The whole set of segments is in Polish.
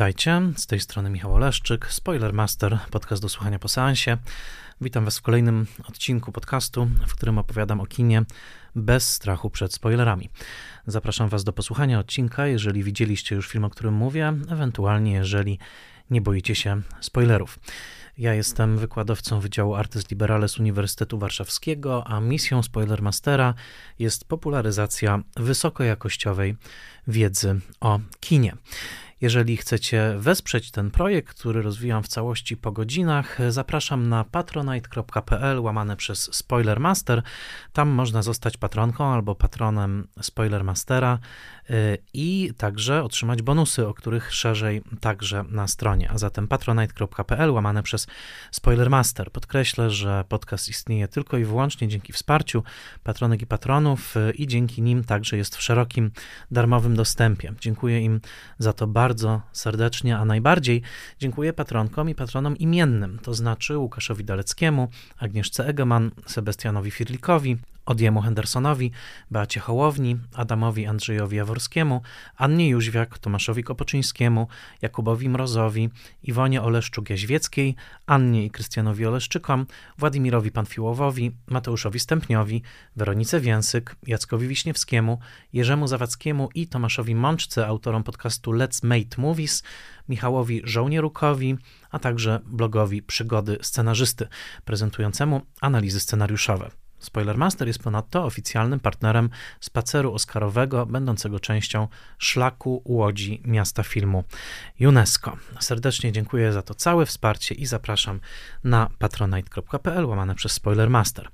Witajcie, z tej strony Michał Oleszczyk, Spoilermaster, podcast do słuchania po seansie. Witam Was w kolejnym odcinku podcastu, w którym opowiadam o kinie bez strachu przed spoilerami. Zapraszam Was do posłuchania odcinka, jeżeli widzieliście już film, o którym mówię, ewentualnie jeżeli nie boicie się spoilerów. Ja jestem wykładowcą Wydziału Artys Liberales Uniwersytetu Warszawskiego, a misją Spoilermastera jest popularyzacja wysokojakościowej wiedzy o kinie. Jeżeli chcecie wesprzeć ten projekt, który rozwijam w całości po godzinach, zapraszam na patronite.pl łamane przez Spoilermaster. Tam można zostać patronką albo patronem Spoilermastera i także otrzymać bonusy, o których szerzej także na stronie. A zatem patronite.pl łamane przez Spoilermaster. Podkreślę, że podcast istnieje tylko i wyłącznie dzięki wsparciu patronek i patronów y, i dzięki nim także jest w szerokim darmowym dostępie. Dziękuję im za to bardzo serdecznie, a najbardziej dziękuję patronkom i patronom imiennym, to znaczy Łukaszowi Daleckiemu, Agnieszce Egeman, Sebastianowi Firlikowi, Odiemu Hendersonowi, Beacie Hołowni, Adamowi Andrzejowi Jaworskiemu, Annie Jóźwiak, Tomaszowi Kopoczyńskiemu, Jakubowi Mrozowi, Iwonie Oleszczuk-Jaźwieckiej, Annie i Krystianowi Oleszczykom, Władimirowi Panfiłowowi, Mateuszowi Stępniowi, Weronice Więsyk, Jackowi Wiśniewskiemu, Jerzemu Zawadzkiemu i Tomaszowi Mączce, autorom podcastu Let's Mate Movies, Michałowi Żołnierukowi, a także blogowi Przygody Scenarzysty, prezentującemu analizy scenariuszowe. Spoilermaster jest ponadto oficjalnym partnerem spaceru oscarowego, będącego częścią szlaku Łodzi Miasta Filmu UNESCO. Serdecznie dziękuję za to całe wsparcie i zapraszam na patronite.pl łamane przez Spoilermaster.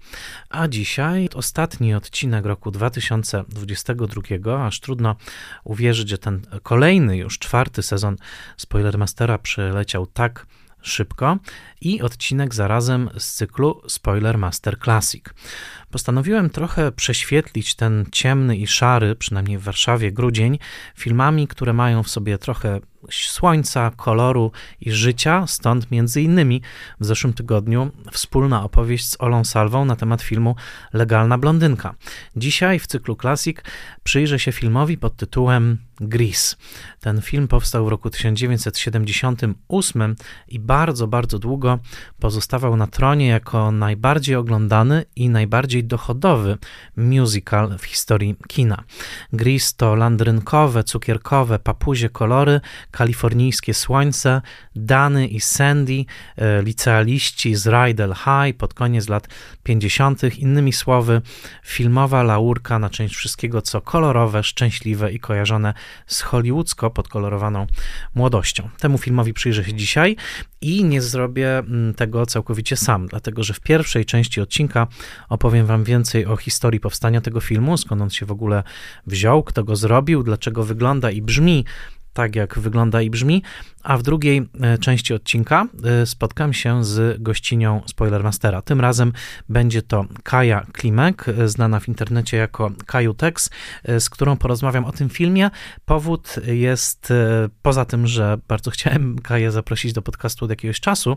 A dzisiaj ostatni odcinek roku 2022, aż trudno uwierzyć, że ten kolejny już czwarty sezon Spoilermastera przyleciał tak szybko i odcinek zarazem z cyklu Spoiler Master Classic. Postanowiłem trochę prześwietlić ten ciemny i szary, przynajmniej w Warszawie, grudzień filmami, które mają w sobie trochę słońca, koloru i życia, stąd między innymi w zeszłym tygodniu wspólna opowieść z Olą Salwą na temat filmu Legalna Blondynka. Dzisiaj w cyklu Classic przyjrzę się filmowi pod tytułem Grease. Ten film powstał w roku 1978 i bardzo, bardzo długo pozostawał na tronie jako najbardziej oglądany i najbardziej dochodowy musical w historii kina. Grease to landrynkowe, cukierkowe, papuzie kolory, kalifornijskie słońce, Dany i Sandy, e, licealiści z Rydell High pod koniec lat 50., innymi słowy, filmowa laurka na część wszystkiego, co kolorowe, szczęśliwe i kojarzone z hollywoodzko podkolorowaną młodością. Temu filmowi przyjrzę się dzisiaj i nie zrobię mm, tego całkowicie sam, dlatego że w pierwszej części odcinka opowiem Wam więcej o historii powstania tego filmu, skąd on się w ogóle wziął, kto go zrobił, dlaczego wygląda i brzmi tak, jak wygląda i brzmi, a w drugiej e, części odcinka e, spotkam się z gościnią Spoilermastera. Tym razem będzie to Kaja Klimek, e, znana w internecie jako Kaju Tex, z którą porozmawiam o tym filmie. Powód jest, poza tym, że bardzo chciałem Kaję zaprosić do podcastu od jakiegoś czasu,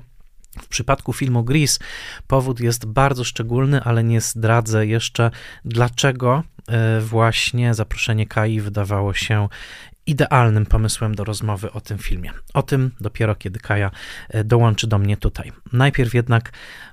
w przypadku filmu Gris powód jest bardzo szczególny, ale nie zdradzę jeszcze, dlaczego właśnie zaproszenie Kai wydawało się idealnym pomysłem do rozmowy o tym filmie. O tym dopiero kiedy Kaja e, dołączy do mnie tutaj. Najpierw jednak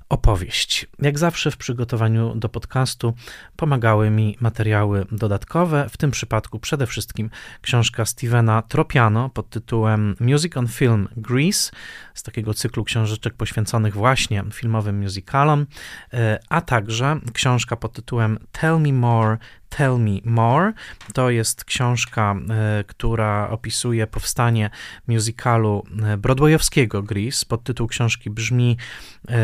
opowieść. Jak zawsze w przygotowaniu do podcastu pomagały mi materiały dodatkowe, w tym przypadku przede wszystkim książka Stevena Tropiano pod tytułem Music on Film Grease, z takiego cyklu książeczek poświęconych właśnie filmowym musicalom, e, a także książka pod tytułem Tell Me More Tell Me More. To jest książka, e, która opisuje powstanie musicalu e, broadwayowskiego Grease. Podtytuł książki brzmi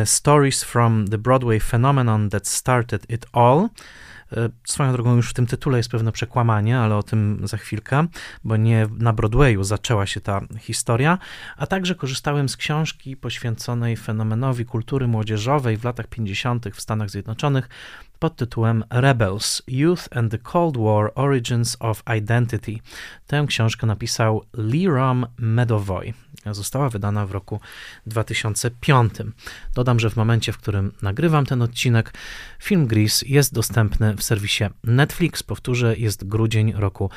Stories from the Broadway Phenomenon That Started It All. Swoją drogą już w tym tytule jest pewne przekłamanie, ale o tym za chwilkę, bo nie na Broadwayu zaczęła się ta historia, a także korzystałem z książki poświęconej fenomenowi kultury młodzieżowej w latach 50. w Stanach Zjednoczonych pod tytułem Rebels Youth and the Cold War Origins of Identity. Tę książkę napisał Liram Medovoy. Została wydana w roku 2005. Dodam, że w momencie, w którym nagrywam ten odcinek, film Grease jest dostępny w serwisie Netflix. Powtórzę, jest grudzień roku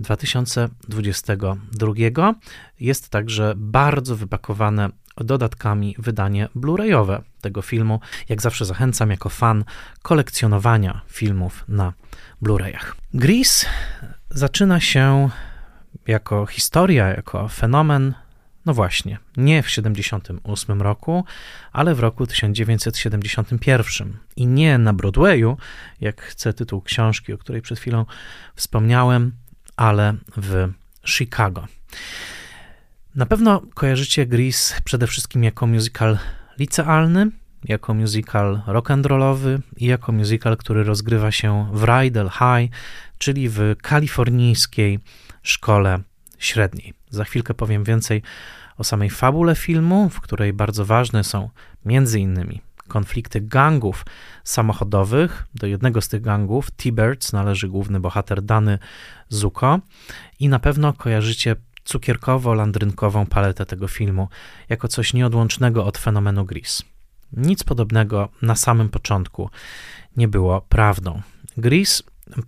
2022. Jest także bardzo wypakowane dodatkami wydanie Blu-rayowe tego filmu. Jak zawsze zachęcam jako fan kolekcjonowania filmów na Blu-rayach. Grease zaczyna się jako historia, jako fenomen, no właśnie, nie w 78 roku, ale w roku 1971 i nie na Broadwayu, jak chce tytuł książki, o której przed chwilą wspomniałem, ale w Chicago. Na pewno kojarzycie Grease przede wszystkim jako musical licealny, jako musical rock'n'rollowy i jako musical, który rozgrywa się w Rydell High, czyli w kalifornijskiej szkole średniej. Za chwilkę powiem więcej o samej fabule filmu, w której bardzo ważne są między innymi konflikty gangów samochodowych. Do jednego z tych gangów, T-Birds, należy główny bohater Dany Zuko i na pewno kojarzycie cukierkowo-landrynkową paletę tego filmu jako coś nieodłącznego od fenomenu Gris. Nic podobnego na samym początku nie było prawdą. Gris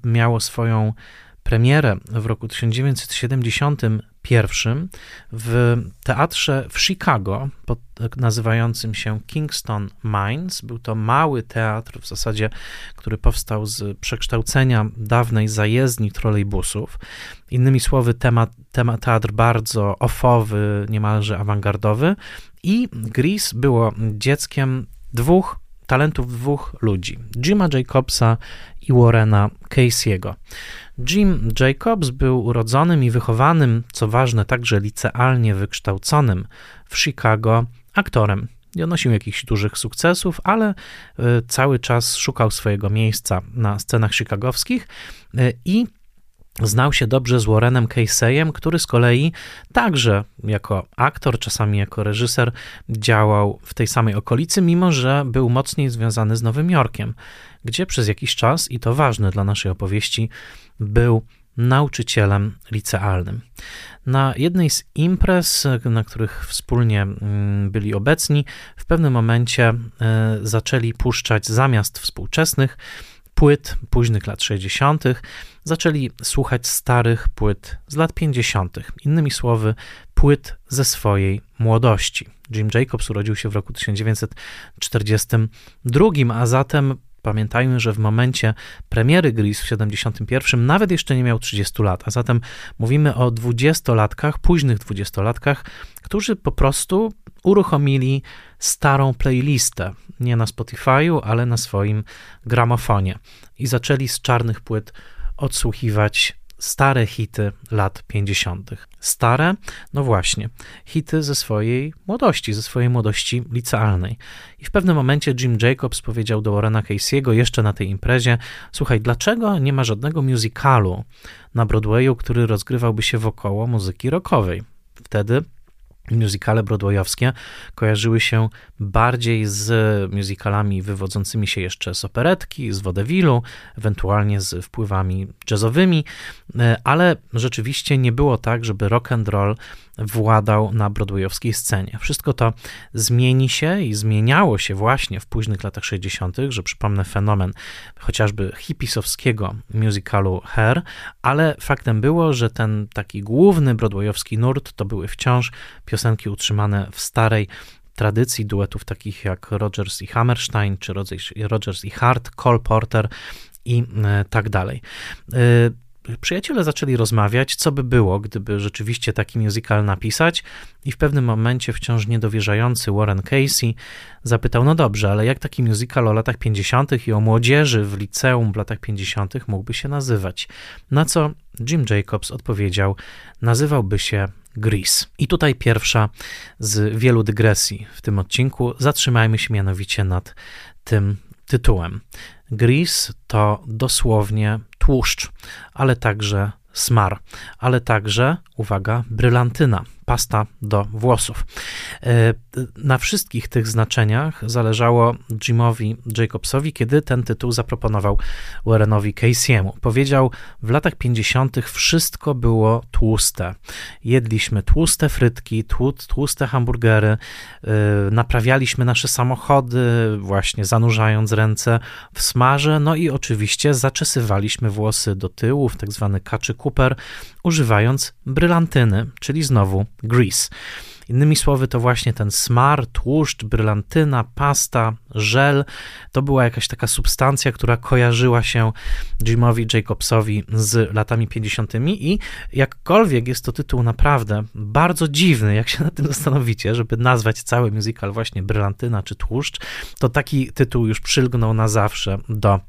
miało swoją premierę w roku 1971 w teatrze w Chicago, pod, nazywającym się Kingston Mines. Był to mały teatr, w zasadzie, który powstał z przekształcenia dawnej zajezdni trolejbusów. Innymi słowy, temat, temat, teatr bardzo ofowy, niemalże awangardowy. I Gris było dzieckiem dwóch talentów dwóch ludzi: Jima Jacobsa i Warrena Casey'ego. Jim Jacobs był urodzonym i wychowanym, co ważne, także licealnie wykształconym w Chicago aktorem. Nie odnosił jakichś dużych sukcesów, ale e, cały czas szukał swojego miejsca na scenach chicagowskich e, i Znał się dobrze z Warrenem Caseyem, który z kolei także jako aktor, czasami jako reżyser działał w tej samej okolicy, mimo że był mocniej związany z Nowym Jorkiem, gdzie przez jakiś czas, i to ważne dla naszej opowieści, był nauczycielem licealnym. Na jednej z imprez, na których wspólnie mm, byli obecni, w pewnym momencie e, zaczęli puszczać zamiast współczesnych płyt późnych lat 60., zaczęli słuchać starych płyt z lat 50., innymi słowy, płyt ze swojej młodości. Jim Jacobs urodził się w roku 1942, a zatem Pamiętajmy, że w momencie premiery Gris w 71 nawet jeszcze nie miał 30 lat, a zatem mówimy o dwudziestolatkach, późnych dwudziestolatkach, którzy po prostu uruchomili starą playlistę, nie na Spotify'u, ale na swoim gramofonie. I zaczęli z czarnych płyt odsłuchiwać stare hity lat 50. Stare, no właśnie, hity ze swojej młodości, ze swojej młodości licealnej. I w pewnym momencie Jim Jacobs powiedział do Warrena Casey'ego jeszcze na tej imprezie: Słuchaj, dlaczego nie ma żadnego musicalu na Broadwayu, który rozgrywałby się wokoło muzyki rockowej? Wtedy musicale broadwayowskie kojarzyły się bardziej z musicalami wywodzącymi się jeszcze z operetki, z waudevillu, ewentualnie z wpływami jazzowymi, e, ale rzeczywiście nie było tak, żeby rock and roll władał na broadwayowskiej scenie. Wszystko to zmieni się i zmieniało się właśnie w późnych latach 60., że przypomnę fenomen chociażby hipisowskiego musicalu Hair, ale faktem było, że ten taki główny broadwayowski nurt to były wciąż piosenki utrzymane w starej tradycji duetów takich jak Rogers i Hammerstein, czy Rogers i Hart, Cole Porter i e, tak dalej. Przyjaciele zaczęli rozmawiać, co by było, gdyby rzeczywiście taki musical napisać, i w pewnym momencie wciąż niedowierzający Warren Casey zapytał: No dobrze, ale jak taki musical o latach 50. i o młodzieży w liceum w latach 50. mógłby się nazywać? Na co Jim Jacobs odpowiedział: Nazywałby się Grease. I tutaj pierwsza z wielu dygresji w tym odcinku. Zatrzymajmy się mianowicie nad tym tytułem. Grease to dosłownie tłuszcz, ale także smar, ale także, uwaga, brylantyna. Pasta do włosów. E, na wszystkich tych znaczeniach zależało Jimowi Jacobsowi, kiedy ten tytuł zaproponował Warrenowi Casey'emu. Powiedział, w latach 50. wszystko było tłuste. Jedliśmy tłuste frytki, tłuste hamburgery, e, naprawialiśmy nasze samochody, właśnie zanurzając ręce w smarze, no i oczywiście zaczesywaliśmy włosy do tyłu w tak zwany kaczy Cooper, używając brylantyny, czyli znowu grease. Innymi słowy, to właśnie ten smar, tłuszcz, brylantyna, pasta, żel to była jakaś taka substancja, która kojarzyła się Jimowi Jacobsowi z latami 50. i jakkolwiek jest to tytuł naprawdę bardzo dziwny, jak się na tym zastanowicie, żeby nazwać cały musical właśnie brylantyna czy tłuszcz, to taki tytuł już przylgnął na zawsze do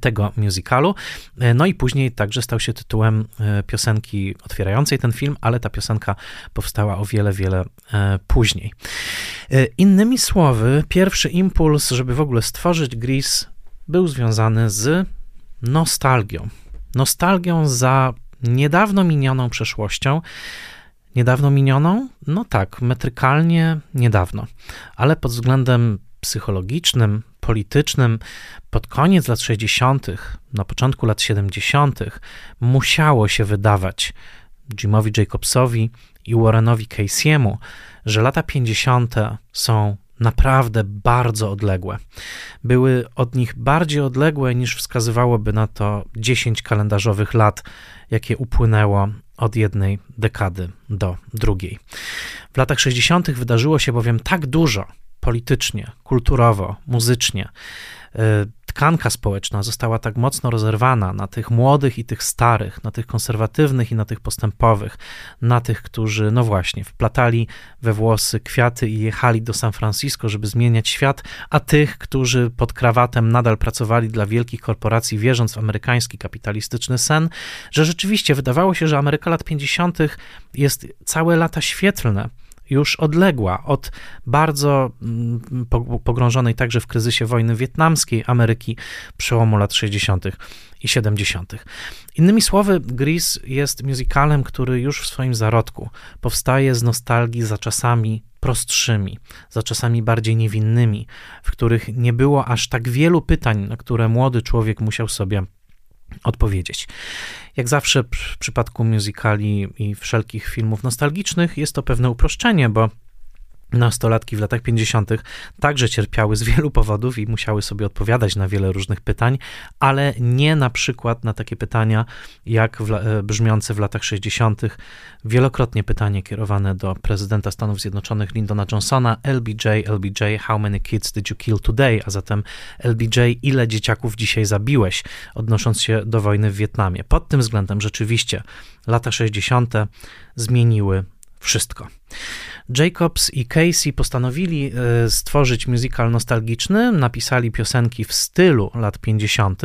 tego musicalu. E, no i później także stał się tytułem e, piosenki otwierającej ten film, ale ta piosenka powstała o wiele, wiele później. Innymi słowy, pierwszy impuls, żeby w ogóle stworzyć Grease, był związany z nostalgią. Nostalgią za niedawno minioną przeszłością. Niedawno minioną? No tak, metrykalnie niedawno, ale pod względem psychologicznym, politycznym pod koniec lat 60., na początku lat 70., musiało się wydawać Jimowi Jacobsowi i Warrenowi Casey'emu, że lata 50. są naprawdę bardzo odległe. Były od nich bardziej odległe niż wskazywałoby na to 10 kalendarzowych lat, jakie upłynęło od jednej dekady do drugiej. W latach 60. wydarzyło się bowiem tak dużo politycznie, kulturowo, muzycznie. E, tkanka społeczna została tak mocno rozerwana na tych młodych i tych starych, na tych konserwatywnych i na tych postępowych, na tych, którzy, no właśnie, wplatali we włosy kwiaty i jechali do San Francisco, żeby zmieniać świat, a tych, którzy pod krawatem nadal pracowali dla wielkich korporacji, wierząc w amerykański kapitalistyczny sen, że rzeczywiście wydawało się, że Ameryka lat 50. jest całe lata świetlne już odległa od bardzo mm, pogrążonej także w kryzysie wojny wietnamskiej Ameryki przełomu lat 60. i 70. Innymi słowy, Grease jest musicalem, który już w swoim zarodku powstaje z nostalgii za czasami prostszymi, za czasami bardziej niewinnymi, w których nie było aż tak wielu pytań, na które młody człowiek musiał sobie odpowiedzieć. Jak zawsze w przypadku musicali i wszelkich filmów nostalgicznych jest to pewne uproszczenie, bo Nastolatki w latach 50. także cierpiały z wielu powodów i musiały sobie odpowiadać na wiele różnych pytań, ale nie na przykład na takie pytania, jak w, e, brzmiące w latach 60. wielokrotnie pytanie kierowane do prezydenta Stanów Zjednoczonych Lyndona Johnsona: LBJ, LBJ, how many kids did you kill today? A zatem LBJ, ile dzieciaków dzisiaj zabiłeś, odnosząc się do wojny w Wietnamie. Pod tym względem rzeczywiście lata 60. zmieniły wszystko. Jacobs i Casey postanowili e, stworzyć musical nostalgiczny, napisali piosenki w stylu lat 50.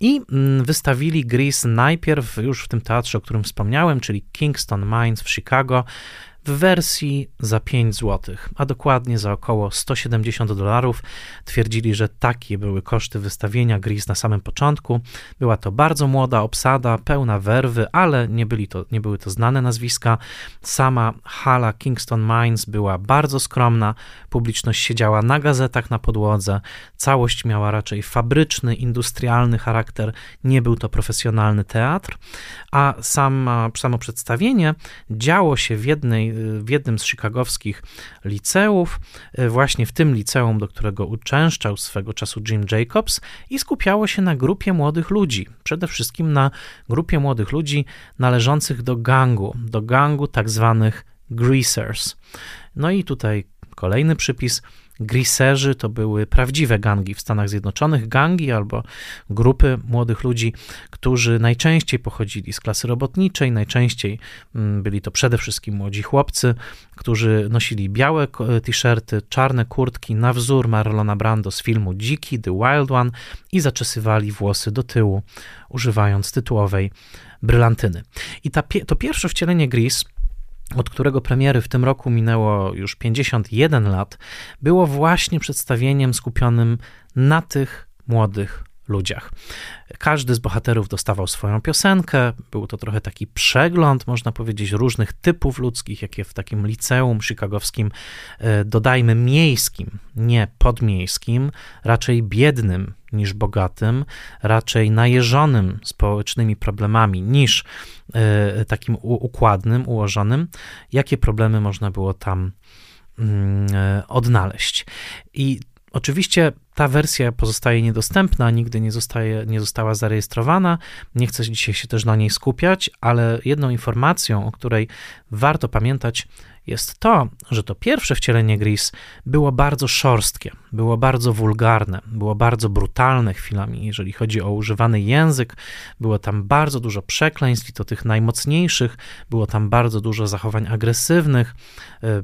i mm, wystawili Grease najpierw już w tym teatrze, o którym wspomniałem, czyli Kingston Mines w Chicago, w wersji za 5 zł, a dokładnie za około 170 dolarów. Twierdzili, że takie były koszty wystawienia Gris na samym początku. Była to bardzo młoda obsada, pełna werwy, ale nie, byli to, nie były to znane nazwiska. Sama hala Kingston Mines była bardzo skromna, publiczność siedziała na gazetach na podłodze, całość miała raczej fabryczny, industrialny charakter, nie był to profesjonalny teatr, a sama, samo przedstawienie działo się w jednej w jednym z chicagowskich liceów, e, właśnie w tym liceum, do którego uczęszczał swego czasu Jim Jacobs i skupiało się na grupie młodych ludzi, przede wszystkim na grupie młodych ludzi należących do gangu, do gangu tak zwanych greasers. No i tutaj kolejny przypis – Griserzy to były prawdziwe gangi w Stanach Zjednoczonych, gangi albo grupy młodych ludzi, którzy najczęściej pochodzili z klasy robotniczej, najczęściej mm, byli to przede wszystkim młodzi chłopcy, którzy nosili białe t-shirty, czarne kurtki na wzór Marlona Brando z filmu Dziki, The Wild One i zaczesywali włosy do tyłu, używając tytułowej brylantyny. I ta, to pierwsze wcielenie Gris od którego premiery w tym roku minęło już 51 lat, było właśnie przedstawieniem skupionym na tych młodych ludziach. Każdy z bohaterów dostawał swoją piosenkę. Był to trochę taki przegląd, można powiedzieć, różnych typów ludzkich, jakie w takim liceum chicagowskim, e, dodajmy miejskim, nie podmiejskim, raczej biednym niż bogatym, raczej najeżonym społecznymi problemami niż e, takim układnym, ułożonym, jakie problemy można było tam mm, e, odnaleźć. I Oczywiście ta wersja pozostaje niedostępna, nigdy nie, zostaje, nie została zarejestrowana. Nie chcę dzisiaj się też na niej skupiać, ale jedną informacją, o której warto pamiętać, jest to, że to pierwsze wcielenie Gris było bardzo szorstkie, było bardzo wulgarne, było bardzo brutalne chwilami, jeżeli chodzi o używany język. Było tam bardzo dużo przekleństw i to tych najmocniejszych, było tam bardzo dużo zachowań agresywnych. E,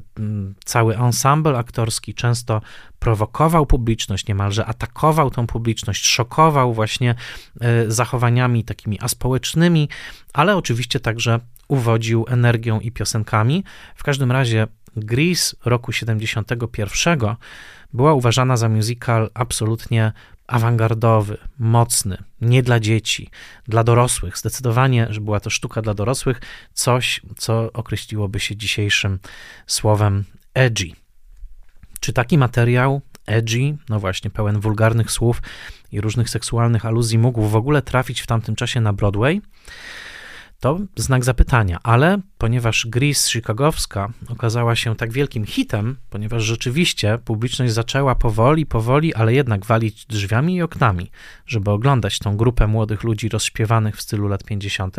cały ensemble aktorski często prowokował publiczność, niemalże atakował tą publiczność, szokował właśnie e, zachowaniami takimi aspołecznymi, ale oczywiście także uwodził energią i piosenkami. W każdym razie Grease roku 71 była uważana za musical absolutnie awangardowy, mocny, nie dla dzieci, dla dorosłych. Zdecydowanie, że była to sztuka dla dorosłych, coś, co określiłoby się dzisiejszym słowem edgy. Czy taki materiał edgy, no właśnie, pełen wulgarnych słów i różnych seksualnych aluzji mógł w ogóle trafić w tamtym czasie na Broadway? To znak zapytania, ale ponieważ Gris chicagowska okazała się tak wielkim hitem, ponieważ rzeczywiście publiczność zaczęła powoli, powoli, ale jednak walić drzwiami i oknami, żeby oglądać tą grupę młodych ludzi rozśpiewanych w stylu lat 50.,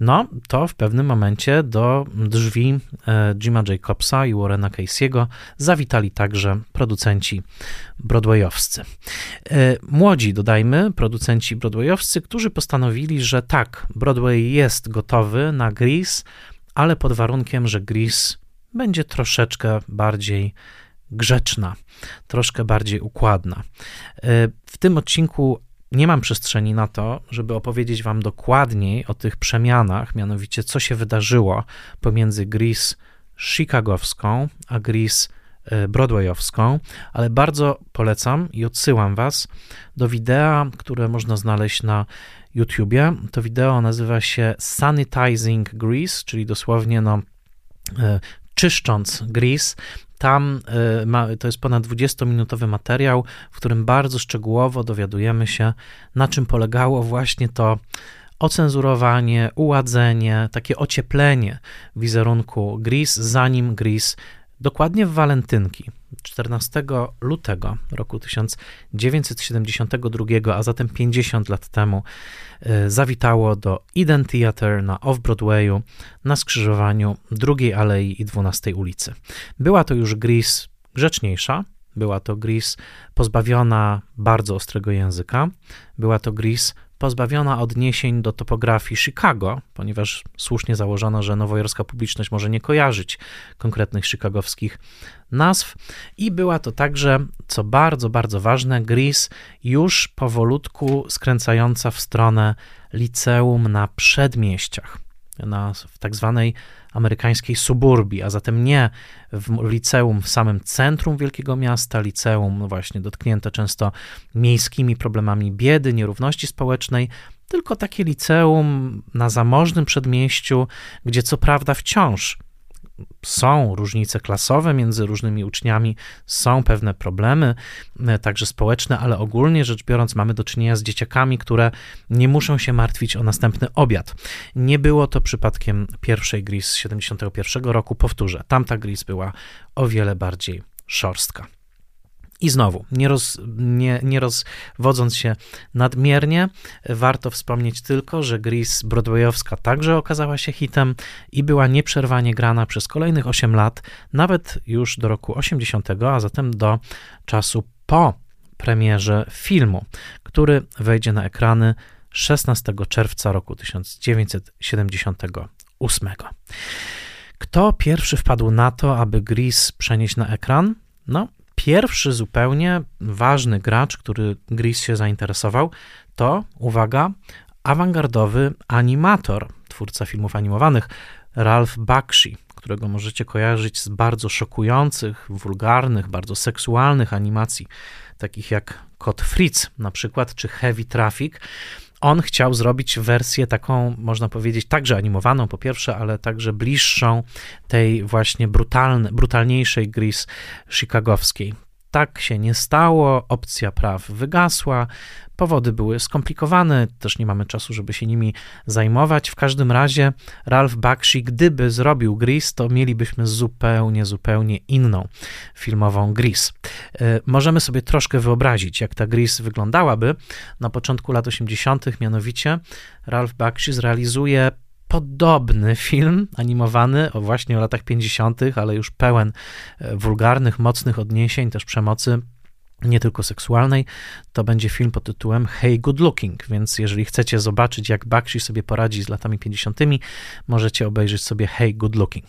no, to w pewnym momencie do drzwi e, Jima Jacobsa i Warrena Casey'ego zawitali także producenci broadwayowscy. E, młodzi, dodajmy, producenci broadwayowscy, którzy postanowili, że tak, Broadway jest gotowy na Grease, ale pod warunkiem, że Grease będzie troszeczkę bardziej grzeczna, troszkę bardziej układna. E, w tym odcinku nie mam przestrzeni na to, żeby opowiedzieć Wam dokładniej o tych przemianach, mianowicie co się wydarzyło pomiędzy Gris chicagowską a Gris e, broadwayowską, ale bardzo polecam i odsyłam Was do wideo, które można znaleźć na YouTubie. To wideo nazywa się Sanitizing Grease, czyli dosłownie no, e, czyszcząc Grease. Tam y, ma, to jest ponad 20-minutowy materiał, w którym bardzo szczegółowo dowiadujemy się, na czym polegało właśnie to ocenzurowanie, uładzenie, takie ocieplenie wizerunku Gris, zanim Gris dokładnie w walentynki 14 lutego roku 1972, a zatem 50 lat temu, zawitało do Eden Theatre na Off-Broadwayu na skrzyżowaniu drugiej alei i 12 ulicy. Była to już Gris grzeczniejsza, była to Gris pozbawiona bardzo ostrego języka, była to Gris pozbawiona odniesień do topografii Chicago, ponieważ słusznie założono, że nowojorska publiczność może nie kojarzyć konkretnych chicagowskich nazw. I była to także, co bardzo, bardzo ważne, Gris już powolutku skręcająca w stronę liceum na przedmieściach, na, w tak zwanej amerykańskiej suburbii, a zatem nie w liceum w samym centrum wielkiego miasta, liceum właśnie dotknięte często miejskimi problemami biedy, nierówności społecznej, tylko takie liceum na zamożnym przedmieściu, gdzie co prawda wciąż są różnice klasowe między różnymi uczniami, są pewne problemy, e, także społeczne, ale ogólnie rzecz biorąc, mamy do czynienia z dzieciakami, które nie muszą się martwić o następny obiad. Nie było to przypadkiem pierwszej gry z 71 roku. Powtórzę, tamta gris była o wiele bardziej szorstka. I znowu, nie, roz, nie, nie rozwodząc się nadmiernie, warto wspomnieć tylko, że Gris Broadwayowska także okazała się hitem i była nieprzerwanie grana przez kolejnych 8 lat, nawet już do roku 80, a zatem do czasu po premierze filmu, który wejdzie na ekrany 16 czerwca roku 1978. Kto pierwszy wpadł na to, aby Gris przenieść na ekran? No, Pierwszy zupełnie ważny gracz, który Gris się zainteresował, to, uwaga, awangardowy animator, twórca filmów animowanych, Ralph Bakshi, którego możecie kojarzyć z bardzo szokujących, wulgarnych, bardzo seksualnych animacji takich jak Kod Fritz na przykład, czy Heavy Traffic, on chciał zrobić wersję taką, można powiedzieć, także animowaną po pierwsze, ale także bliższą tej właśnie brutalne, brutalniejszej Gris chicagowskiej. Tak się nie stało, opcja praw wygasła, powody były skomplikowane, też nie mamy czasu, żeby się nimi zajmować. W każdym razie Ralph Bakshi, gdyby zrobił Gris, to mielibyśmy zupełnie, zupełnie inną filmową Gris. E, możemy sobie troszkę wyobrazić, jak ta Gris wyglądałaby na początku lat 80., mianowicie Ralph Bakshi zrealizuje podobny film animowany o właśnie o latach 50., ale już pełen e, wulgarnych, mocnych odniesień, też przemocy nie tylko seksualnej, to będzie film pod tytułem Hey Good Looking, więc jeżeli chcecie zobaczyć, jak Bakshi sobie poradzi z latami 50., możecie obejrzeć sobie Hey Good Looking.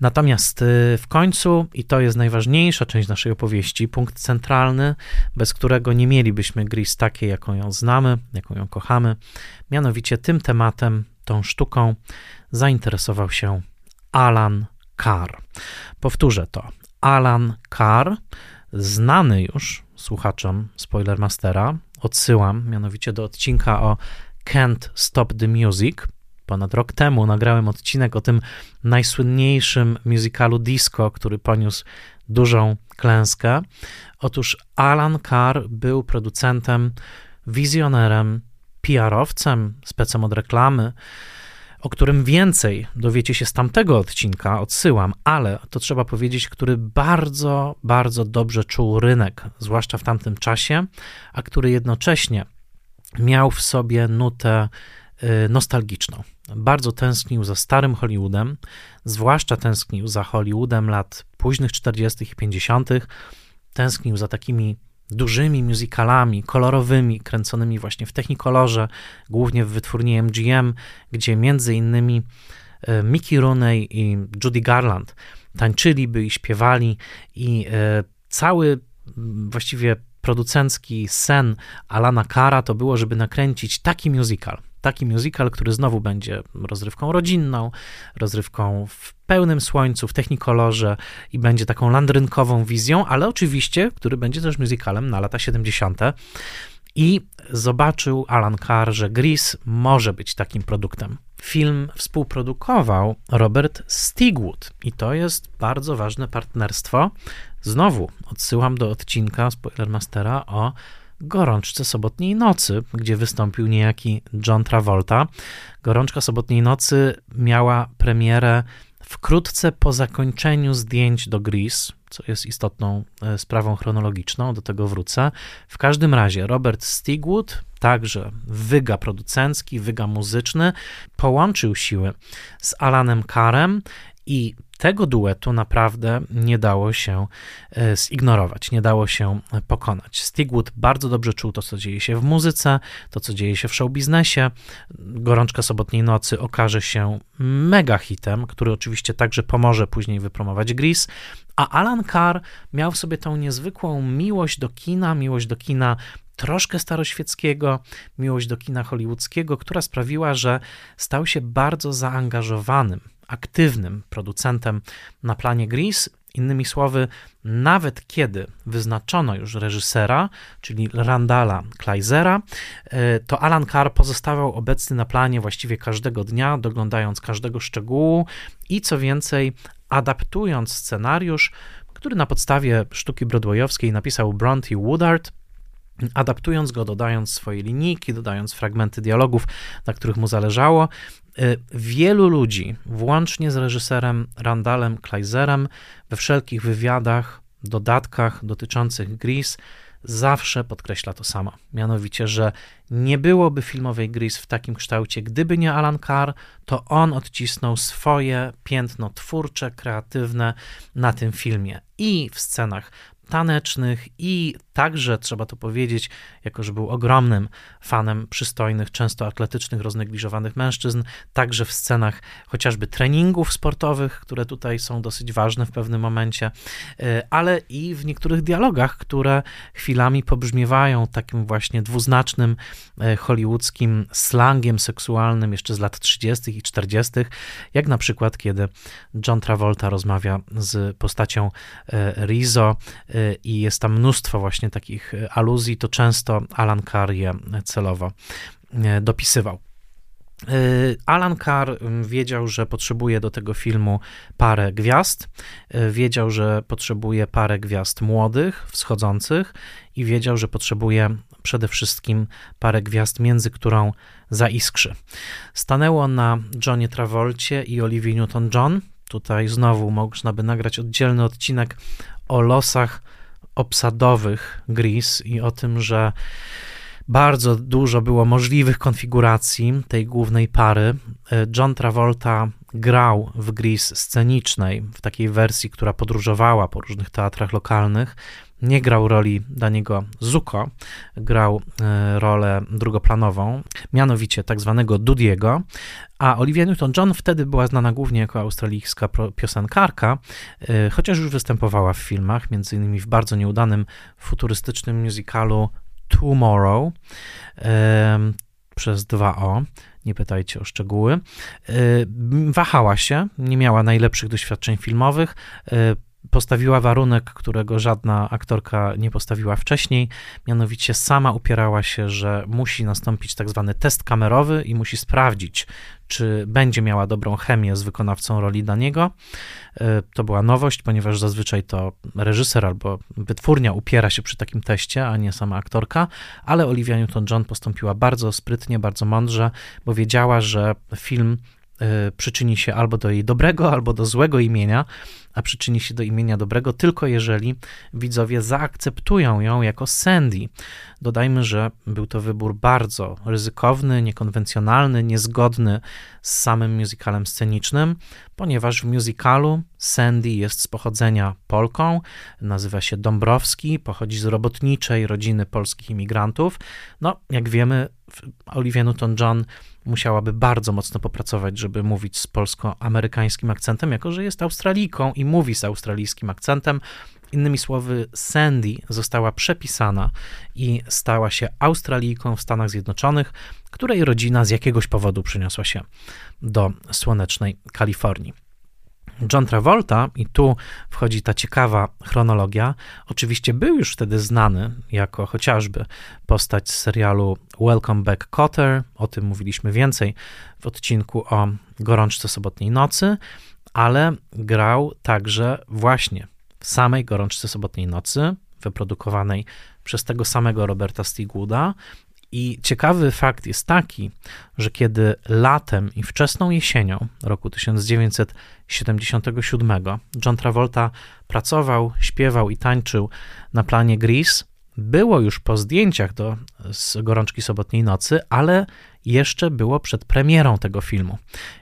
Natomiast y, w końcu, i to jest najważniejsza część naszej opowieści, punkt centralny, bez którego nie mielibyśmy Gris takiej, jaką ją znamy, jaką ją kochamy, mianowicie tym tematem, tą sztuką zainteresował się Alan Carr. Powtórzę to. Alan Carr, znany już słuchaczom Spoilermastera, odsyłam mianowicie do odcinka o Can't Stop the Music. Ponad rok temu nagrałem odcinek o tym najsłynniejszym musicalu disco, który poniósł dużą klęskę. Otóż Alan Carr był producentem, wizjonerem, PR-owcem, specem od reklamy, o którym więcej dowiecie się z tamtego odcinka, odsyłam, ale to trzeba powiedzieć, który bardzo, bardzo dobrze czuł rynek, zwłaszcza w tamtym czasie, a który jednocześnie miał w sobie nutę y, nostalgiczną. Bardzo tęsknił za starym Hollywoodem, zwłaszcza tęsknił za Hollywoodem lat późnych 40. i 50., tęsknił za takimi dużymi musicalami, kolorowymi, kręconymi właśnie w technikolorze, głównie w wytwórni MGM, gdzie między innymi e, Mickey Rooney i Judy Garland tańczyliby i śpiewali i e, cały właściwie producencki sen Alana Cara to było, żeby nakręcić taki musical, taki musical, który znowu będzie rozrywką rodzinną, rozrywką w pełnym słońcu, w technikolorze i będzie taką landrynkową wizją, ale oczywiście, który będzie też musicalem na lata 70. I zobaczył Alan Carr, że Gris może być takim produktem. Film współprodukował Robert Stigwood i to jest bardzo ważne partnerstwo. Znowu odsyłam do odcinka Spoilermastera o Gorączce Sobotniej Nocy, gdzie wystąpił niejaki John Travolta. Gorączka Sobotniej Nocy miała premierę wkrótce po zakończeniu zdjęć do Grease, co jest istotną e, sprawą chronologiczną, do tego wrócę. W każdym razie Robert Stigwood, także wyga producencki, wyga muzyczny, połączył siły z Alanem Carem i tego duetu naprawdę nie dało się e, zignorować, nie dało się pokonać. Stigwood bardzo dobrze czuł to, co dzieje się w muzyce, to, co dzieje się w showbiznesie. Gorączka sobotniej nocy okaże się mega hitem, który oczywiście także pomoże później wypromować Gris, a Alan Carr miał w sobie tą niezwykłą miłość do kina, miłość do kina troszkę staroświeckiego, miłość do kina hollywoodzkiego, która sprawiła, że stał się bardzo zaangażowanym aktywnym producentem na planie Gris. Innymi słowy, nawet kiedy wyznaczono już reżysera, czyli Randala Kleisera, e, to Alan Carr pozostawał obecny na planie właściwie każdego dnia, doglądając każdego szczegółu i co więcej, adaptując scenariusz, który na podstawie sztuki broadwayowskiej napisał Bronte Woodard, adaptując go, dodając swoje linijki, dodając fragmenty dialogów, na których mu zależało. Y, wielu ludzi, włącznie z reżyserem Randalem Kleiserem, we wszelkich wywiadach, dodatkach dotyczących Gris, zawsze podkreśla to samo. Mianowicie, że nie byłoby filmowej Gris w takim kształcie, gdyby nie Alan Carr, to on odcisnął swoje piętno twórcze, kreatywne na tym filmie. I w scenach tanecznych i także, trzeba to powiedzieć, jako że był ogromnym fanem przystojnych, często atletycznych, roznegliżowanych mężczyzn, także w scenach chociażby treningów sportowych, które tutaj są dosyć ważne w pewnym momencie, e, ale i w niektórych dialogach, które chwilami pobrzmiewają takim właśnie dwuznacznym e, hollywoodzkim slangiem seksualnym jeszcze z lat 30. i 40., jak na przykład kiedy John Travolta rozmawia z postacią e, Rizzo i jest tam mnóstwo właśnie właśnie takich aluzji, to często Alan Carr je celowo dopisywał. Alan Carr wiedział, że potrzebuje do tego filmu parę gwiazd, wiedział, że potrzebuje parę gwiazd młodych, wschodzących i wiedział, że potrzebuje przede wszystkim parę gwiazd, między którą zaiskrzy. Stanęło na Johnie Travolcie i Olivia Newton-John. Tutaj znowu można by nagrać oddzielny odcinek o losach obsadowych Gris i o tym, że bardzo dużo było możliwych konfiguracji tej głównej pary. John Travolta grał w Gris scenicznej, w takiej wersji, która podróżowała po różnych teatrach lokalnych nie grał roli Daniego Zuko, grał e, rolę drugoplanową, mianowicie tak zwanego Dudiego, a Olivia Newton-John wtedy była znana głównie jako australijska piosenkarka, e, chociaż już występowała w filmach, między innymi w bardzo nieudanym futurystycznym musicalu Tomorrow e, przez 2O nie pytajcie o szczegóły. Wahała się, nie miała najlepszych doświadczeń filmowych, postawiła warunek, którego żadna aktorka nie postawiła wcześniej, mianowicie sama upierała się, że musi nastąpić tak zwany test kamerowy i musi sprawdzić, czy będzie miała dobrą chemię z wykonawcą roli Daniego. E, to była nowość, ponieważ zazwyczaj to reżyser albo wytwórnia upiera się przy takim teście, a nie sama aktorka, ale Olivia Newton-John postąpiła bardzo sprytnie, bardzo mądrze, bo wiedziała, że film e, przyczyni się albo do jej dobrego, albo do złego imienia, a przyczyni się do imienia dobrego tylko jeżeli widzowie zaakceptują ją jako Sandy. Dodajmy, że był to wybór bardzo ryzykowny, niekonwencjonalny, niezgodny z samym musicalem scenicznym, ponieważ w musicalu Sandy jest z pochodzenia Polką, nazywa się Dąbrowski, pochodzi z robotniczej rodziny polskich imigrantów. No, jak wiemy, Olivia Newton-John musiałaby bardzo mocno popracować, żeby mówić z polsko-amerykańskim akcentem, jako że jest Australijką i mówi z australijskim akcentem. Innymi słowy, Sandy została przepisana i stała się Australijką w Stanach Zjednoczonych, której rodzina z jakiegoś powodu przyniosła się do słonecznej Kalifornii. John Travolta, i tu wchodzi ta ciekawa chronologia, oczywiście był już wtedy znany jako chociażby postać z serialu Welcome Back Cotter, o tym mówiliśmy więcej w odcinku o gorączce sobotniej nocy, ale grał także właśnie w samej gorączce sobotniej nocy, wyprodukowanej przez tego samego Roberta Stigwooda. I ciekawy fakt jest taki, że kiedy latem i wczesną jesienią roku 1977 John Travolta pracował, śpiewał i tańczył na planie Grease, było już po zdjęciach do z gorączki sobotniej nocy, ale jeszcze było przed premierą tego filmu.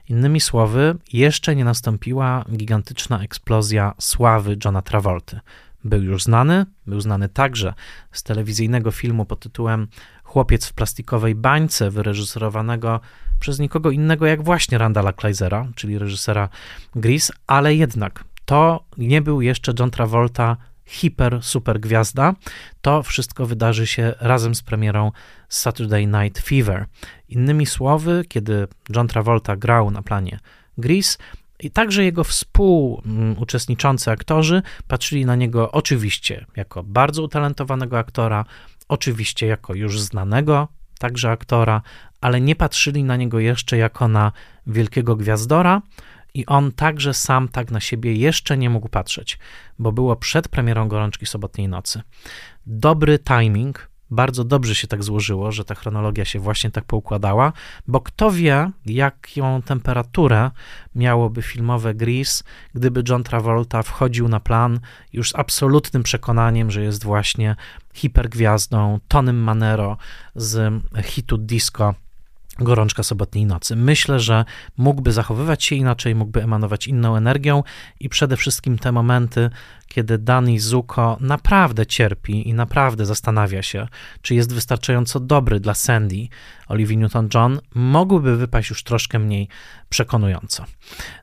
Innymi słowy, jeszcze nie nastąpiła gigantyczna eksplozja sławy Johna Travolty. Był już znany, był znany także z telewizyjnego filmu pod tytułem Chłopiec w plastikowej bańce, wyreżyserowanego przez nikogo innego jak właśnie Randala Kleisera, czyli reżysera Gris, ale jednak to nie był jeszcze John Travolta hiper, super gwiazda. To wszystko wydarzy się razem z premierą Saturday Night Fever. Innymi słowy, kiedy John Travolta grał na planie Grease, i także jego współuczestniczący aktorzy patrzyli na niego oczywiście jako bardzo utalentowanego aktora, oczywiście jako już znanego także aktora, ale nie patrzyli na niego jeszcze jako na wielkiego gwiazdora, i on także sam tak na siebie jeszcze nie mógł patrzeć, bo było przed premierą Gorączki Sobotniej Nocy. Dobry timing, bardzo dobrze się tak złożyło, że ta chronologia się właśnie tak poukładała, bo kto wie, jaką temperaturę miałoby filmowe Grease, gdyby John Travolta wchodził na plan już z absolutnym przekonaniem, że jest właśnie hipergwiazdą Tonym Manero z hitu disco gorączka sobotniej nocy. Myślę, że mógłby zachowywać się inaczej, mógłby emanować inną energią i przede wszystkim te momenty, kiedy Danny Zuko naprawdę cierpi i naprawdę zastanawia się, czy jest wystarczająco dobry dla Sandy, Olivia Newton-John, mogłyby wypaść już troszkę mniej przekonująco.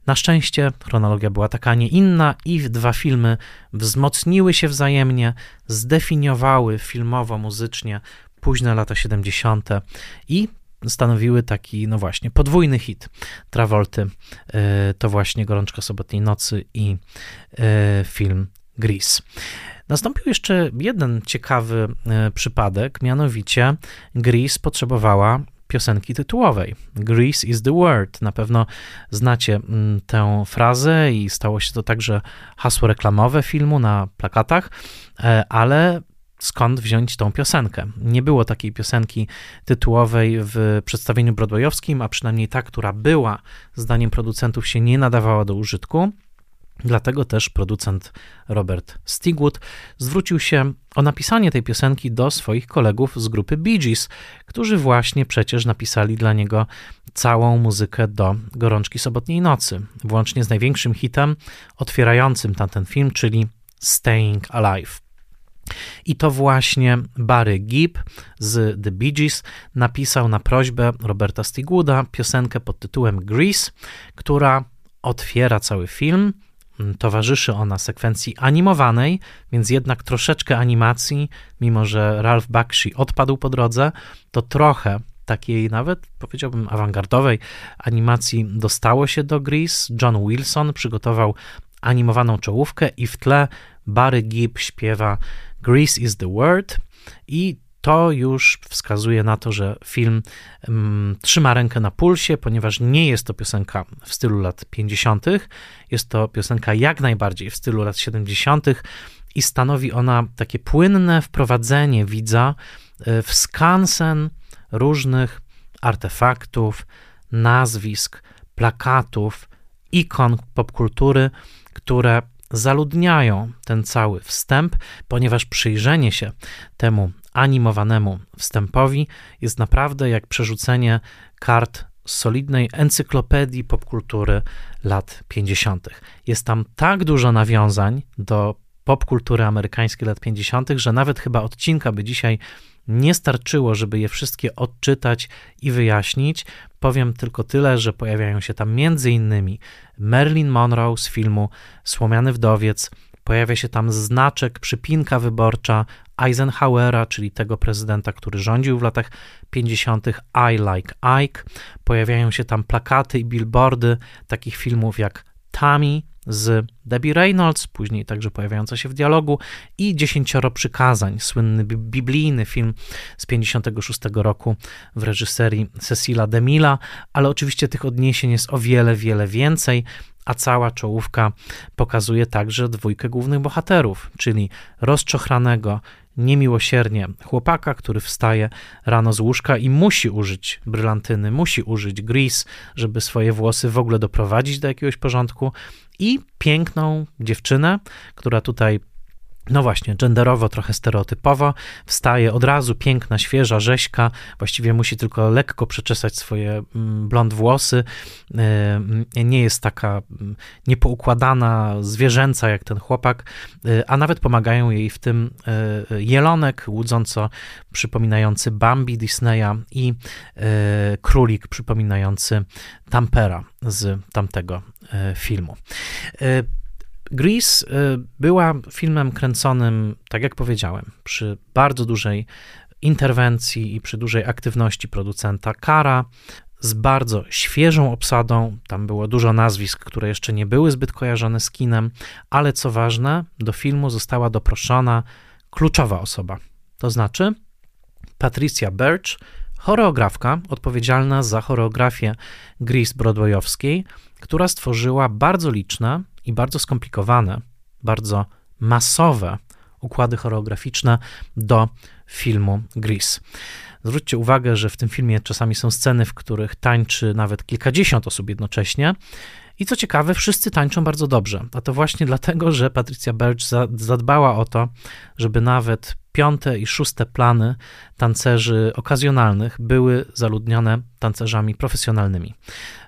Na szczęście chronologia była taka, a nie inna i dwa filmy wzmocniły się wzajemnie, zdefiniowały filmowo, muzycznie późne lata 70. i stanowiły taki, no właśnie, podwójny hit Travolty. E, to właśnie Gorączka Sobotniej Nocy i e, film Grease. Nastąpił jeszcze jeden ciekawy e, przypadek, mianowicie Grease potrzebowała piosenki tytułowej. Grease is the word. Na pewno znacie mm, tę frazę i stało się to także hasło reklamowe filmu na plakatach, ale skąd wziąć tą piosenkę. Nie było takiej piosenki tytułowej w przedstawieniu broadwayowskim, a przynajmniej ta, która była, zdaniem producentów, się nie nadawała do użytku. Dlatego też producent Robert Stigwood zwrócił się o napisanie tej piosenki do swoich kolegów z grupy Bee Gees, którzy właśnie przecież napisali dla niego całą muzykę do Gorączki Sobotniej Nocy, włącznie z największym hitem otwierającym tamten film, czyli Staying Alive. I to właśnie Barry Gibb z The Bee Gees napisał na prośbę Roberta Stigwooda piosenkę pod tytułem Grease, która otwiera cały film. Towarzyszy ona sekwencji animowanej, więc jednak troszeczkę animacji, mimo że Ralph Bakshi odpadł po drodze, to trochę takiej nawet powiedziałbym awangardowej animacji dostało się do Grease. John Wilson przygotował animowaną czołówkę i w tle Barry Gibb śpiewa Grease is the word i to już wskazuje na to, że film um, trzyma rękę na pulsie, ponieważ nie jest to piosenka w stylu lat 50., jest to piosenka jak najbardziej w stylu lat 70. i stanowi ona takie płynne wprowadzenie widza e, w skansen różnych artefaktów, nazwisk, plakatów, ikon popkultury, które zaludniają ten cały wstęp, ponieważ przyjrzenie się temu animowanemu wstępowi jest naprawdę jak przerzucenie kart solidnej encyklopedii popkultury lat 50. Jest tam tak dużo nawiązań do popkultury amerykańskiej lat 50., że nawet chyba odcinka by dzisiaj nie starczyło, żeby je wszystkie odczytać i wyjaśnić. Powiem tylko tyle, że pojawiają się tam m.in. Marilyn Monroe z filmu Słomiany Wdowiec, pojawia się tam znaczek, przypinka wyborcza Eisenhowera, czyli tego prezydenta, który rządził w latach 50. I Like Ike. Pojawiają się tam plakaty i billboardy takich filmów jak Tammy, z Debbie Reynolds, później także pojawiająca się w dialogu, i Dziesięcioro Przykazań, słynny biblijny film z 56 roku w reżyserii Cecila DeMilla, ale oczywiście tych odniesień jest o wiele, wiele więcej, a cała czołówka pokazuje także dwójkę głównych bohaterów, czyli rozczochranego, niemiłosiernie chłopaka, który wstaje rano z łóżka i musi użyć brylantyny, musi użyć grease, żeby swoje włosy w ogóle doprowadzić do jakiegoś porządku, i piękną dziewczynę, która tutaj no właśnie, genderowo, trochę stereotypowo, wstaje od razu piękna, świeża rzeźka, właściwie musi tylko lekko przeczesać swoje mm, blond włosy, y, nie jest taka mm, niepoukładana, zwierzęca jak ten chłopak, y, a nawet pomagają jej w tym y, jelonek łudząco przypominający Bambi Disneya i królik przypominający Tampera z tamtego filmu. Grease y, była filmem kręconym, tak jak powiedziałem, przy bardzo dużej interwencji i przy dużej aktywności producenta Kara, z bardzo świeżą obsadą. Tam było dużo nazwisk, które jeszcze nie były zbyt kojarzone z kinem, ale co ważne, do filmu została doproszona kluczowa osoba. To znaczy Patricia Birch, choreografka odpowiedzialna za choreografię Grease Broadwayowskiej, która stworzyła bardzo liczne i bardzo skomplikowane, bardzo masowe układy choreograficzne do filmu Grease. Zwróćcie uwagę, że w tym filmie czasami są sceny, w których tańczy nawet kilkadziesiąt osób jednocześnie. I co ciekawe, wszyscy tańczą bardzo dobrze. A to właśnie dlatego, że Patricia Birch zadbała o to, żeby nawet piąte i szóste plany tancerzy okazjonalnych były zaludnione tancerzami profesjonalnymi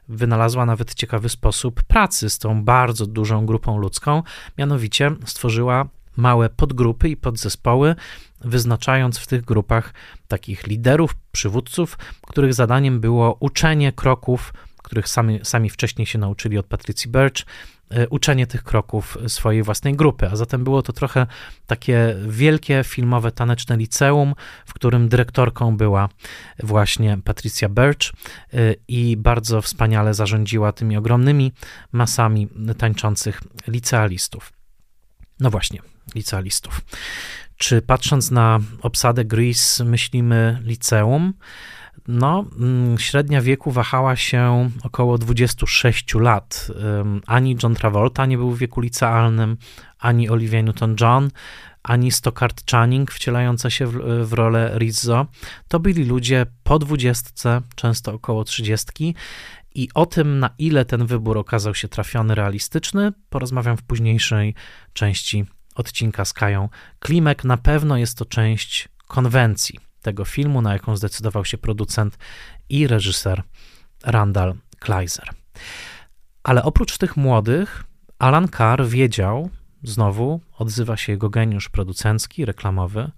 wynalazła nawet ciekawy sposób pracy z tą bardzo dużą grupą ludzką, mianowicie stworzyła małe podgrupy i podzespoły, wyznaczając w tych grupach takich liderów, przywódców, których zadaniem było uczenie kroków, których sami, sami wcześniej się nauczyli od Patricji Birch, uczenie tych kroków swojej własnej grupy. A zatem było to trochę takie wielkie filmowe taneczne liceum, w którym dyrektorką była właśnie Patricia Birch e, i bardzo wspaniale zarządziła tymi ogromnymi masami tańczących licealistów. No właśnie, licealistów. Czy patrząc na obsadę Grease myślimy liceum? No, mm, średnia wieku wahała się około 26 lat. Ani John Travolta nie był w wieku licealnym, ani Olivia Newton-John, ani Stockard Channing wcielająca się w, w rolę Rizzo. To byli ludzie po dwudziestce, często około trzydziestki. I o tym, na ile ten wybór okazał się trafiony, realistyczny, porozmawiam w późniejszej części odcinka z Kają. Klimek na pewno jest to część konwencji tego filmu, na jaką zdecydował się producent i reżyser Randall Kleiser. Ale oprócz tych młodych, Alan Carr wiedział, znowu odzywa się jego geniusz producencki, reklamowy,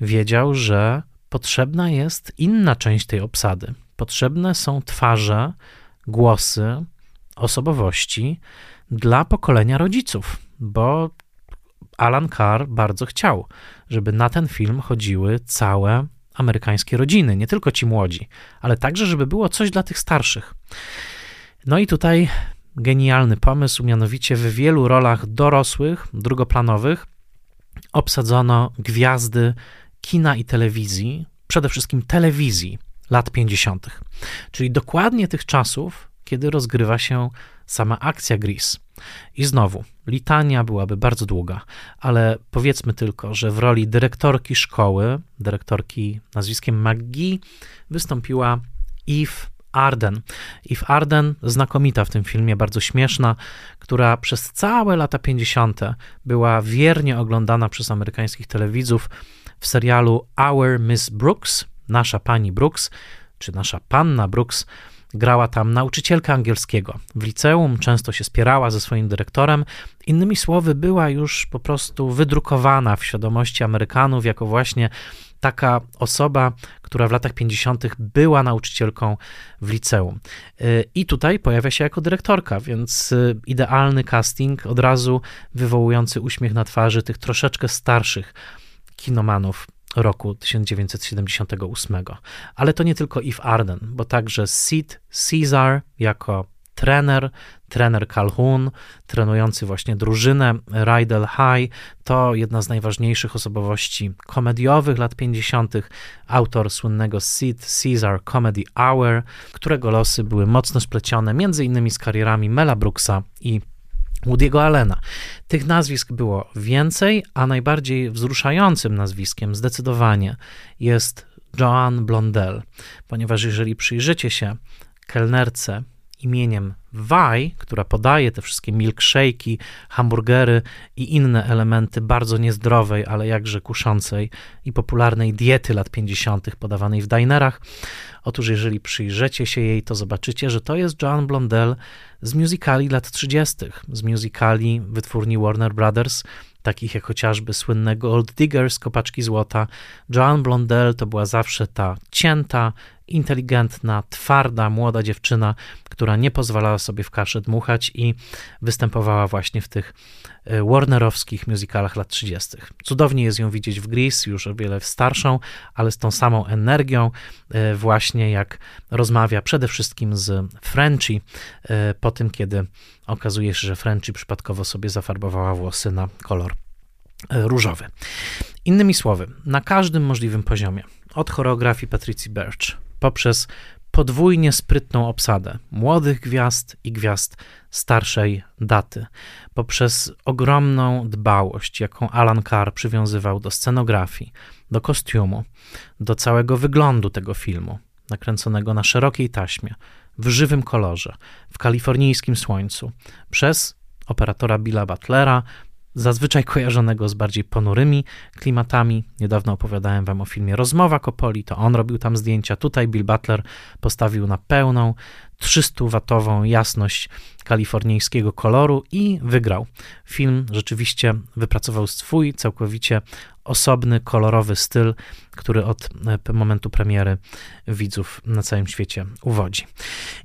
wiedział, że potrzebna jest inna część tej obsady. Potrzebne są twarze, głosy, osobowości dla pokolenia rodziców, bo Alan Carr bardzo chciał, żeby na ten film chodziły całe amerykańskie rodziny, nie tylko ci młodzi, ale także, żeby było coś dla tych starszych. No i tutaj genialny pomysł, mianowicie w wielu rolach dorosłych, drugoplanowych obsadzono gwiazdy kina i telewizji, przede wszystkim telewizji lat 50., czyli dokładnie tych czasów, kiedy rozgrywa się sama akcja Gris. I znowu, litania byłaby bardzo długa, ale powiedzmy tylko, że w roli dyrektorki szkoły, dyrektorki nazwiskiem McGee, wystąpiła Eve Arden. Eve Arden, znakomita w tym filmie, bardzo śmieszna, która przez całe lata 50. była wiernie oglądana przez amerykańskich telewidzów w serialu Our Miss Brooks, nasza pani Brooks, czy nasza panna Brooks, Grała tam nauczycielka angielskiego. W liceum często się spierała ze swoim dyrektorem. Innymi słowy, była już po prostu wydrukowana w świadomości Amerykanów jako właśnie taka osoba, która w latach 50. była nauczycielką w liceum. I tutaj pojawia się jako dyrektorka, więc idealny casting, od razu wywołujący uśmiech na twarzy tych troszeczkę starszych kinomanów roku 1978. Ale to nie tylko Eve Arden, bo także Sid Caesar jako trener, trener Calhoun, trenujący właśnie drużynę Rydell High, to jedna z najważniejszych osobowości komediowych lat 50., autor słynnego Sid Caesar Comedy Hour, którego losy były mocno splecione między innymi z karierami Mela Brooksa i Woody'ego Allena. Tych nazwisk było więcej, a najbardziej wzruszającym nazwiskiem zdecydowanie jest Joan Blondell, ponieważ jeżeli przyjrzycie się kelnerce imieniem Waj, która podaje te wszystkie milkshake'i, hamburgery i inne elementy bardzo niezdrowej, ale jakże kuszącej i popularnej diety lat 50. podawanej w dinerach. Otóż jeżeli przyjrzycie się jej, to zobaczycie, że to jest Joan Blondell z musicali lat 30., z musicali wytwórni Warner Brothers, takich jak chociażby słynne Gold Diggers, Kopaczki Złota. Joan Blondell to była zawsze ta cięta, inteligentna, twarda, młoda dziewczyna, która nie pozwalała sobie w kaszę dmuchać i występowała właśnie w tych e, warnerowskich musicalach lat 30. Cudownie jest ją widzieć w Grease, już o wiele starszą, ale z tą samą energią, e, właśnie jak rozmawia przede wszystkim z Frenchie e, po tym, kiedy okazuje się, że Frenchie przypadkowo sobie zafarbowała włosy na kolor różowy. Innymi słowy, na każdym możliwym poziomie, od choreografii Patricji Birch poprzez podwójnie sprytną obsadę młodych gwiazd i gwiazd starszej daty, poprzez ogromną dbałość, jaką Alan Carr przywiązywał do scenografii, do kostiumu, do całego wyglądu tego filmu, nakręconego na szerokiej taśmie, w żywym kolorze, w kalifornijskim słońcu, przez operatora Billa Butlera, zazwyczaj kojarzonego z bardziej ponurymi klimatami. Niedawno opowiadałem wam o filmie Rozmowa Kopoli, to on robił tam zdjęcia. Tutaj Bill Butler postawił na pełną 300-watową jasność kalifornijskiego koloru i wygrał. Film rzeczywiście wypracował swój całkowicie osobny, kolorowy styl, który od e, momentu premiery widzów na całym świecie uwodzi.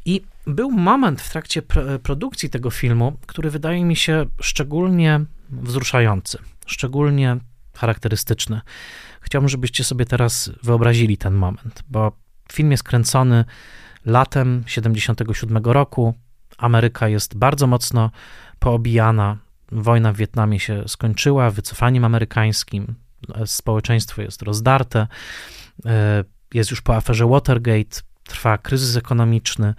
I był moment w trakcie produkcji tego filmu, który wydaje mi się szczególnie wzruszający, szczególnie charakterystyczny. Chciałbym, żebyście sobie teraz wyobrazili ten moment, bo film jest kręcony latem 77 roku. Ameryka jest bardzo mocno poobijana wojna w Wietnamie się skończyła wycofaniem amerykańskim, społeczeństwo jest rozdarte, jest już po aferze Watergate, trwa kryzys ekonomiczny.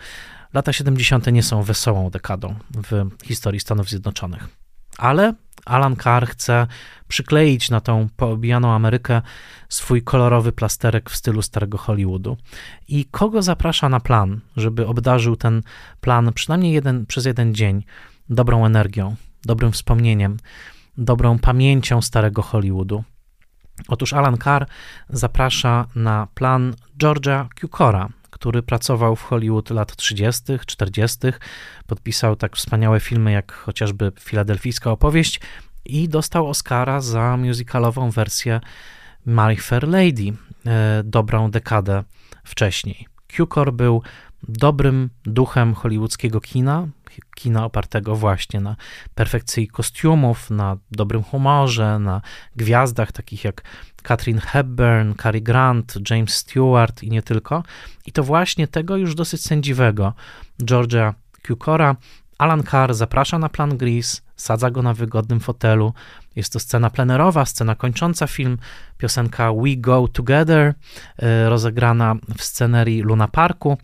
Lata 70. nie są wesołą dekadą w historii Stanów Zjednoczonych. Ale Alan Carr chce przykleić na tą poobijaną Amerykę swój kolorowy plasterek w stylu starego Hollywoodu. I kogo zaprasza na plan, żeby obdarzył ten plan przynajmniej jeden, przez jeden dzień dobrą energią, dobrym wspomnieniem, dobrą pamięcią starego Hollywoodu? Otóż Alan Carr zaprasza na plan George'a Cukora, który pracował w Hollywood lat 30., 40., podpisał tak wspaniałe filmy jak chociażby Filadelfijska opowieść i dostał Oscara za musicalową wersję My Fair Lady, e, dobrą dekadę wcześniej. Cukor był dobrym duchem hollywoodzkiego kina, kina opartego właśnie na perfekcji kostiumów, na dobrym humorze, na gwiazdach takich jak Katrin Hepburn, Cary Grant, James Stewart i nie tylko. I to właśnie tego już dosyć sędziwego Georgia Cukora Alan Carr zaprasza na plan Grease, sadza go na wygodnym fotelu. Jest to scena plenerowa, scena kończąca film, piosenka We Go Together, e, rozegrana w scenerii Luna Parku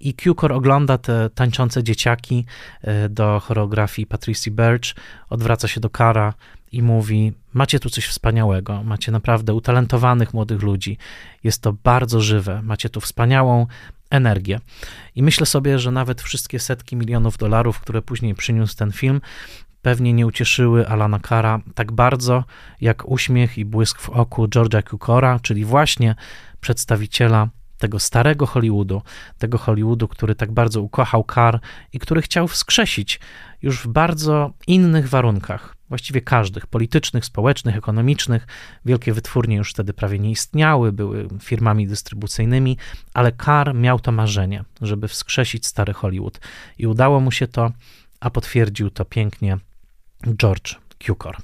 i Cukor ogląda te tańczące dzieciaki e, do choreografii Patricia Birch, odwraca się do Kara i mówi: Macie tu coś wspaniałego, macie naprawdę utalentowanych młodych ludzi, jest to bardzo żywe, macie tu wspaniałą energię. I myślę sobie, że nawet wszystkie setki milionów dolarów, które później przyniósł ten film, pewnie nie ucieszyły Alana Kara tak bardzo, jak uśmiech i błysk w oku George'a Cukora, czyli właśnie przedstawiciela tego starego Hollywoodu, tego Hollywoodu, który tak bardzo ukochał Carr i który chciał wskrzesić już w bardzo innych warunkach, właściwie każdych, politycznych, społecznych, ekonomicznych. Wielkie wytwórnie już wtedy prawie nie istniały, były firmami dystrybucyjnymi, ale Carr miał to marzenie, żeby wskrzesić stary Hollywood i udało mu się to, a potwierdził to pięknie George Cukor.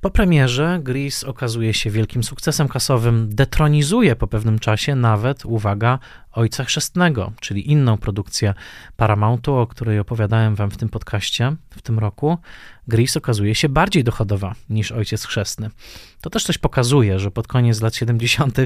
Po premierze Grease okazuje się wielkim sukcesem kasowym, detronizuje po pewnym czasie nawet, uwaga, Ojca Chrzestnego, czyli inną produkcję Paramountu, o której opowiadałem wam w tym podcaście w tym roku. Grease okazuje się bardziej dochodowa niż Ojciec Chrzestny. To też coś pokazuje, że pod koniec lat 70.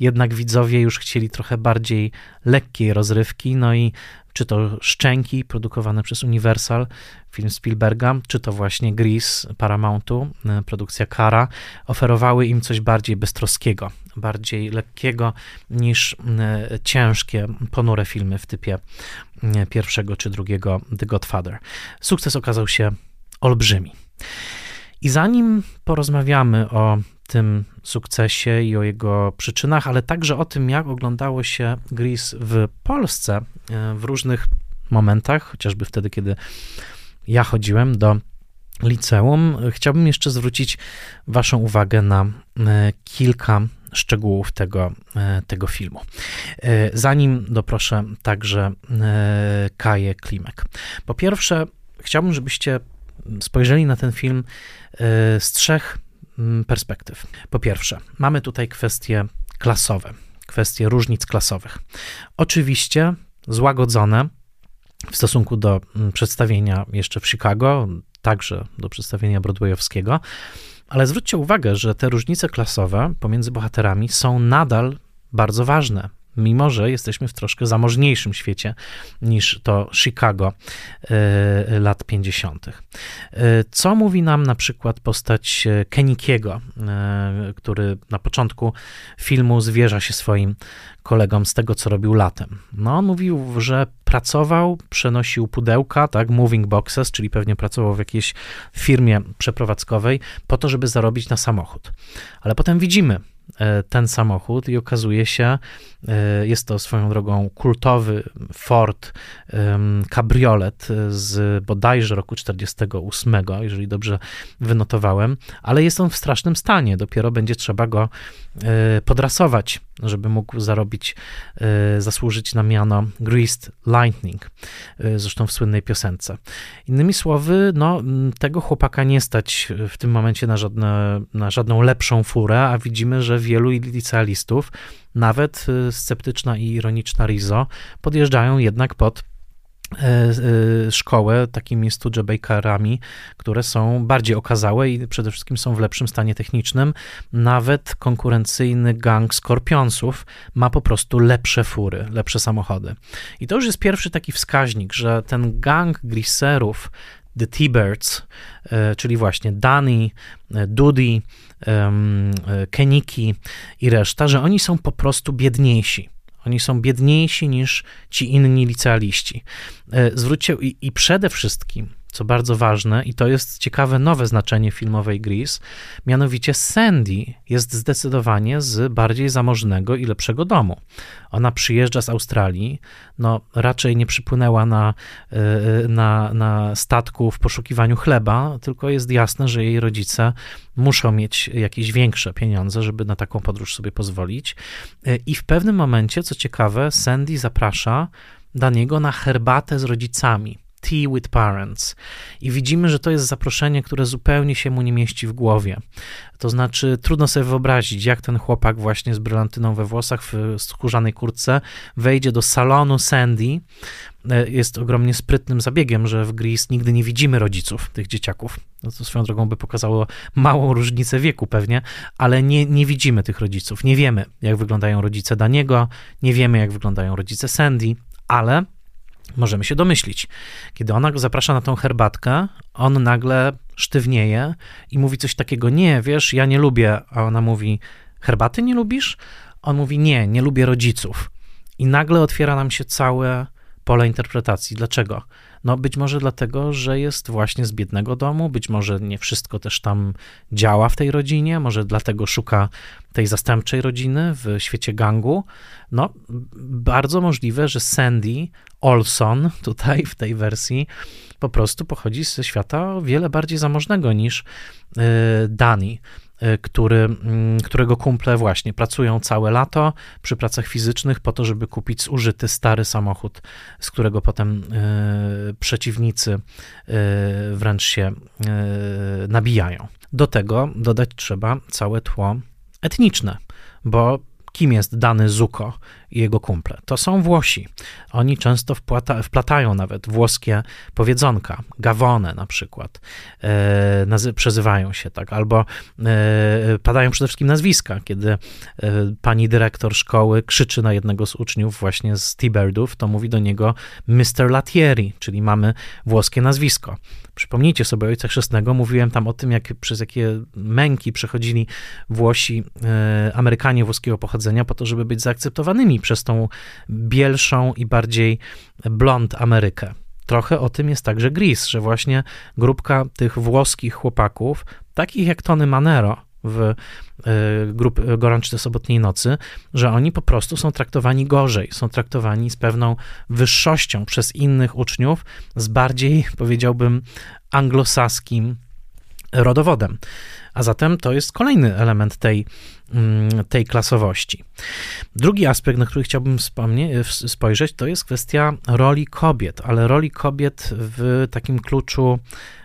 jednak widzowie już chcieli trochę bardziej lekkiej rozrywki, no i czy to Szczęki produkowane przez Universal, film Spielberga, czy to właśnie Grease Paramountu, e, produkcja Kara, oferowały im coś bardziej beztroskiego, bardziej lekkiego niż e, ciężkie, ponure filmy w typie e, pierwszego czy drugiego The Godfather. Sukces okazał się olbrzymi. I zanim porozmawiamy o tym sukcesie i o jego przyczynach, ale także o tym, jak oglądało się Gris w Polsce e, w różnych momentach, chociażby wtedy, kiedy ja chodziłem do liceum, chciałbym jeszcze zwrócić Waszą uwagę na e, kilka szczegółów tego, e, tego filmu. Zanim doproszę także Kaję Klimek. Po pierwsze, chciałbym, żebyście spojrzeli na ten film z trzech perspektyw. Po pierwsze, mamy tutaj kwestie klasowe, kwestie różnic klasowych. Oczywiście złagodzone w stosunku do mm, przedstawienia jeszcze w Chicago, także do przedstawienia broadwayowskiego, ale zwróćcie uwagę, że te różnice klasowe pomiędzy bohaterami są nadal bardzo ważne mimo że jesteśmy w troszkę zamożniejszym świecie niż to Chicago e, lat 50. E, co mówi nam na przykład postać e, Kenikiego, który na początku filmu zwierza się swoim kolegom z tego, co robił latem. No, on mówił, że pracował, przenosił pudełka, tak, moving boxes, czyli pewnie pracował w jakiejś firmie przeprowadzkowej po to, żeby zarobić na samochód. Ale potem widzimy, ten samochód i okazuje się, e, jest to swoją drogą kultowy Ford kabriolet z bodajże roku 48, jeżeli dobrze wynotowałem, ale jest on w strasznym stanie. Dopiero będzie trzeba go e, podrasować, żeby mógł zarobić, zasłużyć na miano Greased Lightning, zresztą w słynnej piosence. Innymi słowy, no, tego chłopaka nie stać w tym momencie na, żadne, na żadną lepszą furę, a widzimy, że wielu licealistów, nawet y, sceptyczna i ironiczna Rizo, podjeżdżają jednak pod E, e, szkołę takimi Studebakerami, które są bardziej okazałe i przede wszystkim są w lepszym stanie technicznym. Nawet konkurencyjny gang Skorpionsów ma po prostu lepsze fury, lepsze samochody. I to już jest pierwszy taki wskaźnik, że ten gang griserów, The T-Birds, e, czyli właśnie Danny, Dudy, Keniki i reszta, że oni są po prostu biedniejsi. Oni są biedniejsi niż ci inni licealiści. E, zwróćcie i, i przede wszystkim, co bardzo ważne, i to jest ciekawe nowe znaczenie filmowej Grease, mianowicie Sandy jest zdecydowanie z bardziej zamożnego i lepszego domu. Ona przyjeżdża z Australii, no raczej nie przypłynęła na, e, na, na statku w poszukiwaniu chleba, tylko jest jasne, że jej rodzice muszą mieć jakieś większe pieniądze, żeby na taką podróż sobie pozwolić. E, I w pewnym momencie, co ciekawe, Sandy zaprasza Daniego na herbatę z rodzicami. Tea with Parents. I widzimy, że to jest zaproszenie, które zupełnie się mu nie mieści w głowie. To znaczy, trudno sobie wyobrazić, jak ten chłopak właśnie z brylantyną we włosach, w skórzanej kurtce, wejdzie do salonu Sandy. E, jest ogromnie sprytnym zabiegiem, że w Grease nigdy nie widzimy rodziców tych dzieciaków. No to swoją drogą by pokazało małą różnicę wieku pewnie, ale nie, nie widzimy tych rodziców. Nie wiemy, jak wyglądają rodzice Daniego, nie wiemy, jak wyglądają rodzice Sandy, ale Możemy się domyślić. Kiedy ona go zaprasza na tą herbatkę, on nagle sztywnieje i mówi coś takiego: Nie, wiesz, ja nie lubię. A ona mówi: Herbaty nie lubisz? On mówi: Nie, nie lubię rodziców. I nagle otwiera nam się całe pole interpretacji. Dlaczego? No być może dlatego, że jest właśnie z biednego domu, być może nie wszystko też tam działa w tej rodzinie, może dlatego szuka tej zastępczej rodziny w świecie gangu. No, bardzo możliwe, że Sandy Olson tutaj w tej wersji po prostu pochodzi ze świata o wiele bardziej zamożnego niż y, Dani. Y, który, mm, którego kumple właśnie pracują całe lato przy pracach fizycznych po to, żeby kupić zużyty stary samochód, z którego potem y, przeciwnicy y, wręcz się nabijają. Do tego dodać trzeba całe tło etniczne, bo kim jest dany Zuko i jego kumple? To są Włosi. Oni często wplata, wplatają nawet włoskie powiedzonka, gawone na przykład, e, nazy- przezywają się tak, albo e, padają przede wszystkim nazwiska, kiedy e, pani dyrektor szkoły krzyczy na jednego z uczniów właśnie z Tiberdów, to mówi do niego Mr. Latieri, czyli mamy włoskie nazwisko. Przypomnijcie sobie Ojca Chrzestnego, mówiłem tam o tym, jak przez jakie męki przechodzili Włosi, e, Amerykanie włoskiego pochodzenia po to, żeby być zaakceptowanymi przez tą bielszą i bardziej blond Amerykę. Trochę o tym jest także Gris, że właśnie grupka tych włoskich chłopaków, takich jak Tony Manero w y, grup Gorączce Sobotniej Nocy, że oni po prostu są traktowani gorzej, są traktowani z pewną wyższością przez innych uczniów, z bardziej, powiedziałbym, anglosaskim rodowodem. A zatem to jest kolejny element tej, tej klasowości. Drugi aspekt, na który chciałbym spojrzeć, to jest kwestia roli kobiet, ale roli kobiet w takim kluczu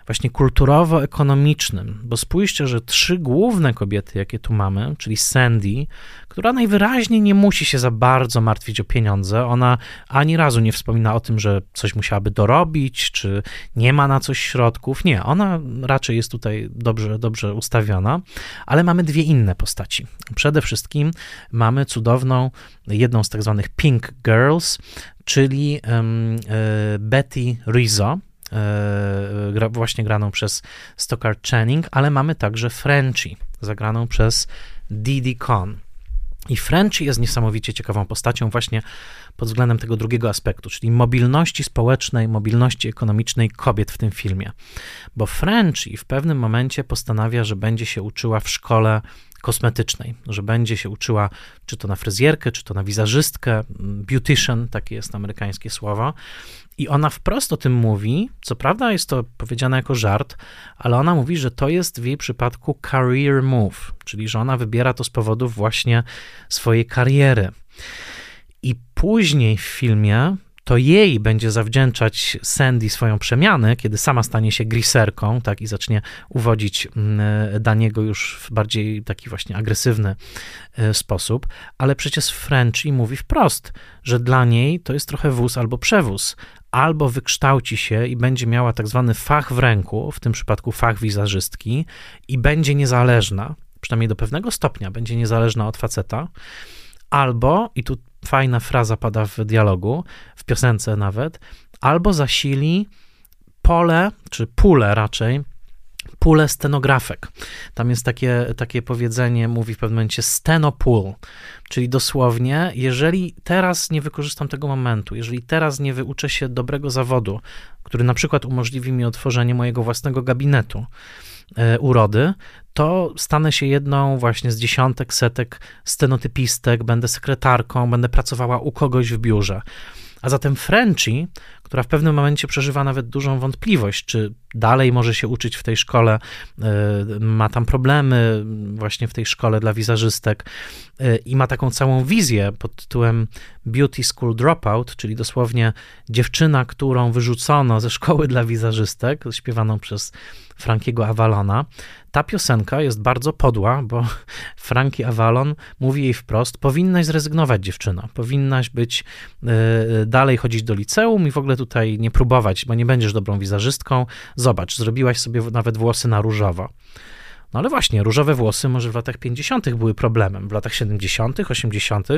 właśnie kulturowo-ekonomicznym, bo spójrzcie, że trzy główne kobiety, jakie tu mamy, czyli Sandy, która najwyraźniej nie musi się za bardzo martwić o pieniądze, ona ani razu nie wspomina o tym, że coś musiałaby dorobić, czy nie ma na coś środków, nie, ona raczej jest tutaj dobrze, dobrze ustawiona, ale mamy dwie inne postaci. Przede wszystkim mamy cudowną, jedną z tak zwanych Pink Girls, czyli um, Betty Rizzo, E, właśnie graną przez Stockard Channing, ale mamy także Frenchie, zagraną przez Didi Con. I Frenchie jest niesamowicie ciekawą postacią właśnie pod względem tego drugiego aspektu, czyli mobilności społecznej, mobilności ekonomicznej kobiet w tym filmie. Bo Frenchie w pewnym momencie postanawia, że będzie się uczyła w szkole kosmetycznej, że będzie się uczyła czy to na fryzjerkę, czy to na wizerzystkę, beautician, takie jest amerykańskie słowo. I ona wprost o tym mówi. Co prawda jest to powiedziane jako żart, ale ona mówi, że to jest w jej przypadku career move, czyli że ona wybiera to z powodów właśnie swojej kariery. I później w filmie to jej będzie zawdzięczać Sandy swoją przemianę, kiedy sama stanie się griserką, tak, i zacznie uwodzić mm, Daniego już w bardziej taki właśnie agresywny e, sposób, ale przecież Frenchy mówi wprost, że dla niej to jest trochę wóz albo przewóz, albo wykształci się i będzie miała tak zwany fach w ręku, w tym przypadku fach wizerzystki, i będzie niezależna, przynajmniej do pewnego stopnia, będzie niezależna od faceta, albo, i tu fajna fraza pada w dialogu, w piosence nawet, albo zasili pole, czy pulę raczej, pulę stenografek. Tam jest takie, takie powiedzenie, mówi w pewnym momencie stenopool, czyli dosłownie, jeżeli teraz nie wykorzystam tego momentu, jeżeli teraz nie wyuczę się dobrego zawodu, który na przykład umożliwi mi otworzenie mojego własnego gabinetu, urody, to stanę się jedną właśnie z dziesiątek, setek stenotypistek, będę sekretarką, będę pracowała u kogoś w biurze. A zatem Frenchie, która w pewnym momencie przeżywa nawet dużą wątpliwość, czy dalej może się uczyć w tej szkole, y, ma tam problemy właśnie w tej szkole dla wizerzystek y, i ma taką całą wizję pod tytułem Beauty School Dropout, czyli dosłownie dziewczyna, którą wyrzucono ze szkoły dla wizerzystek, śpiewaną przez Frankiego Avalona. Ta piosenka jest bardzo podła, bo Frankie Avalon mówi jej wprost: Powinnaś zrezygnować, dziewczyna. Powinnaś być y, dalej chodzić do liceum i w ogóle tutaj nie próbować, bo nie będziesz dobrą wizerzystką. Zobacz, zrobiłaś sobie nawet włosy na różowo. No ale właśnie, różowe włosy może w latach 50. były problemem. W latach 70., 80.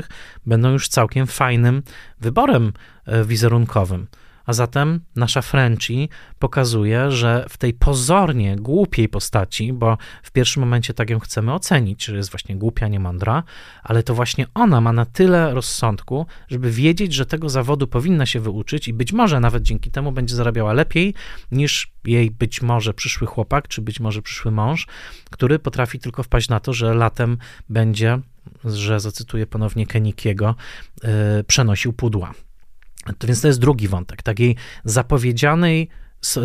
będą już całkiem fajnym wyborem e, wizerunkowym. A zatem nasza Frenchie pokazuje, że w tej pozornie głupiej postaci, bo w pierwszym momencie tak ją chcemy ocenić, że jest właśnie głupia, nie mądra, ale to właśnie ona ma na tyle rozsądku, żeby wiedzieć, że tego zawodu powinna się wyuczyć i być może nawet dzięki temu będzie zarabiała lepiej niż jej być może przyszły chłopak, czy być może przyszły mąż, który potrafi tylko wpaść na to, że latem będzie, że zacytuję ponownie Kenikiego, yy, przenosił pudła. To więc to jest drugi wątek, takiej zapowiedzianej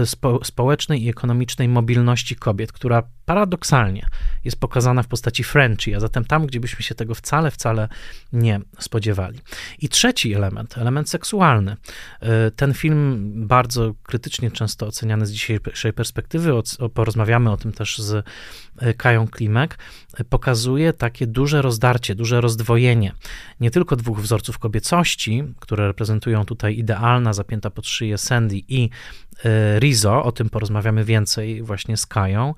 spo, społecznej i ekonomicznej mobilności kobiet, która paradoksalnie jest pokazana w postaci Frenchie, a zatem tam, gdzie byśmy się tego wcale, wcale nie spodziewali. I trzeci element, element seksualny. E, ten film bardzo krytycznie często oceniany z dzisiejszej perspektywy, porozmawiamy o tym też z e, Kają Klimek, e, pokazuje takie duże rozdarcie, duże rozdwojenie nie tylko dwóch wzorców kobiecości, które reprezentują tutaj idealna, zapięta pod szyję Sandy i Rizo, o tym porozmawiamy więcej właśnie z Kają,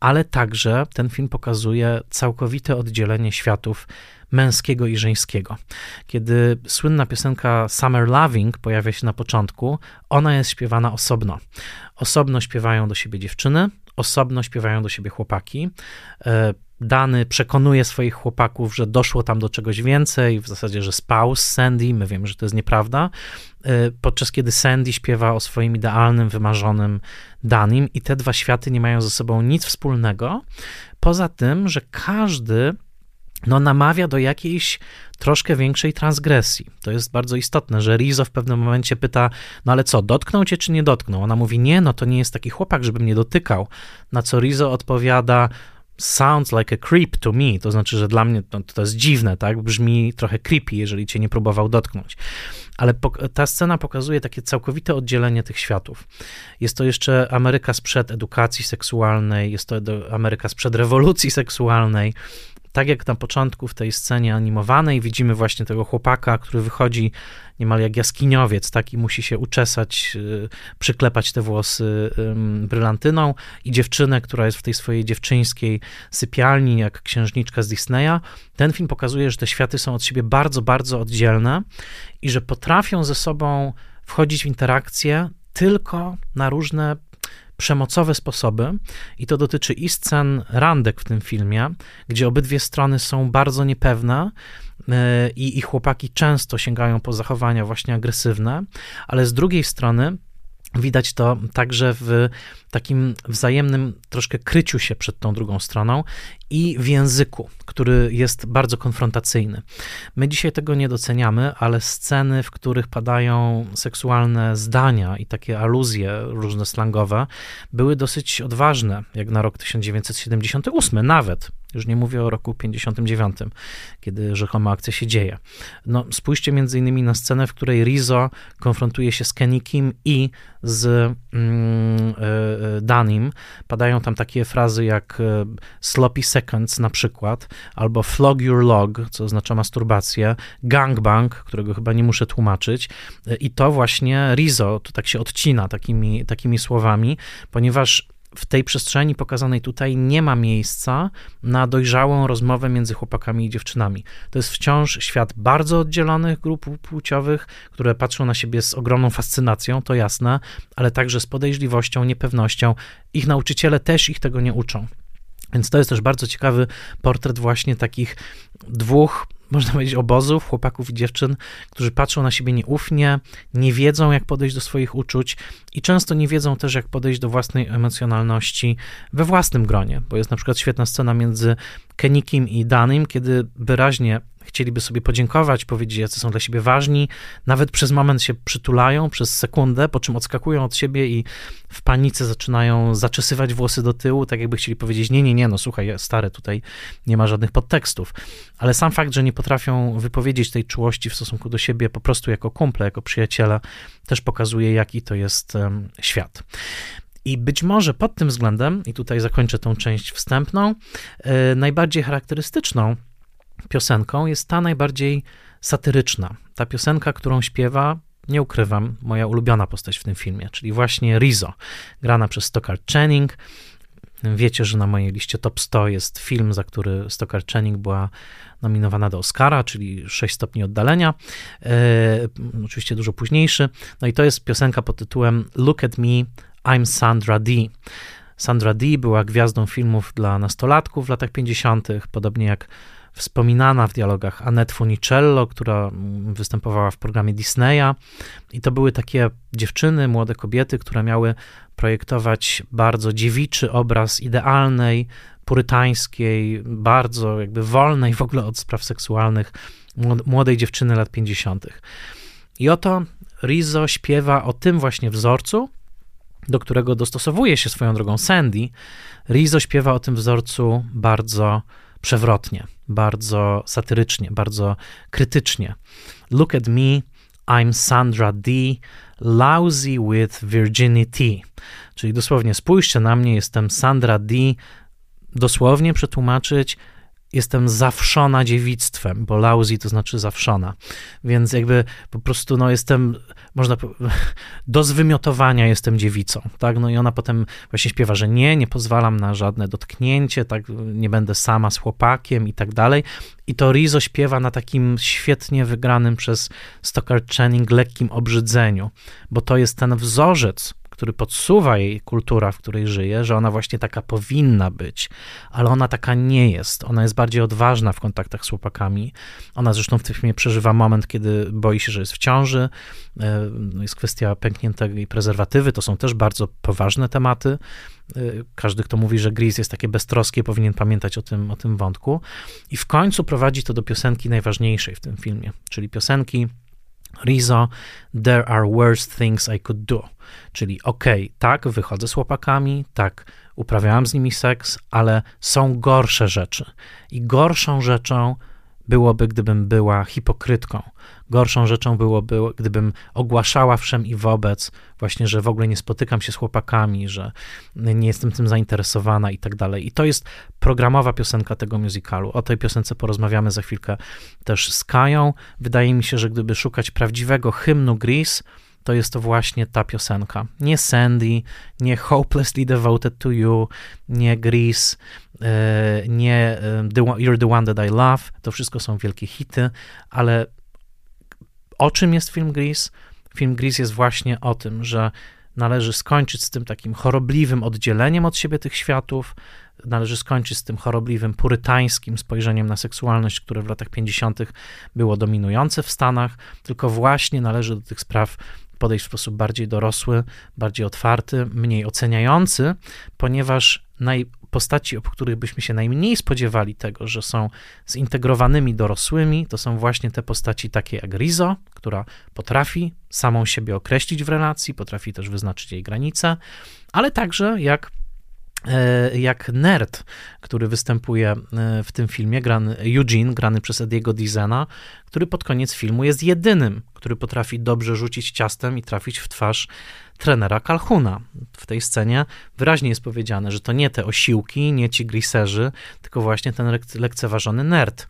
ale także ten film pokazuje całkowite oddzielenie światów męskiego i żeńskiego. Kiedy słynna piosenka Summer Loving pojawia się na początku, ona jest śpiewana osobno. Osobno śpiewają do siebie dziewczyny, osobno śpiewają do siebie chłopaki. Dany przekonuje swoich chłopaków, że doszło tam do czegoś więcej, w zasadzie, że spał z Sandy. My wiemy, że to jest nieprawda. E, podczas kiedy Sandy śpiewa o swoim idealnym, wymarzonym Danim, i te dwa światy nie mają ze sobą nic wspólnego, poza tym, że każdy no, namawia do jakiejś troszkę większej transgresji. To jest bardzo istotne, że Rizo w pewnym momencie pyta, no ale co, dotknął cię czy nie dotknął? Ona mówi, nie, no to nie jest taki chłopak, żeby mnie dotykał. Na co Rizo odpowiada, sounds like a creep to me, to znaczy, że dla mnie to, to jest dziwne, tak? Brzmi trochę creepy, jeżeli cię nie próbował dotknąć. Ale ta scena pokazuje takie całkowite oddzielenie tych światów. Jest to jeszcze Ameryka sprzed edukacji seksualnej, jest to Ameryka sprzed rewolucji seksualnej, tak jak na początku w tej scenie animowanej widzimy właśnie tego chłopaka, który wychodzi niemal jak jaskiniowiec, tak, i musi się uczesać, y, przyklepać te włosy brylantyną i dziewczynę, która jest w tej swojej dziewczyńskiej sypialni, jak księżniczka z Disneya. Ten film pokazuje, że te światy są od siebie bardzo, bardzo oddzielne i że potrafią ze sobą wchodzić w interakcję tylko na różne przemocowe sposoby i to dotyczy i scen randek w tym filmie, gdzie obydwie strony są bardzo niepewne e, i, i chłopaki często sięgają po zachowania właśnie agresywne, ale z drugiej strony Widać to także w takim wzajemnym troszkę kryciu się przed tą drugą stroną i w języku, który jest bardzo konfrontacyjny. My dzisiaj tego nie doceniamy, ale sceny, w których padają seksualne zdania i takie aluzje różne slangowe, były dosyć odważne, jak na rok 1978 nawet Już nie mówię o roku 59, kiedy rzekoma akcja się dzieje. No, spójrzcie między innymi na scenę, w której Rizzo konfrontuje się z Kenikiem i z mm, e, Danim. Padają tam takie frazy jak e, sloppy seconds na przykład, albo flog your log, co oznacza masturbację, gangbang, którego chyba nie muszę tłumaczyć. E, I to właśnie Rizzo to tak się odcina takimi, takimi słowami, ponieważ w tej przestrzeni pokazanej tutaj nie ma miejsca na dojrzałą rozmowę między chłopakami i dziewczynami. To jest wciąż świat bardzo oddzielonych grup płciowych, które patrzą na siebie z ogromną fascynacją, to jasne, ale także z podejrzliwością, niepewnością. Ich nauczyciele też ich tego nie uczą. Więc to jest też bardzo ciekawy portret właśnie takich dwóch można powiedzieć, obozów, chłopaków i dziewczyn, którzy patrzą na siebie nieufnie, nie wiedzą, jak podejść do swoich uczuć i często nie wiedzą też, jak podejść do własnej emocjonalności we własnym gronie, bo jest na przykład świetna scena między Kenikiem i Danym, kiedy wyraźnie chcieliby sobie podziękować, powiedzieć, jacy są dla siebie ważni, nawet przez moment się przytulają, przez sekundę, po czym odskakują od siebie i w panice zaczynają zaczesywać włosy do tyłu, tak jakby chcieli powiedzieć, nie, nie, nie, no słuchaj, stary, tutaj nie ma żadnych podtekstów. Ale sam fakt, że nie potrafią wypowiedzieć tej czułości w stosunku do siebie po prostu jako kumple, jako przyjaciele, też pokazuje, jaki to jest um, świat. I być może pod tym względem, i tutaj zakończę tą część wstępną, yy, najbardziej charakterystyczną piosenką jest ta najbardziej satyryczna. Ta piosenka, którą śpiewa, nie ukrywam, moja ulubiona postać w tym filmie, czyli właśnie Rizzo, grana przez Stockard Channing. Wiecie, że na mojej liście top 100 jest film, za który Stockard Channing była nominowana do Oscara, czyli 6 stopni oddalenia, e, oczywiście dużo późniejszy. No i to jest piosenka pod tytułem Look at Me, I'm Sandra Dee. Sandra Dee była gwiazdą filmów dla nastolatków w latach 50., podobnie jak wspominana w dialogach Annette Funicello, która występowała w programie Disneya. I to były takie dziewczyny, młode kobiety, które miały projektować bardzo dziewiczy obraz idealnej, purytańskiej, bardzo jakby wolnej w ogóle od spraw seksualnych młodej dziewczyny lat 50. I oto Rizzo śpiewa o tym właśnie wzorcu, do którego dostosowuje się swoją drogą Sandy. Rizzo śpiewa o tym wzorcu bardzo przewrotnie, bardzo satyrycznie, bardzo krytycznie. Look at me, I'm Sandra D, lousy with virginity. Czyli dosłownie spójrzcie na mnie, jestem Sandra D, dosłownie przetłumaczyć, jestem zawszona dziewictwem, bo lousy to znaczy zawszona. Więc jakby po prostu no jestem, można do zwymiotowania jestem dziewicą, tak? No i ona potem właśnie śpiewa, że nie, nie pozwalam na żadne dotknięcie, tak, nie będę sama z chłopakiem i tak dalej. I to Rizo śpiewa na takim świetnie wygranym przez Stockard Channing lekkim obrzydzeniu, bo to jest ten wzorzec, który podsuwa jej kultura, w której żyje, że ona właśnie taka powinna być, ale ona taka nie jest. Ona jest bardziej odważna w kontaktach z chłopakami. Ona zresztą w tym filmie przeżywa moment, kiedy boi się, że jest w ciąży. E, no, jest kwestia pękniętej prezerwatywy. To są też bardzo poważne tematy. E, każdy, kto mówi, że Gris jest takie beztroskie, powinien pamiętać o tym, o tym wątku. I w końcu prowadzi to do piosenki najważniejszej w tym filmie, czyli piosenki Rizzo, there are worse things I could do. Czyli okej, okay, tak, wychodzę z chłopakami, tak, uprawiałam z nimi seks, ale są gorsze rzeczy. I gorszą rzeczą byłoby, gdybym była hipokrytką. Gorszą rzeczą byłoby, gdybym ogłaszała wszem i wobec, właśnie, że w ogóle nie spotykam się z chłopakami, że nie jestem tym zainteresowana i tak dalej. I to jest programowa piosenka tego musicalu. O tej piosence porozmawiamy za chwilkę też z Kają. Wydaje mi się, że gdyby szukać prawdziwego hymnu Grease, to jest to właśnie ta piosenka. Nie Sandy, nie Hopelessly Devoted to You, nie Grease, e, nie e, You're the One That I Love. To wszystko są wielkie hity, ale o czym jest film Grease? Film Grease jest właśnie o tym, że należy skończyć z tym takim chorobliwym oddzieleniem od siebie tych światów, należy skończyć z tym chorobliwym, purytańskim spojrzeniem na seksualność, które w latach 50. było dominujące w Stanach, tylko właśnie należy do tych spraw podejść w sposób bardziej dorosły, bardziej otwarty, mniej oceniający, ponieważ naj, postaci, o których byśmy się najmniej spodziewali tego, że są zintegrowanymi dorosłymi, to są właśnie te postaci takie jak Rizo, która potrafi samą siebie określić w relacji, potrafi też wyznaczyć jej granice, ale także jak jak nerd, który występuje e, w tym filmie, grany Eugene, grany przez Ediego Dizena, który pod koniec filmu jest jedynym, który potrafi dobrze rzucić ciastem i trafić w twarz trenera Calhuna. W tej scenie wyraźnie jest powiedziane, że to nie te osiłki, nie ci griserzy, tylko właśnie ten lekceważony nerd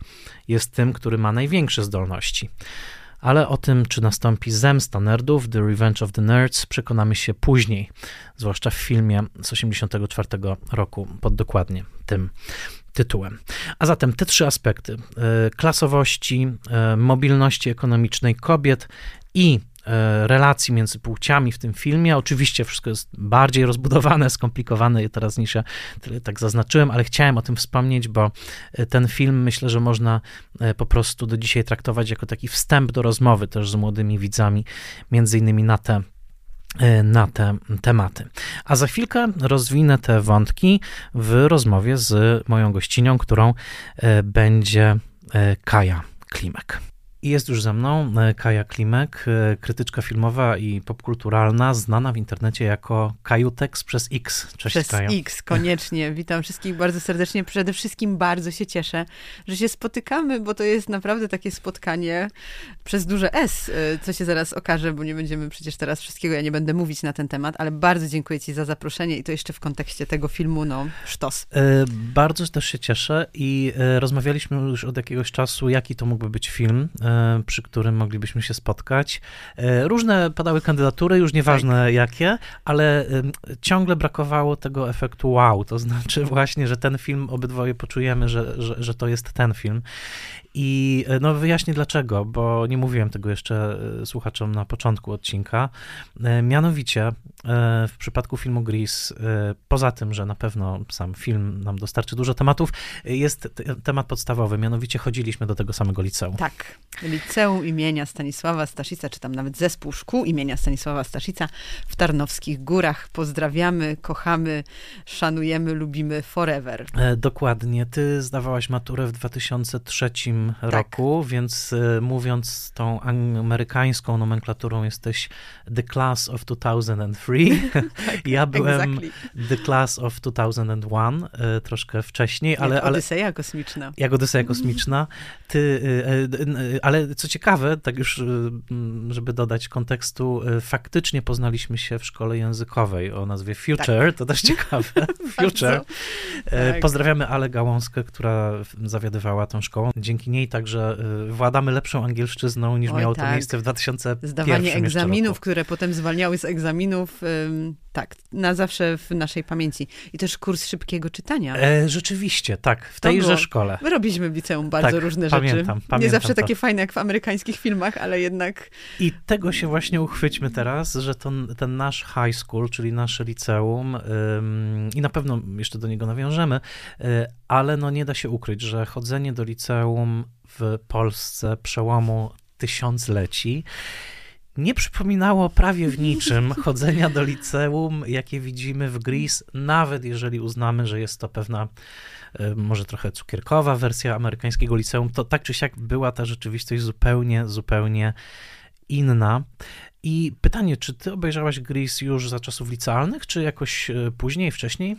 jest tym, który ma największe zdolności. Ale o tym, czy nastąpi zemsta nerdów, The Revenge of the Nerds, przekonamy się później, zwłaszcza w filmie z 1984 roku pod dokładnie tym tytułem. A zatem te trzy aspekty: e, klasowości, e, mobilności ekonomicznej kobiet i relacji między płciami w tym filmie. Oczywiście wszystko jest bardziej rozbudowane, skomplikowane teraz niż ja tak zaznaczyłem, ale chciałem o tym wspomnieć, bo e, ten film myślę, że można e, po prostu do dzisiaj traktować jako taki wstęp do rozmowy też z młodymi widzami, między innymi na te na te tematy. A za chwilkę rozwinę te wątki w rozmowie z moją gościnią, którą będzie Kaja Klimek. I jest już ze mną e, Kaja Klimek, e, krytyczka filmowa i popkulturalna, znana w internecie jako Kajutex przez X. Cześć przez Kaja. X, koniecznie. Witam wszystkich bardzo serdecznie. Przede wszystkim bardzo się cieszę, że się spotykamy, bo to jest naprawdę takie spotkanie przez duże S, e, co się zaraz okaże, bo nie będziemy przecież teraz wszystkiego, ja nie będę mówić na ten temat, ale bardzo dziękuję ci za zaproszenie i to jeszcze w kontekście tego filmu, no sztos. Bardzo też się cieszę i rozmawialiśmy już od jakiegoś czasu, jaki to mógłby być film przy którym moglibyśmy się spotkać. E, różne padały kandydatury, już nieważne tak. jakie, ale ciągle brakowało tego efektu wow, to znaczy właśnie, że ten film obydwoje poczujemy, że, że, że to jest ten film. I e, no wyjaśnię dlaczego, bo nie mówiłem tego jeszcze słuchaczom na początku odcinka. Mianowicie w przypadku filmu Gris, poza tym, że na pewno sam film nam dostarczy dużo tematów, jest temat podstawowy, mianowicie chodziliśmy do tego samego liceum. Tak, Liceum imienia Stanisława Staszica, czy tam nawet zespół szkół imienia Stanisława Staszica w Tarnowskich Górach. Pozdrawiamy, kochamy, szanujemy, lubimy forever. E, dokładnie. Ty zdawałaś maturę w 2003 tak. roku, więc e, mówiąc tą amerykańską nomenklaturą jesteś the class of 2003. tak, ja byłem exactly. the class of 2001, e, troszkę wcześniej, ale... Jak Odyseja kosmiczna. Jak Odyseja kosmiczna. Ty, ale co ciekawe, tak już, y, żeby dodać kontekstu, y, faktycznie poznaliśmy się w szkole językowej o nazwie Future, tak. to też ciekawe. Future. Tak. Pozdrawiamy Ale Gałąskę, która zawiadywała tą szkołą. Dzięki niej także y, władamy lepszą angielszczyzną niż Oj, miało tak. to miejsce w 2001 Zdawanie egzaminów, które potem zwalniały z egzaminów. Tak, na zawsze w naszej pamięci. I też kurs szybkiego czytania. E, rzeczywiście, tak, w tejże szkole. My robiliśmy w liceum bardzo tak, różne pamiętam, rzeczy. Pamiętam Nie zawsze to. takie fajne jak w amerykańskich filmach, ale jednak... I tego się właśnie uchwyćmy teraz, że to, ten nasz high school, czyli nasze liceum, ym, i na pewno jeszcze do niego nawiążemy, y, ale no nie da się ukryć, że chodzenie do liceum w Polsce przełomu tysiącleci nie przypominało prawie w niczym chodzenia do liceum, jakie widzimy w Grease, nawet jeżeli uznamy, że jest to pewna e, może trochę cukierkowa wersja amerykańskiego liceum, to tak czy siak była ta rzeczywistość zupełnie, zupełnie inna. I pytanie, czy ty obejrzałaś Grease już za czasów licealnych, czy jakoś e, później, wcześniej?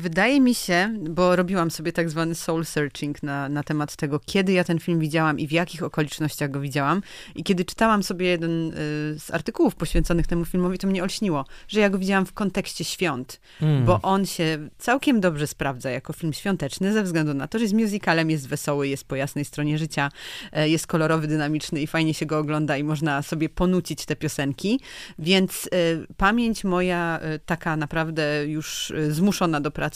Wydaje mi się, bo robiłam sobie tak zwany soul searching na, na temat tego, kiedy ja ten film widziałam i w jakich okolicznościach go widziałam. I kiedy czytałam sobie jeden y, z artykułów poświęconych temu filmowi, to mnie olśniło, że ja go widziałam w kontekście świąt, mm. bo on się całkiem dobrze sprawdza jako film świąteczny, ze względu na to, że z musicalem jest wesoły, jest po jasnej stronie życia, y, jest kolorowy, dynamiczny i fajnie się go ogląda i można sobie ponucić te piosenki. Więc y, pamięć moja y, taka naprawdę już zmuszona do pracy,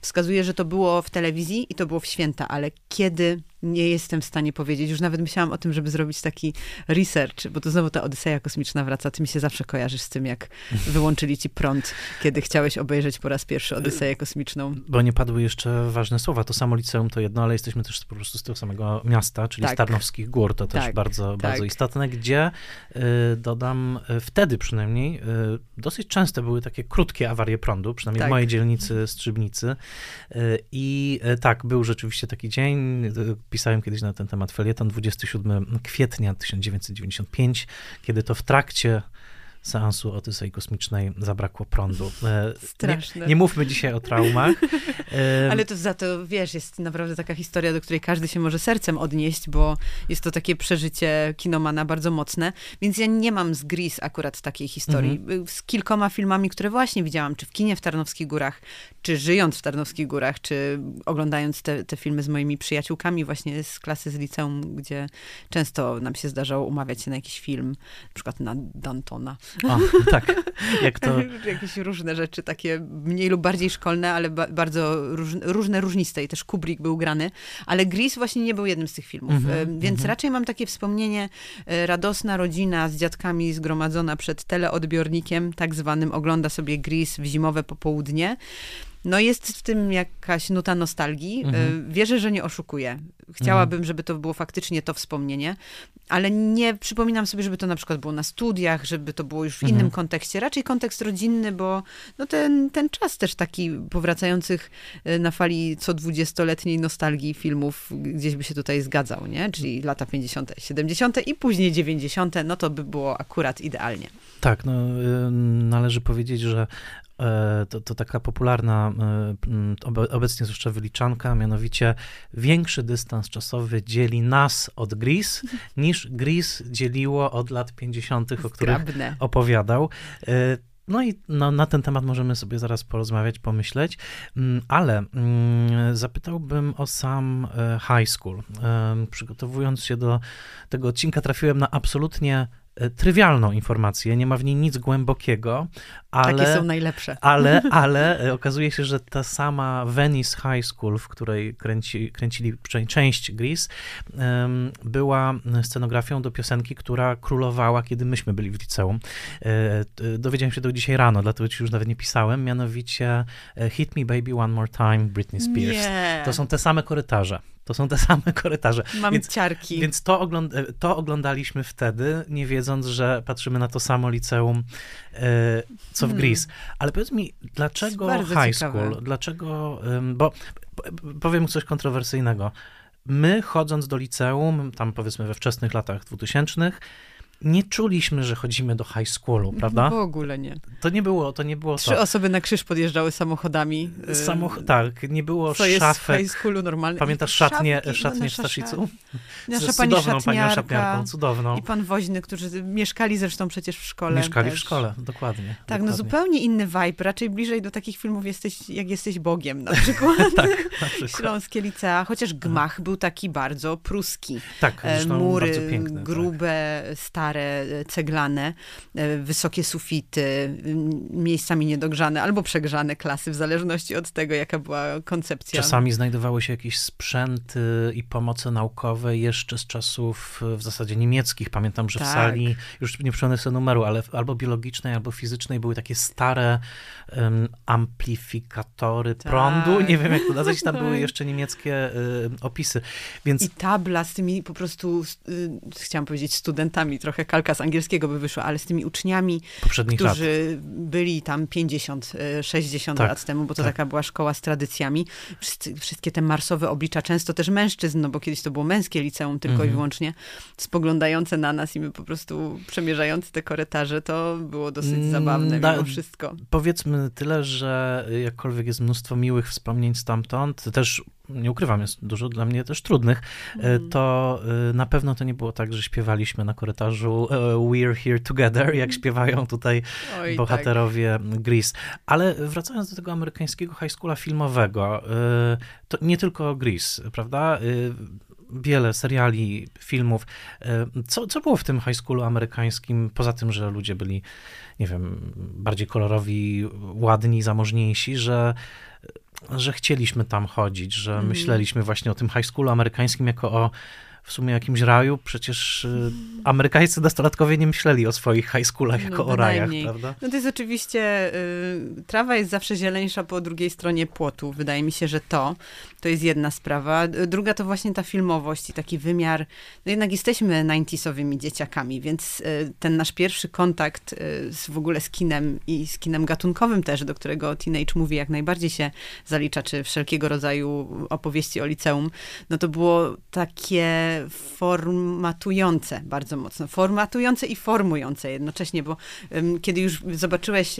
wskazuje, że to było w telewizji i to było w święta, ale kiedy nie jestem w stanie powiedzieć. Już nawet myślałam o tym, żeby zrobić taki research, bo to znowu ta Odyseja kosmiczna wraca. Ty mi się zawsze kojarzysz z tym, jak wyłączyli ci prąd, kiedy chciałeś obejrzeć po raz pierwszy Odyseję kosmiczną. Bo nie padły jeszcze ważne słowa. To samo liceum to jedno, ale jesteśmy też po prostu z tego samego miasta, czyli tak. Starnowskich Gór. To też tak, bardzo, tak. bardzo istotne, gdzie y, dodam, y, wtedy przynajmniej y, dosyć częste były takie krótkie awarie prądu, przynajmniej w tak. mojej dzielnicy Strzybnicy. I tak, był rzeczywiście taki dzień, pisałem kiedyś na ten temat felieton 27 kwietnia 1995, kiedy to w trakcie seansu Otysei Kosmicznej zabrakło prądu. E, Straszne. Nie, nie mówmy dzisiaj o traumach. Ale to za to, wiesz, jest naprawdę taka historia, do której każdy się może sercem odnieść, bo jest to takie przeżycie kinomana bardzo mocne, więc ja nie mam z Gris akurat takiej historii. Mhm. Z kilkoma filmami, które właśnie widziałam, czy w kinie w Tarnowskich Górach, czy żyjąc w Tarnowskich Górach, czy oglądając te, te filmy z moimi przyjaciółkami właśnie z klasy z liceum, gdzie często nam się zdarzało umawiać się na jakiś film, na przykład na Dantona. O, tak, jak to... Jakieś różne rzeczy, takie mniej lub bardziej szkolne, ale ba bardzo róż, różne, różniste i też Kubrick był grany, ale Gris właśnie nie był jednym z tych filmów, mm -hmm, więc mm -hmm. raczej mam takie wspomnienie, e, radosna rodzina z dziadkami zgromadzona przed teleodbiornikiem, tak zwanym, ogląda sobie Gris w zimowe popołudnie. No jest w tym jakaś nuta nostalgii. Mhm. Wierzę, że nie oszukuję. Chciałabym, mhm. żeby to było faktycznie to wspomnienie, ale nie przypominam sobie, żeby to na przykład było na studiach, żeby to było już w innym mhm. kontekście. Raczej kontekst rodzinny, bo no ten, ten czas też taki powracających e, na fali co dwudziestoletniej nostalgii filmów gdzieś by się tutaj zgadzał, nie? Czyli lata 50., 70. i później 90., no to by było akurat idealnie. Tak, no należy powiedzieć, że E, to, to taka popularna e, obecnie zwłaszcza wyliczanka, mianowicie większy dystans czasowy dzieli nas od Gris, niż Gris dzieliło od lat 50., o których opowiadał. E, no i no, na ten temat możemy sobie zaraz porozmawiać, pomyśleć, mm, ale mm, zapytałbym o sam high school. Przygotowując się do tego odcinka, trafiłem na absolutnie E, trywialną informację, nie ma w niej nic głębokiego, ale... Takie są najlepsze. Ale, ale e, okazuje się, że ta sama Venice High School, w której kręci, kręcili część Gris, była scenografią do piosenki, która królowała, kiedy myśmy byli w liceum. E, dowiedziałem się tego dzisiaj rano, dlatego ci już nawet nie pisałem, mianowicie Hit Me Baby One More Time, Britney Spears. Nie. To są te same korytarze. To są te same korytarze. Mam więc, ciarki. Więc to, ogląd to oglądaliśmy wtedy, nie wiedząc, że patrzymy na to samo liceum, e, co w hmm. Gris. Ale powiedz mi, dlaczego high ciekawe. school? Dlaczego, bo powiem coś kontrowersyjnego. My, chodząc do liceum, tam powiedzmy we wczesnych latach dwutysięcznych, nie czuliśmy, że chodzimy do high schoolu, prawda? W ogóle nie. To nie było, to nie było Trzy to. osoby na krzyż podjeżdżały samochodami. Samoch tak, nie było Co szafek. jest w high schoolu normalne. Pamiętasz szatnie, szatnie w Staszicu? Nasza pani cudowną panią szatniarką, cudowną. I pan woźny, którzy mieszkali zresztą przecież w szkole. Mieszkali też. w szkole, dokładnie. Tak, dokładnie. no zupełnie inny vibe, raczej bliżej do takich filmów jesteś, jak jesteś Bogiem na przykład. tak, na przykład. Śląskie licea, chociaż gmach był taki bardzo pruski. Tak, e, Mury, piękne, tak. grube, tak. stare, ceglane ceglane, e, wysokie sufity, miejscami niedogrzane albo przegrzane klasy, w zależności od tego, jaka była koncepcja. Czasami znajdowały się jakieś sprzęty i pomoce naukowe jeszcze z czasów w zasadzie niemieckich. Pamiętam, że tak. w sali, już nie przypomnę sobie numeru, ale albo biologicznej, albo fizycznej były takie stare um, amplifikatory tak. prądu. Nie wiem, jak to nazwać. Tam były jeszcze niemieckie y, opisy. Więc... I tabla z tymi po prostu, y, chciałam powiedzieć studentami, trochę kalka z angielskiego, by wyszło, ale z tymi uczniami, którzy lat. byli tam 50, 60 tak, lat temu, bo to tak. taka była szkoła z tradycjami. Wszyscy, wszystkie te marsowe oblicza, często też mężczyzn, no bo kiedyś to było męskie liceum tylko mhm. i wyłącznie, spoglądające na nas i my po prostu przemierzający te korytarze, to było dosyć mm, zabawne da, mimo wszystko. Powiedzmy tyle, że jakkolwiek jest mnóstwo miłych wspomnień stamtąd, też nie ukrywam, jest dużo dla mnie też trudnych, mm. to e, na pewno to nie było tak, że śpiewaliśmy na korytarzu e, We're Here Together, jak mhm. śpiewają tutaj Oj, bohaterowie tak. Grease. Ale wracając do tego amerykańskiego high schoola filmowego, to nie tylko Grease, prawda? wiele seriali, filmów. Co, co było w tym high schoolu amerykańskim, poza tym, że ludzie byli, nie wiem, bardziej kolorowi, ładni, zamożniejsi, że że chcieliśmy tam chodzić, że mm. myśleliśmy właśnie o tym high schoolu amerykańskim jako o w sumie jakimś raju. Przecież y, amerykańscy nastolatkowie nie myśleli o swoich high schoolach jako no, o rajach, prawda? No to jest oczywiście, y, trawa jest zawsze zieleńsza po drugiej stronie płotu. Wydaje mi się, że to, to jest jedna sprawa. Druga to właśnie ta filmowość i taki wymiar. No jednak jesteśmy 90sowymi dzieciakami, więc y, ten nasz pierwszy kontakt y, z, w ogóle z kinem i z kinem gatunkowym też, do którego Teenage Movie jak najbardziej się zalicza, czy wszelkiego rodzaju opowieści o liceum, no to było takie takie formatujące bardzo mocno. Formatujące i formujące jednocześnie, bo kiedy już zobaczyłeś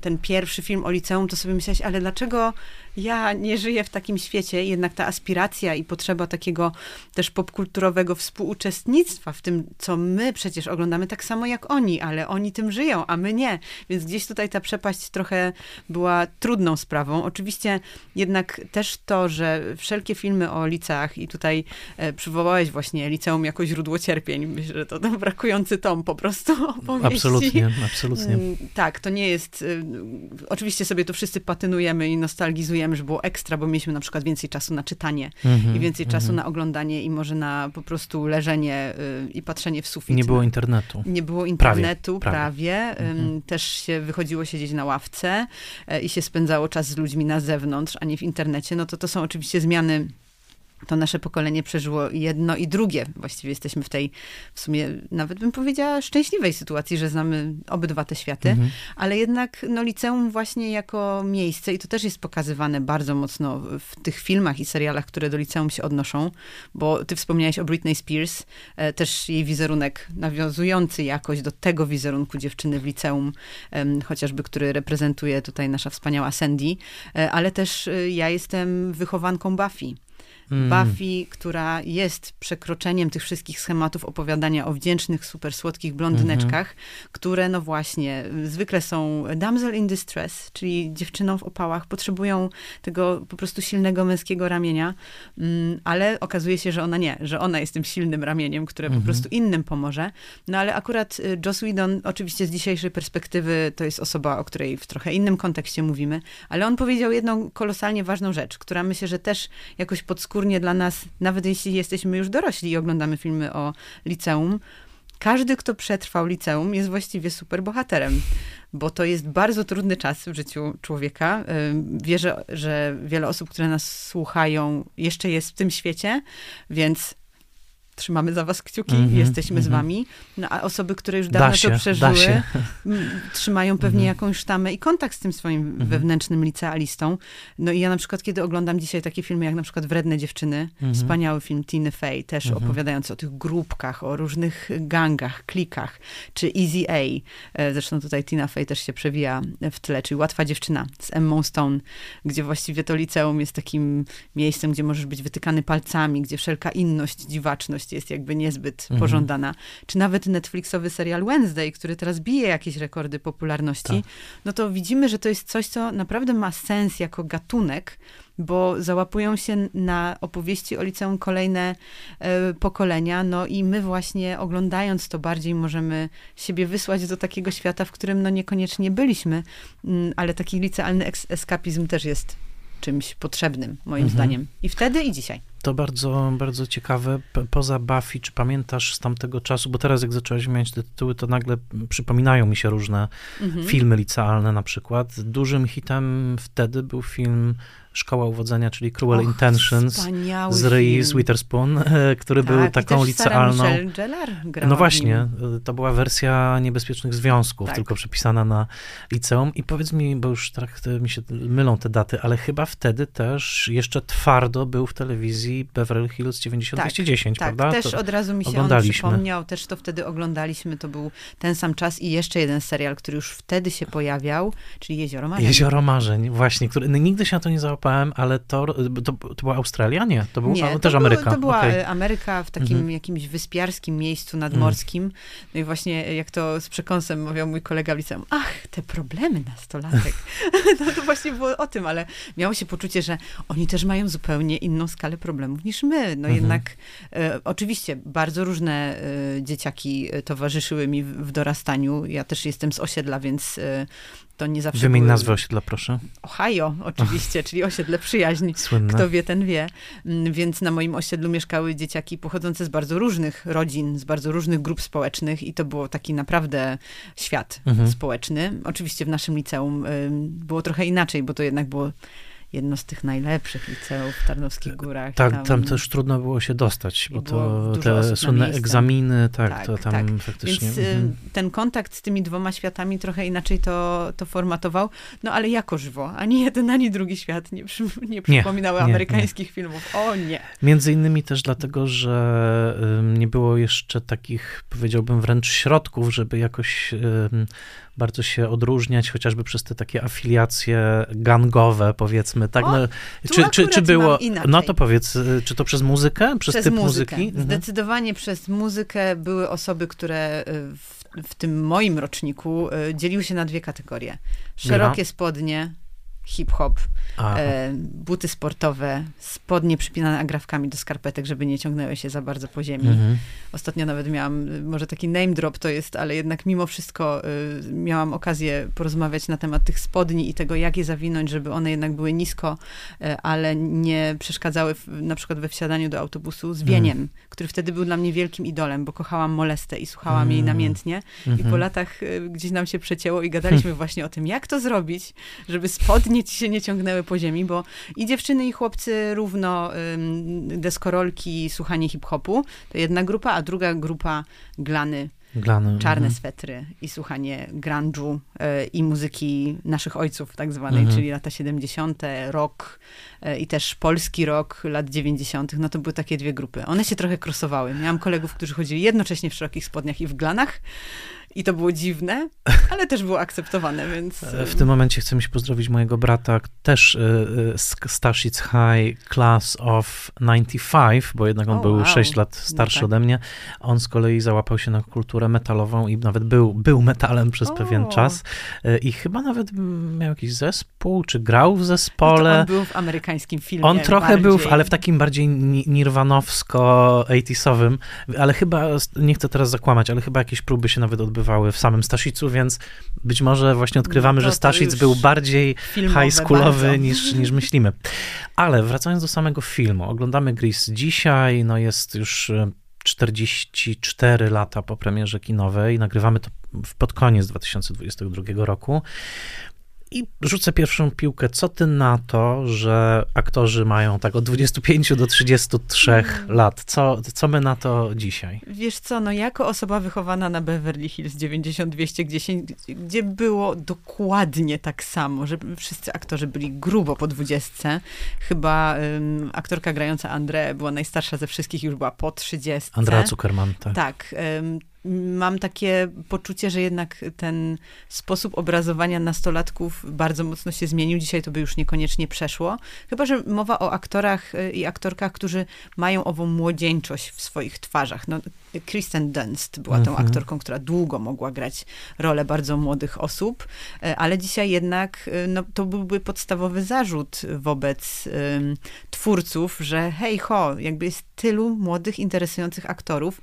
ten pierwszy film o liceum, to sobie myślałeś, ale dlaczego ja nie żyję w takim świecie, jednak ta aspiracja i potrzeba takiego też popkulturowego współuczestnictwa w tym, co my przecież oglądamy tak samo jak oni, ale oni tym żyją, a my nie. Więc gdzieś tutaj ta przepaść trochę była trudną sprawą. Oczywiście jednak też to, że wszelkie filmy o liceach i tutaj e, przywołałeś właśnie liceum jako źródło cierpień, myślę, że to, to brakujący tom po prostu opowieści. Absolutnie, absolutnie. Mm, tak, to nie jest, y, oczywiście sobie to wszyscy patynujemy i nostalgizujemy, że było ekstra, bo mieliśmy na przykład więcej czasu na czytanie mm-hmm, i więcej mm-hmm. czasu mhm. na oglądanie i może na po prostu leżenie y, i patrzenie w sufit. Nie było internetu. Nie było internetu, prawie. prawie. prawie. Mm-hmm. Też się wychodziło siedzieć na ławce e, i się spędzało czas z ludźmi na zewnątrz, a nie w internecie, no to to są oczywiście zmiany to nasze pokolenie przeżyło jedno i drugie. Właściwie jesteśmy w tej, w sumie nawet bym powiedziała, szczęśliwej sytuacji, że znamy obydwa te światy, mhm. ale jednak no, liceum właśnie jako miejsce, i to też jest pokazywane bardzo mocno w tych filmach i serialach, które do liceum się odnoszą, bo ty wspomniałeś o Britney Spears, e, też jej wizerunek nawiązujący jakoś do tego wizerunku dziewczyny w liceum, chociażby, który reprezentuje tutaj nasza wspaniała Sandy, e, ale też e, ja jestem wychowanką Buffy. Mm. Buffy, która jest przekroczeniem tych wszystkich schematów opowiadania o wdzięcznych, super słodkich blondyneczkach, mm -hmm. które no właśnie zwykle są damsel in distress, czyli dziewczyną w opałach, potrzebują tego po prostu silnego męskiego ramienia, mm, ale okazuje się, że ona nie, że ona jest tym silnym ramieniem, które mm -hmm. po mhm. prostu innym pomoże. No ale akurat y, Joss Whedon, oczywiście z dzisiejszej perspektywy, to jest osoba, o której w trochę innym kontekście mówimy, ale on powiedział jedną kolosalnie ważną rzecz, która myślę, że też jakoś podskórnie podskórnie dla nas, nawet jeśli jesteśmy już dorośli i oglądamy filmy o liceum, każdy, kto przetrwał liceum, jest właściwie super bohaterem, bo to jest bardzo trudny czas w życiu człowieka. Wierzę, że wiele osób, które nas słuchają, jeszcze jest w tym świecie, więc trzymamy za was kciuki, mm -hmm, jesteśmy mm -hmm. z mhm. wami. No, a osoby, które już dawno się, to przeżyły, trzymają pewnie mm -hmm. jakąś sztamę i kontakt z tym swoim mhm. wewnętrznym licealistą. No i ja na przykład, kiedy oglądam dzisiaj takie filmy, jak na przykład Wredne dziewczyny, mhm. wspaniały film Tiny Fey, też opowiadający o tych grupkach, o różnych gangach, klikach, czy Easy A. E, zresztą tutaj Tina Fey też się przewija w tle, czyli Łatwa dziewczyna z Emmą Stone, gdzie właściwie to liceum jest takim miejscem, gdzie możesz być wytykany palcami, gdzie wszelka inność, dziwaczność jest jakby niezbyt mhm. pożądana. Czy nawet Netflixowy serial Wednesday, który teraz bije jakieś rekordy popularności, tak. no to widzimy, że to jest coś, co naprawdę ma sens jako gatunek, bo załapują się na opowieści o liceum kolejne e, pokolenia, no i my właśnie oglądając to bardziej możemy siebie wysłać do takiego świata, w którym no niekoniecznie byliśmy, mm, ale taki licealny eskapizm też jest czymś potrzebnym, moim mhm. zdaniem. I wtedy, i dzisiaj. To bardzo, bardzo ciekawe. Poza Buffy, czy pamiętasz z tamtego czasu, bo teraz jak zaczęłaś wymieniać te tytuły, to nagle przypominają mi się różne mhm. filmy licealne na przykład. Dużym hitem wtedy był film Szkoła Uwodzenia, czyli Cruel Och, Intentions z Reese Witherspoon, e, który tak, był taką licealną. No właśnie, to była wersja Niebezpiecznych Związków, tak. tylko przepisana na liceum. I powiedz mi, bo już tak mi się mylą te daty, ale chyba wtedy też jeszcze twardo był w telewizji Beverly Hills 90210, tak, prawda? Tak, też to od razu mi się on przypomniał, też to wtedy oglądaliśmy, to był ten sam czas i jeszcze jeden serial, który już wtedy się pojawiał, czyli Jezioro Marzeń. Jezioro Marzeń, właśnie, który no, nigdy się na to nie załapał ale to, to, to była Australia? Nie, to był nie, to też był, Ameryka. To była okay. Ameryka w takim mhm. jakimś wyspiarskim miejscu nadmorskim. Mhm. No i właśnie jak to z przekąsem mówił mój kolega w liceum, ach, te problemy nastolatek. no to właśnie było o tym, ale miało się poczucie, że oni też mają zupełnie inną skalę problemów niż my. No mhm. jednak e, oczywiście bardzo różne e, dzieciaki towarzyszyły mi w, w dorastaniu. Ja też jestem z osiedla, więc e, to nie zawsze Wymień były... nazwę osiedla, proszę. Ohio, oczywiście, czyli osiedle przyjaźń. Słynne. Kto wie, ten wie. Mm, więc na moim osiedlu mieszkały dzieciaki pochodzące z bardzo różnych rodzin, z bardzo różnych grup społecznych i to było taki naprawdę świat mhm. społeczny. Oczywiście w naszym liceum było trochę inaczej, bo to jednak było jedno z tych najlepszych liceów w Tarnowskich Górach. Tak, tam, tam też trudno było się dostać, bo to te słynne egzaminy, tak, tak, to tam tak. faktycznie... Więc mhm. ten kontakt z tymi dwoma światami trochę inaczej to, to formatował, no ale jako żywo. Ani jeden, ani drugi świat nie, przy, nie przypominały nie, amerykańskich nie. filmów. O nie. Między innymi też dlatego, że nie było jeszcze takich, powiedziałbym, wręcz środków, żeby jakoś bardzo się odróżniać, chociażby przez te takie afiliacje gangowe, powiedzmy. Tak? O, no, czy, czy, czy było. No to powiedz, y, czy to przez muzykę? Przez, przez typ muzykę. muzyki? Mhm. Zdecydowanie przez muzykę były osoby, które y, w, w tym moim roczniku y, dzieliły się na dwie kategorie. Szerokie Aha. spodnie, hip-hop, e, buty sportowe, spodnie przypinane agrafkami do skarpetek, żeby nie ciągnęły się za bardzo po ziemi. Mhm. Ostatnio nawet miałam, może taki name drop to jest, ale jednak mimo wszystko y, miałam okazję porozmawiać na temat tych spodni i tego, jak je zawinąć, żeby one jednak były nisko, y, ale nie przeszkadzały w, na przykład we wsiadaniu do autobusu z Wieniem, mhm. który wtedy był dla mnie wielkim idolem, bo kochałam Molestę i słuchałam mhm. jej namiętnie i po mhm. latach y, gdzieś nam się przecięło i gadaliśmy właśnie o tym, jak to zrobić, żeby spodnie spodnie ci się nie ciągnęły po ziemi, bo i dziewczyny, i chłopcy równo deskorolki, słuchanie hip-hopu, to jedna grupa, a druga grupa glany. Glany, czarne mhm. swetry i słuchanie grunge'u y, i muzyki naszych ojców tak zwanej, mhm. czyli lata 70., rock y, i też polski rock lat 90., no to były takie dwie grupy. One się trochę krosowały. Miałam kolegów, którzy chodzili jednocześnie w szerokich spodniach i w glanach, i to było dziwne, ale też było akceptowane, więc... E, w tym momencie chcę mi pozdrowić mojego brata, też z e, Staszic High Class of 95, bo jednak on oh, był wow. 6 lat no starszy no tak. ode mnie. On z kolei załapał się na kulturę metalową i nawet był, był metalem przez oh. pewien czas. E, I chyba nawet miał jakiś zespół, czy grał w zespole. No on był w amerykańskim filmie. On trochę bardziej. był, ale w takim bardziej nirwanowsko-80sowym, ale chyba, nie chcę teraz zakłamać, ale chyba jakieś próby się nawet odbywały w samym Staszicu, więc być może właśnie odkrywamy, no że Staszic był bardziej high schoolowy niż, niż myślimy. Ale wracając do samego filmu, oglądamy Gris dzisiaj, no jest już 44 e, lata po premierze kinowej, nagrywamy to pod koniec 2022 roku. I rzucę pierwszą piłkę. Co ty na to, że aktorzy mają tak od 25 do 33 mm. lat? Co, co my na to dzisiaj? Wiesz co, no jako osoba wychowana na Beverly Hills 90210, gdzie było dokładnie tak samo, że wszyscy aktorzy byli grubo po 20. Chyba um, aktorka grająca Andrę była najstarsza ze wszystkich, już była po 30. Andrea Zuckerman, tak. Tak. Um, mam takie poczucie, że jednak ten sposób obrazowania nastolatków bardzo mocno się zmienił. Dzisiaj to by już niekoniecznie przeszło. Chyba, że mowa o aktorach y, i aktorkach, którzy mają ową młodzieńczość w swoich twarzach. No, Kristen Dunst była tą mhm. aktorką, która długo mogła grać rolę bardzo młodych osób, y, ale dzisiaj jednak y, no, to byłby podstawowy zarzut wobec um, twórców, że hej ho, jakby jest tylu młodych, interesujących aktorów,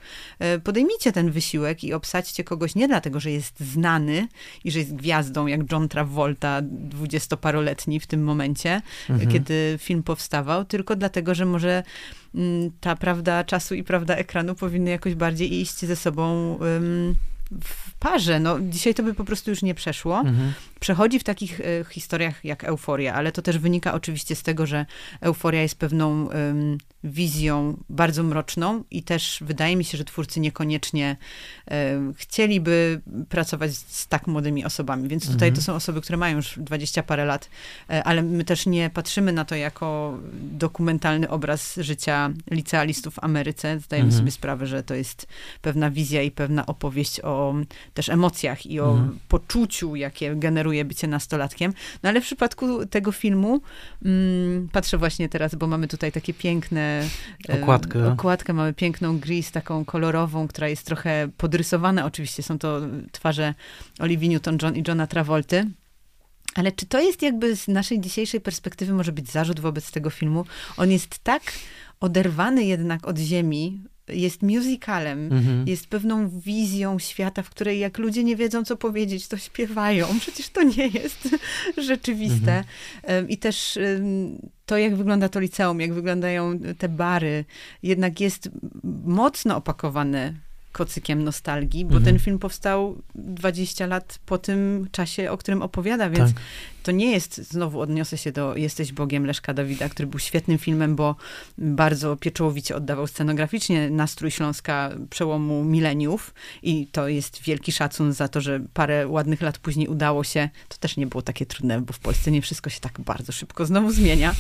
podejmijcie ten wysiłek wysiłek i obsadźcie kogoś nie dlatego, że jest znany i że jest gwiazdą, jak John Travolta, dwudziestoparoletni w tym momencie, mhm. kiedy film powstawał, tylko dlatego, że może mm, ta prawda czasu i prawda ekranu powinny jakoś bardziej iść ze sobą w parze. No, dzisiaj to by po prostu już nie przeszło. Mhm. Przechodzi w takich y, historiach jak Euforia, ale to też wynika oczywiście z tego, że Euforia jest pewną wizją bardzo mroczną i też wydaje mi się, że twórcy niekoniecznie chcieliby pracować z tak młodymi osobami. Więc tutaj mhm. to są osoby, które mają już dwadzieścia parę lat, e, ale my też nie patrzymy na to jako dokumentalny obraz życia licealistów w Ameryce. Zdajemy mhm. sobie sprawę, że to jest pewna wizja i pewna opowieść o też emocjach i o mhm. poczuciu, jakie generuje bycie nastolatkiem. No ale w przypadku tego filmu, mm, patrzę właśnie teraz, bo mamy tutaj takie piękne okładkę. okładkę. Mamy piękną gris, taką kolorową, która jest trochę podrysowana. Oczywiście są to twarze Olivia Newton-John i Johna Travolty. Ale czy to jest jakby z naszej dzisiejszej perspektywy może być zarzut wobec tego filmu? On jest tak oderwany jednak od ziemi, jest musicalem, mhm. jest pewną wizją świata, w której jak ludzie nie wiedzą, co powiedzieć, to śpiewają. Przecież to nie jest rzeczywiste. Mhm. I też to, jak wygląda to liceum, jak wyglądają te bary, jednak jest mocno opakowane kocykiem nostalgii, bo Mhm. ten film powstał 20 lat po tym czasie, o którym opowiada, więc Tak. to nie jest, znowu odniosę się do Jesteś Bogiem Leszka Dawida, który był świetnym filmem, bo bardzo pieczołowicie oddawał scenograficznie nastrój Śląska przełomu mileniów i to jest wielki szacun za to, że parę ładnych lat później udało się, to też nie było takie trudne, bo w Polsce nie wszystko się tak bardzo szybko znowu zmienia,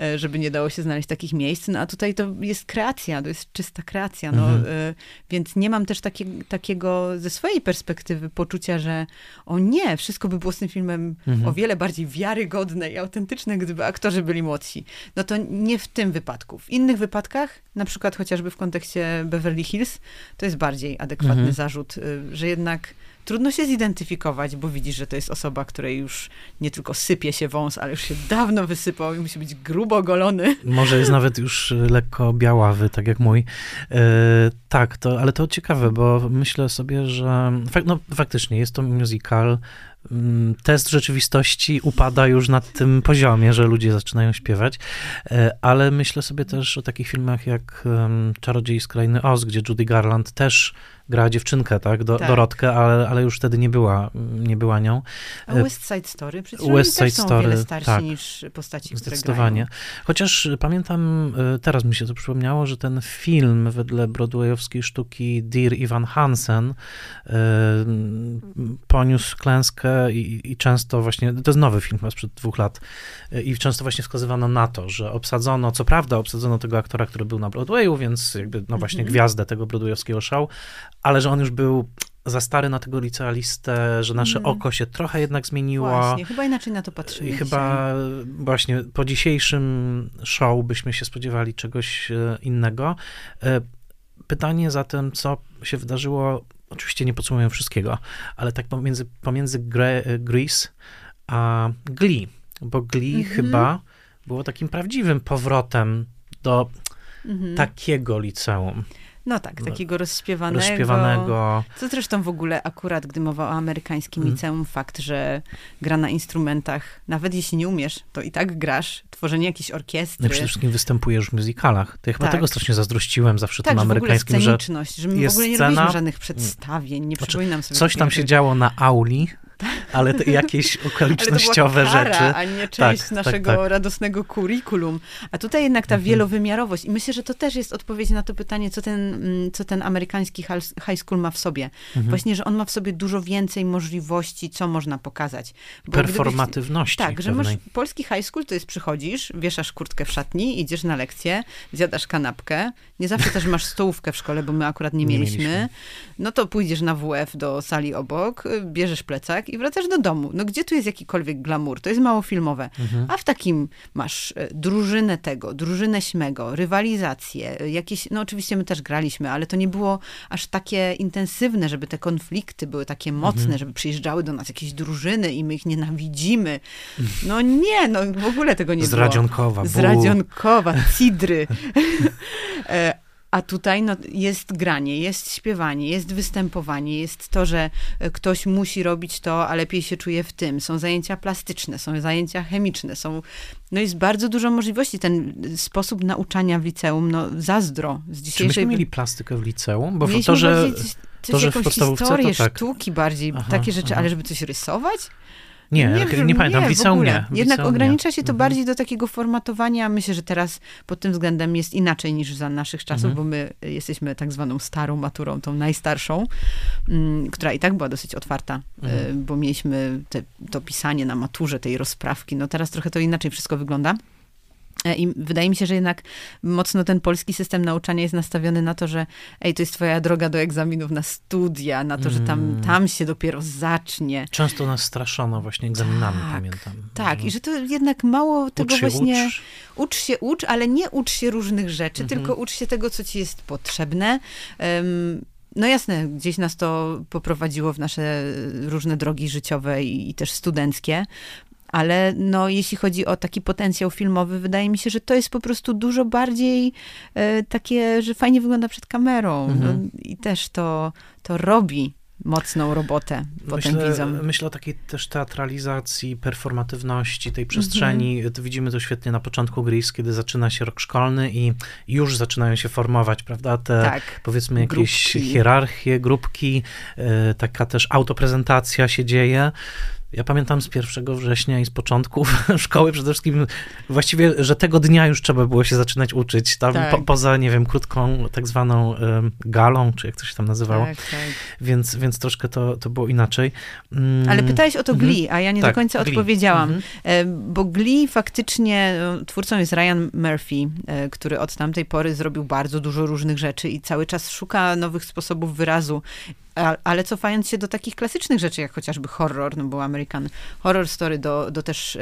e, żeby nie dało się znaleźć takich miejsc, no a tutaj to jest kreacja, to jest czysta kreacja, no, Mhm. e, więc nie mam też takie, takiego ze swojej perspektywy poczucia, że o nie, wszystko by było z tym filmem Mhm. o wiele bardziej wiarygodne i autentyczne, gdyby aktorzy byli młodsi. No to nie w tym wypadku. W innych wypadkach, na przykład chociażby w kontekście Beverly Hills, to jest bardziej adekwatny Mhm. zarzut, y, że jednak trudno się zidentyfikować, bo widzisz, że to jest osoba, której już nie tylko sypie się wąs, ale już się dawno wysypał i musi być grubo golony. Może jest nawet już y, lekko białawy, tak jak mój. E, tak, to, ale to ciekawe, bo myślę sobie, że fak, no, faktycznie jest to musical. Mm, Test rzeczywistości upada już na tym poziomie, że ludzie zaczynają śpiewać, E, ale myślę sobie też o takich filmach jak Czarodziej z Krainy Oz, gdzie Judy Garland też gra dziewczynkę, tak, Do, Tak. Dorotkę, ale, ale już wtedy nie była, nie była nią. A E, West Side Story, przecież West Side są Story, wiele starsi tak. niż postaci, które Zdecydowanie. Chociaż y, pamiętam, y, teraz mi się to przypomniało, że ten film wedle broadwayowskiej sztuki Dear Ivan Hansen poniósł klęskę i, i często właśnie, to jest nowy film chyba sprzed dwóch lat i często właśnie wskazywano na to, że obsadzono, co prawda obsadzono tego aktora, który był na Broadwayu, więc jakby no właśnie Mhm. gwiazdę tego broadwayowskiego show, ale że on już był za stary na tego licealistę, że nasze Mhm. oko się trochę jednak zmieniło. Właśnie, chyba inaczej na to patrzymy I dzisiaj. chyba właśnie po dzisiejszym show byśmy się spodziewali czegoś e, innego. E, Pytanie zatem, co się wydarzyło, oczywiście nie podsumuję wszystkiego, ale tak pomiędzy, pomiędzy Gre, Grease a Glee, bo Glee Mhm. chyba było takim prawdziwym powrotem do Mhm. takiego liceum, No tak, takiego rozśpiewanego. rozśpiewanego. Co zresztą w ogóle akurat, gdy mowa o amerykańskim Mm. liceum, fakt, że gra na instrumentach, nawet jeśli nie umiesz, to i tak grasz. Tworzenie jakiejś orkiestry. No przede wszystkim występujesz w musicalach. To ja chyba Tak. tego strasznie zazdrościłem zawsze tak, tym w amerykańskim, że że my w jest ogóle nie scena- robiliśmy żadnych przedstawień, nie Znaczy, przypominam sobie. Coś tam się działo na auli, ale to jakieś Ale to okolicznościowe była kara, rzeczy. a nie część Tak, naszego tak, tak. radosnego kurikulum. A tutaj jednak ta Mhm. wielowymiarowość. I myślę, że to też jest odpowiedź na to pytanie, co ten, mm, co ten amerykański high school ma w sobie. Mhm. Właśnie, że on ma w sobie dużo więcej możliwości, co można pokazać. Bo gdybyś- Performatywności Tak, że masz polski high school, to jest przychodzisz, wieszasz kurtkę w szatni, idziesz na lekcję, zjadasz kanapkę. Nie zawsze też masz stołówkę w szkole, bo my akurat nie, Nie mieliśmy. mieliśmy. No to pójdziesz na WF do sali obok, bierzesz plecak i wracasz do domu. No gdzie tu jest jakikolwiek glamour? To jest mało filmowe. Mhm. A w takim masz e, drużynę tego, drużynę śmego, rywalizację, e, jakieś, no oczywiście my też graliśmy, ale to nie było aż takie intensywne, żeby te konflikty były takie mocne, Mhm. żeby przyjeżdżały do nas jakieś drużyny i my ich nienawidzimy. No nie, no w ogóle tego nie było. Zradzionkowa. Zradzionkowa, cidry. E, A tutaj no, jest granie, jest śpiewanie, jest występowanie, jest to, że e, ktoś musi robić to, a lepiej się czuje w tym. Są zajęcia plastyczne, są zajęcia chemiczne, są, no jest bardzo dużo możliwości. Ten sposób nauczania w liceum, no zazdro z Czy dzisiejszej... myśmy mieli plastykę w liceum? Bo to, że... coś, coś to, że w podstawówce, to historię, tak. sztuki bardziej, Aha, takie rzeczy, aha. ale żeby coś rysować? Nie, nie, nie pamiętam, w w liceum nie. w Jednak liceum nie. ogranicza się to Mhm. bardziej do takiego formatowania. Myślę, że teraz pod tym względem jest inaczej niż za naszych czasów, Mhm. bo my jesteśmy tak zwaną starą maturą, tą najstarszą, mm, która i tak była dosyć otwarta, Mhm. y, bo mieliśmy te, to pisanie na maturze tej rozprawki. No teraz trochę to inaczej wszystko wygląda. I wydaje mi się, że jednak mocno ten polski system nauczania jest nastawiony na to, że ej, to jest twoja droga do egzaminów na studia, na to, że tam, Mm. tam się dopiero zacznie. Często nas straszono właśnie egzaminami, Tak, pamiętam. Tak, i że to jednak mało tego ucz się, właśnie... ucz. Ucz się, ucz, ale nie ucz się różnych rzeczy, Mhm. tylko ucz się tego, co ci jest potrzebne. Em, no jasne, gdzieś nas to poprowadziło w nasze różne drogi życiowe i, i też studenckie. Ale no, jeśli chodzi o taki potencjał filmowy, wydaje mi się, że to jest po prostu dużo bardziej e, takie, że fajnie wygląda przed kamerą. Mhm. No, I też to, to robi mocną robotę potem myślę, widzą. Myślę o takiej też teatralizacji, performatywności tej przestrzeni. Mm -hmm. Widzimy to świetnie na początku Gris, kiedy zaczyna się rok szkolny i już zaczynają się formować, prawda, te tak. powiedzmy jakieś grupki. hierarchie, grupki, e, taka też autoprezentacja się dzieje. Ja pamiętam z 1 września i z początków szkoły przede wszystkim, właściwie, że tego dnia już trzeba było się zaczynać uczyć. Tam tak. po, poza, nie wiem, krótką tak zwaną galą, czy jak to się tam nazywało. Tak, tak. Więc, więc troszkę to, to było inaczej. Mm. Ale pytałeś o to mhm. Glee, a ja nie tak, do końca Glee. odpowiedziałam. Mhm. Bo Glee faktycznie, no, twórcą jest Ryan Murphy, e, który od tamtej pory zrobił bardzo dużo różnych rzeczy i cały czas szuka nowych sposobów wyrazu ale cofając się do takich klasycznych rzeczy, jak chociażby horror, no bo American Horror Story, do, do też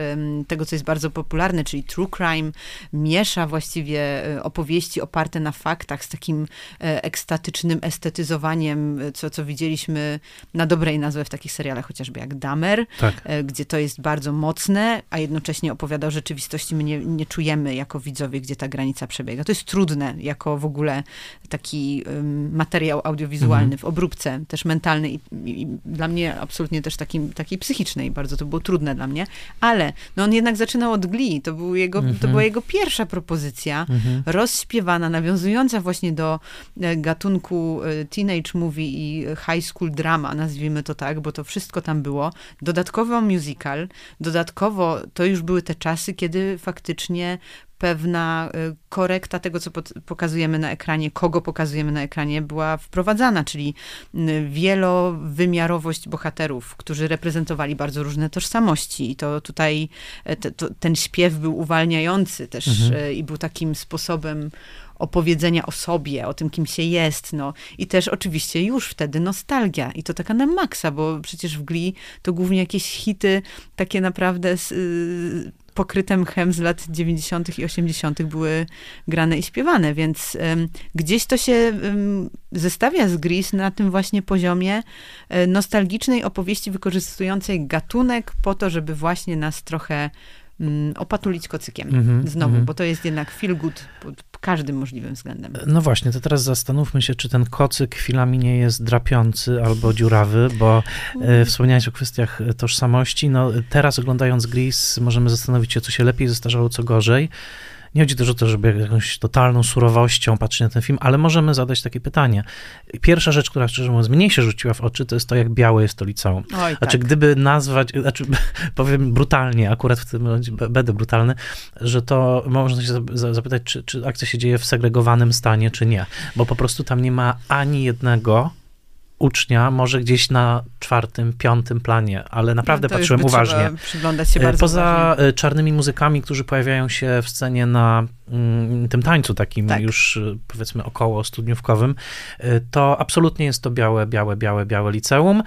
tego, co jest bardzo popularne, czyli true crime, miesza właściwie e, opowieści oparte na faktach z takim e, ekstatycznym estetyzowaniem, e, co, co widzieliśmy na dobrej nazwę w takich serialach, chociażby jak Dahmer, tak. gdzie to jest bardzo mocne, a jednocześnie opowiada o rzeczywistości. My nie, nie czujemy jako widzowie, gdzie ta granica przebiega. To jest trudne, jako w ogóle taki materiał audiowizualny mhm. w obróbce też mentalnej i, i, dla mnie absolutnie też takim, takiej psychicznej. Bardzo to było trudne dla mnie. Ale no on jednak zaczynał od Glee. To, był jego, to była mhm. jego pierwsza propozycja, mhm. rozśpiewana, nawiązująca właśnie do e, gatunku e, teenage movie i high school drama, nazwijmy to tak, bo to wszystko tam było. Dodatkowo musical, dodatkowo to już były te czasy, kiedy faktycznie pewna y, korekta tego, co pokazujemy na ekranie, kogo pokazujemy na ekranie, była wprowadzana, czyli y, wielowymiarowość bohaterów, którzy reprezentowali bardzo różne tożsamości. I to tutaj e, te, to, ten śpiew był uwalniający też mhm. E, i był takim sposobem opowiedzenia o sobie, o tym, kim się jest, no. I też oczywiście już wtedy nostalgia. I to taka na maksa, bo przecież w Glee to głównie jakieś hity takie naprawdę z, pokryte mchem z lat 90. i 80. były grane i śpiewane, więc um, gdzieś to się um, zestawia z Gris na tym właśnie poziomie um, nostalgicznej opowieści wykorzystującej gatunek po to, żeby właśnie nas trochę mm, opatulić kocykiem mm -hmm, znowu, mm -hmm. bo to jest jednak feel good każdym możliwym względem. No właśnie, to teraz zastanówmy się, czy ten kocyk chwilami nie jest drapiący albo dziurawy, bo e, wspomniałeś o kwestiach tożsamości. No teraz oglądając Gris możemy zastanowić się, co się lepiej zestarzało, co gorzej. Nie chodzi też o to, żeby jakąś totalną surowością patrzeć na ten film, ale możemy zadać takie pytanie. Pierwsza rzecz, która szczerze mówiąc mniej się rzuciła w oczy, to jest to, jak białe jest to liceum. Oj, znaczy, tak. gdyby nazwać, znaczy, powiem brutalnie, akurat w tym momencie będę brutalny, że to można się zapytać, czy, czy akcja się dzieje w segregowanym stanie, czy nie. Bo po prostu tam nie ma ani jednego ucznia może gdzieś na czwartym, piątym planie, ale naprawdę no patrzyłem uważnie. Przyglądać się e, bardzo Poza uważnie. czarnymi muzykami, którzy pojawiają się w scenie na mm, tym tańcu takim tak. już e, powiedzmy około studniówkowym, e, to absolutnie jest to białe, białe, białe, białe liceum.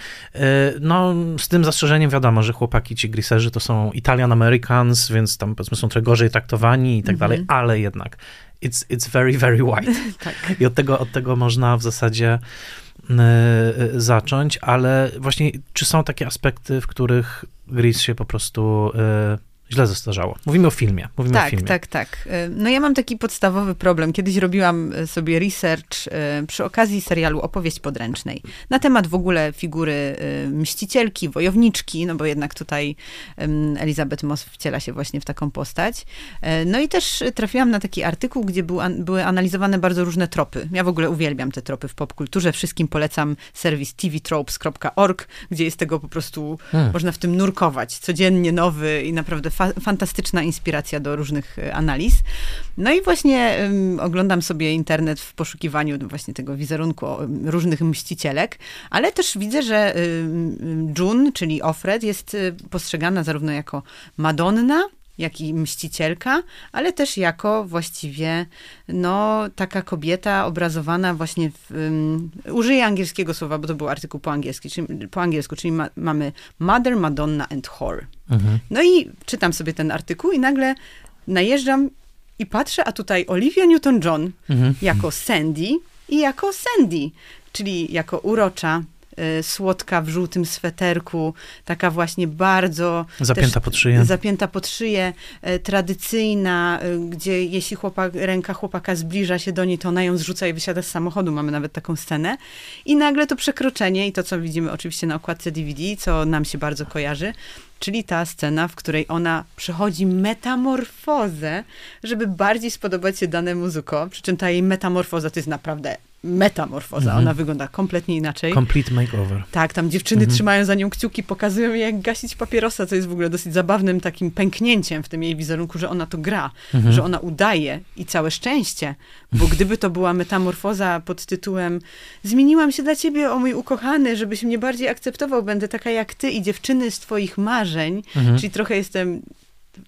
No z tym zastrzeżeniem wiadomo, że chłopaki ci griserzy to są Italian Americans, więc tam powiedzmy są trochę gorzej traktowani i tak mhm. dalej, ale jednak it's, it's very, very white. tak. I od tego, od tego można w zasadzie zacząć, ale właśnie czy są takie aspekty, w których Gris się po prostu y, źle zestarzało. Mówimy o filmie. Mówimy tak, o filmie. tak, tak. Y, no ja mam taki podstawowy problem. Kiedyś robiłam y, sobie research y, przy okazji serialu Opowieść podręcznej na temat w ogóle figury mścicielki, wojowniczki, no bo jednak tutaj Elizabeth Moss wciela się właśnie w taką postać. No i też trafiłam na taki artykuł, gdzie był, były analizowane bardzo różne tropy. Ja w ogóle uwielbiam te tropy w popkulturze. Wszystkim polecam serwis tvtropes.org, gdzie jest tego po prostu, hmm. można w tym nurkować. Codziennie nowy i naprawdę fa fantastyczna inspiracja do różnych e, analiz. No i właśnie um, oglądam sobie internet w poszukiwaniu właśnie tego wizerunku różnych mścicielek, ale też widzę, że um, June, czyli Offred, jest e, postrzegana zarówno jako Madonna, jak i mścicielka, ale też jako właściwie no, taka kobieta obrazowana właśnie w, um, użyję angielskiego słowa, bo to był artykuł po, angielsku, czyli, po angielsku, czyli ma, mamy Mother, Madonna and Whore. Mhm. No i czytam sobie ten artykuł i nagle najeżdżam i patrzę, a tutaj Olivia Newton-John mhm. jako Sandy i jako Sandy, czyli jako urocza słodka w żółtym sweterku, taka właśnie bardzo... Zapięta pod szyję. Zapięta pod szyję, e, tradycyjna, e, gdzie jeśli chłopak, ręka chłopaka zbliża się do niej, to ona ją zrzuca i wysiada z samochodu. Mamy nawet taką scenę. I nagle to przekroczenie i to, co widzimy oczywiście na okładce DVD, co nam się bardzo kojarzy, czyli ta scena, w której ona przechodzi metamorfozę, żeby bardziej spodobać się danemu Zuko, przy czym ta jej metamorfoza to jest naprawdę metamorfoza. Mhm. Ona wygląda kompletnie inaczej. Complete makeover. Tak, tam dziewczyny Mhm. trzymają za nią kciuki, pokazują jej, jak gasić papierosa, co jest w ogóle dosyć zabawnym takim pęknięciem w tym jej wizerunku, że ona to gra, Mhm. że ona udaje i całe szczęście, bo gdyby to była metamorfoza pod tytułem zmieniłam się dla ciebie, o mój ukochany, żebyś mnie bardziej akceptował, będę taka jak ty i dziewczyny z twoich marzeń, czyli trochę jestem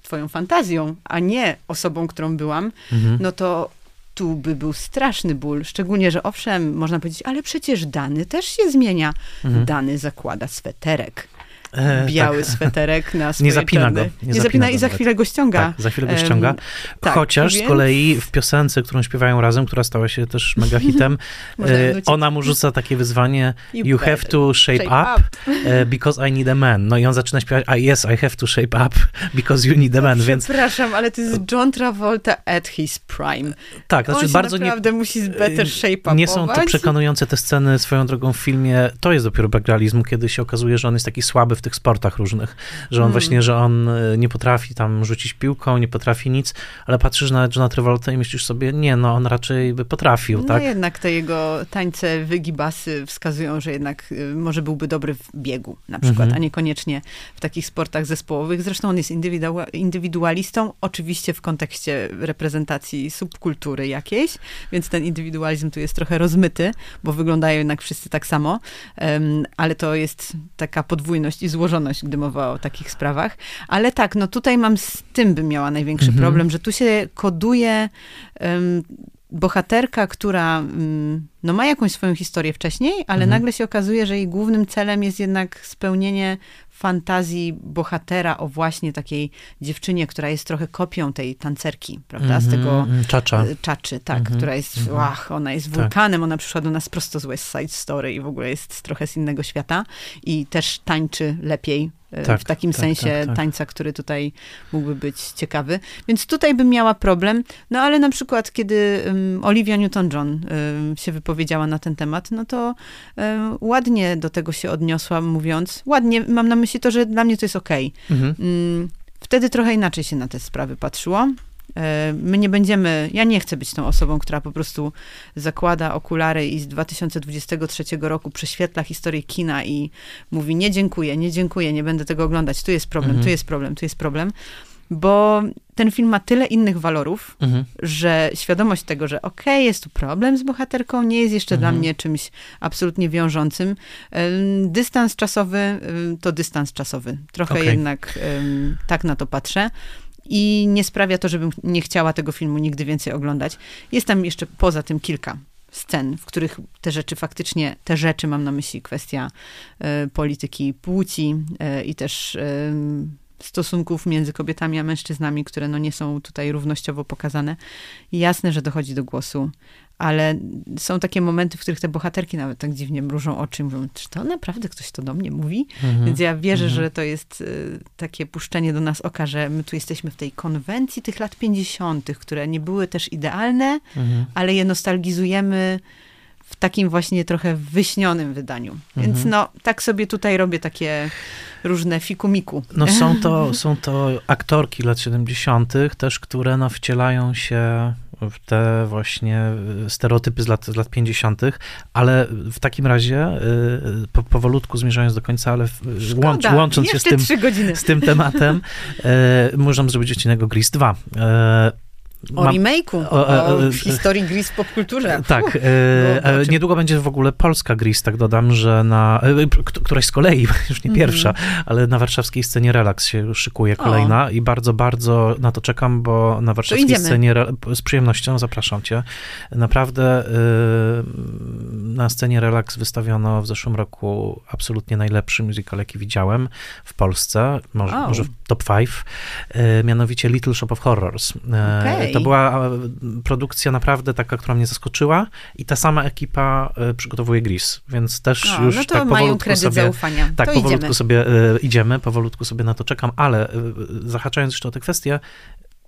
twoją fantazją, a nie osobą, którą byłam, no to tu by był straszny ból. Szczególnie, że owszem, można powiedzieć, ale przecież Dany też się zmienia. Mhm. Dany zakłada sweterek. E, Biały tak. sweterek na swoje Nie zapina czarne. go. Nie, Nie zapina, zapina i za chwilę go ściąga. Tak, za chwilę go ściąga. tak, Chociaż z więc- kolei w piosence, którą śpiewają razem, która stała się też mega hitem, e, ona mu rzuca takie wyzwanie You have better to shape, shape up, e, because I need a man. No i on zaczyna śpiewać I yes, I have to shape up because you need a man, więc Przepraszam, ale to jest John Travolta at his prime. tak, znaczy On bardzo nie, naprawdę musi better shape upować. nie są to przekonujące te sceny swoją drogą w filmie. To jest dopiero realizmu, kiedy się okazuje, że on jest taki słaby w tych sportach różnych, że on Mm. właśnie, że on e, nie potrafi tam rzucić piłką, nie potrafi nic, ale patrzysz na Johna Travolta i myślisz sobie, nie, no on raczej by potrafił, No tak? jednak te jego tańce, wygibasy wskazują, że jednak y, może byłby dobry w biegu na przykład, Mhm. a niekoniecznie w takich sportach zespołowych. Zresztą on jest indywidua- indywidualistą, oczywiście w kontekście reprezentacji subkultury jakiejś, więc ten indywidualizm tu jest trochę rozmyty, bo wyglądają jednak wszyscy tak samo, em, ale to jest taka podwójność i złożoność, gdy mowa o takich sprawach. Ale tak, no tutaj mam z tym bym miała największy Mhm. problem, że tu się koduje em, bohaterka, która mm, no, ma jakąś swoją historię wcześniej, ale Mhm. nagle się okazuje, że jej głównym celem jest jednak spełnienie fantazji bohatera o właśnie takiej dziewczynie, która jest trochę kopią tej tancerki, prawda? Z Mhm, tego mm, Czacza. e, czaczy, tak, Mhm, która jest, mhm. ona jest Tak. wulkanem, ona przyszła do nas prosto z West Side Story i w ogóle jest trochę z innego świata i też tańczy lepiej. e, Tak, w takim tak, sensie tak, tak. tańca, który tutaj mógłby być ciekawy. Więc tutaj bym miała problem. No ale na przykład, kiedy um, Olivia Newton-John um, się wypowiedziała na ten temat, no to um, ładnie do tego się odniosła, mówiąc, ładnie, mam na myśli to, że dla mnie to jest okej. Mhm. Mm, Wtedy trochę inaczej się na te sprawy patrzyło. E, My nie będziemy, ja nie chcę być tą osobą, która po prostu zakłada okulary i z 2023 roku prześwietla historię kina i mówi nie dziękuję, nie dziękuję, nie będę tego oglądać, tu jest problem, Mhm. tu jest problem, tu jest problem, bo ten film ma tyle innych walorów, Mhm. że świadomość tego, że okej, jest tu problem z bohaterką, nie jest jeszcze Mhm. dla mnie czymś absolutnie wiążącym. Ym, Dystans czasowy to dystans czasowy. Trochę Okej. jednak tak na to patrzę. I nie sprawia to, żebym nie chciała tego filmu nigdy więcej oglądać. Jest tam jeszcze poza tym kilka scen, w których te rzeczy faktycznie, te rzeczy mam na myśli kwestia e, polityki płci e, i też em, stosunków między kobietami a mężczyznami, które no nie są tutaj równościowo pokazane. Jasne, że dochodzi do głosu, ale są takie momenty, w których te bohaterki nawet tak dziwnie mrużą oczy i mówią, czy to naprawdę ktoś to do mnie mówi? Mhm. Więc ja wierzę, Mhm. że to jest y, takie puszczenie do nas oka, że my tu jesteśmy w tej konwencji tych lat 50., które nie były też idealne, Mhm. ale je nostalgizujemy w takim właśnie trochę wyśnionym wydaniu. Więc Mhm. no, tak sobie tutaj robię takie różne fikumiku. No są to, są to aktorki lat 70., też, które no, wcielają się w te właśnie y, stereotypy z lat, z lat 50., ale w takim razie, y, po, powolutku zmierzając do końca, ale w- łącz, Szkoda, łącząc się z tym, z tym tematem, y, możemy zrobić odcinek Gris 2. Y, O mam- remake'u, o, o, e, e, historii gry w popkulturze. Tak, e, o e, czym. niedługo będzie w ogóle polska Gris, tak dodam, że na, e, któraś z kolei, już nie Mhm. pierwsza, ale na warszawskiej scenie Relax się szykuje O. kolejna i bardzo, bardzo na to czekam, bo na warszawskiej scenie, z przyjemnością zapraszam cię. Naprawdę e, na scenie Relax wystawiono w zeszłym roku absolutnie najlepszy musical, jaki widziałem w Polsce, może, może w top 5, e, mianowicie Little Shop of Horrors. E. Ojej. To była e, produkcja naprawdę taka, która mnie zaskoczyła i ta sama ekipa e, przygotowuje Gris, więc też O, już no to tak mają kredyt sobie... zaufania. Tak, to powolutku idziemy. sobie e, idziemy, powolutku sobie na to czekam, ale zahaczając jeszcze o tę kwestię,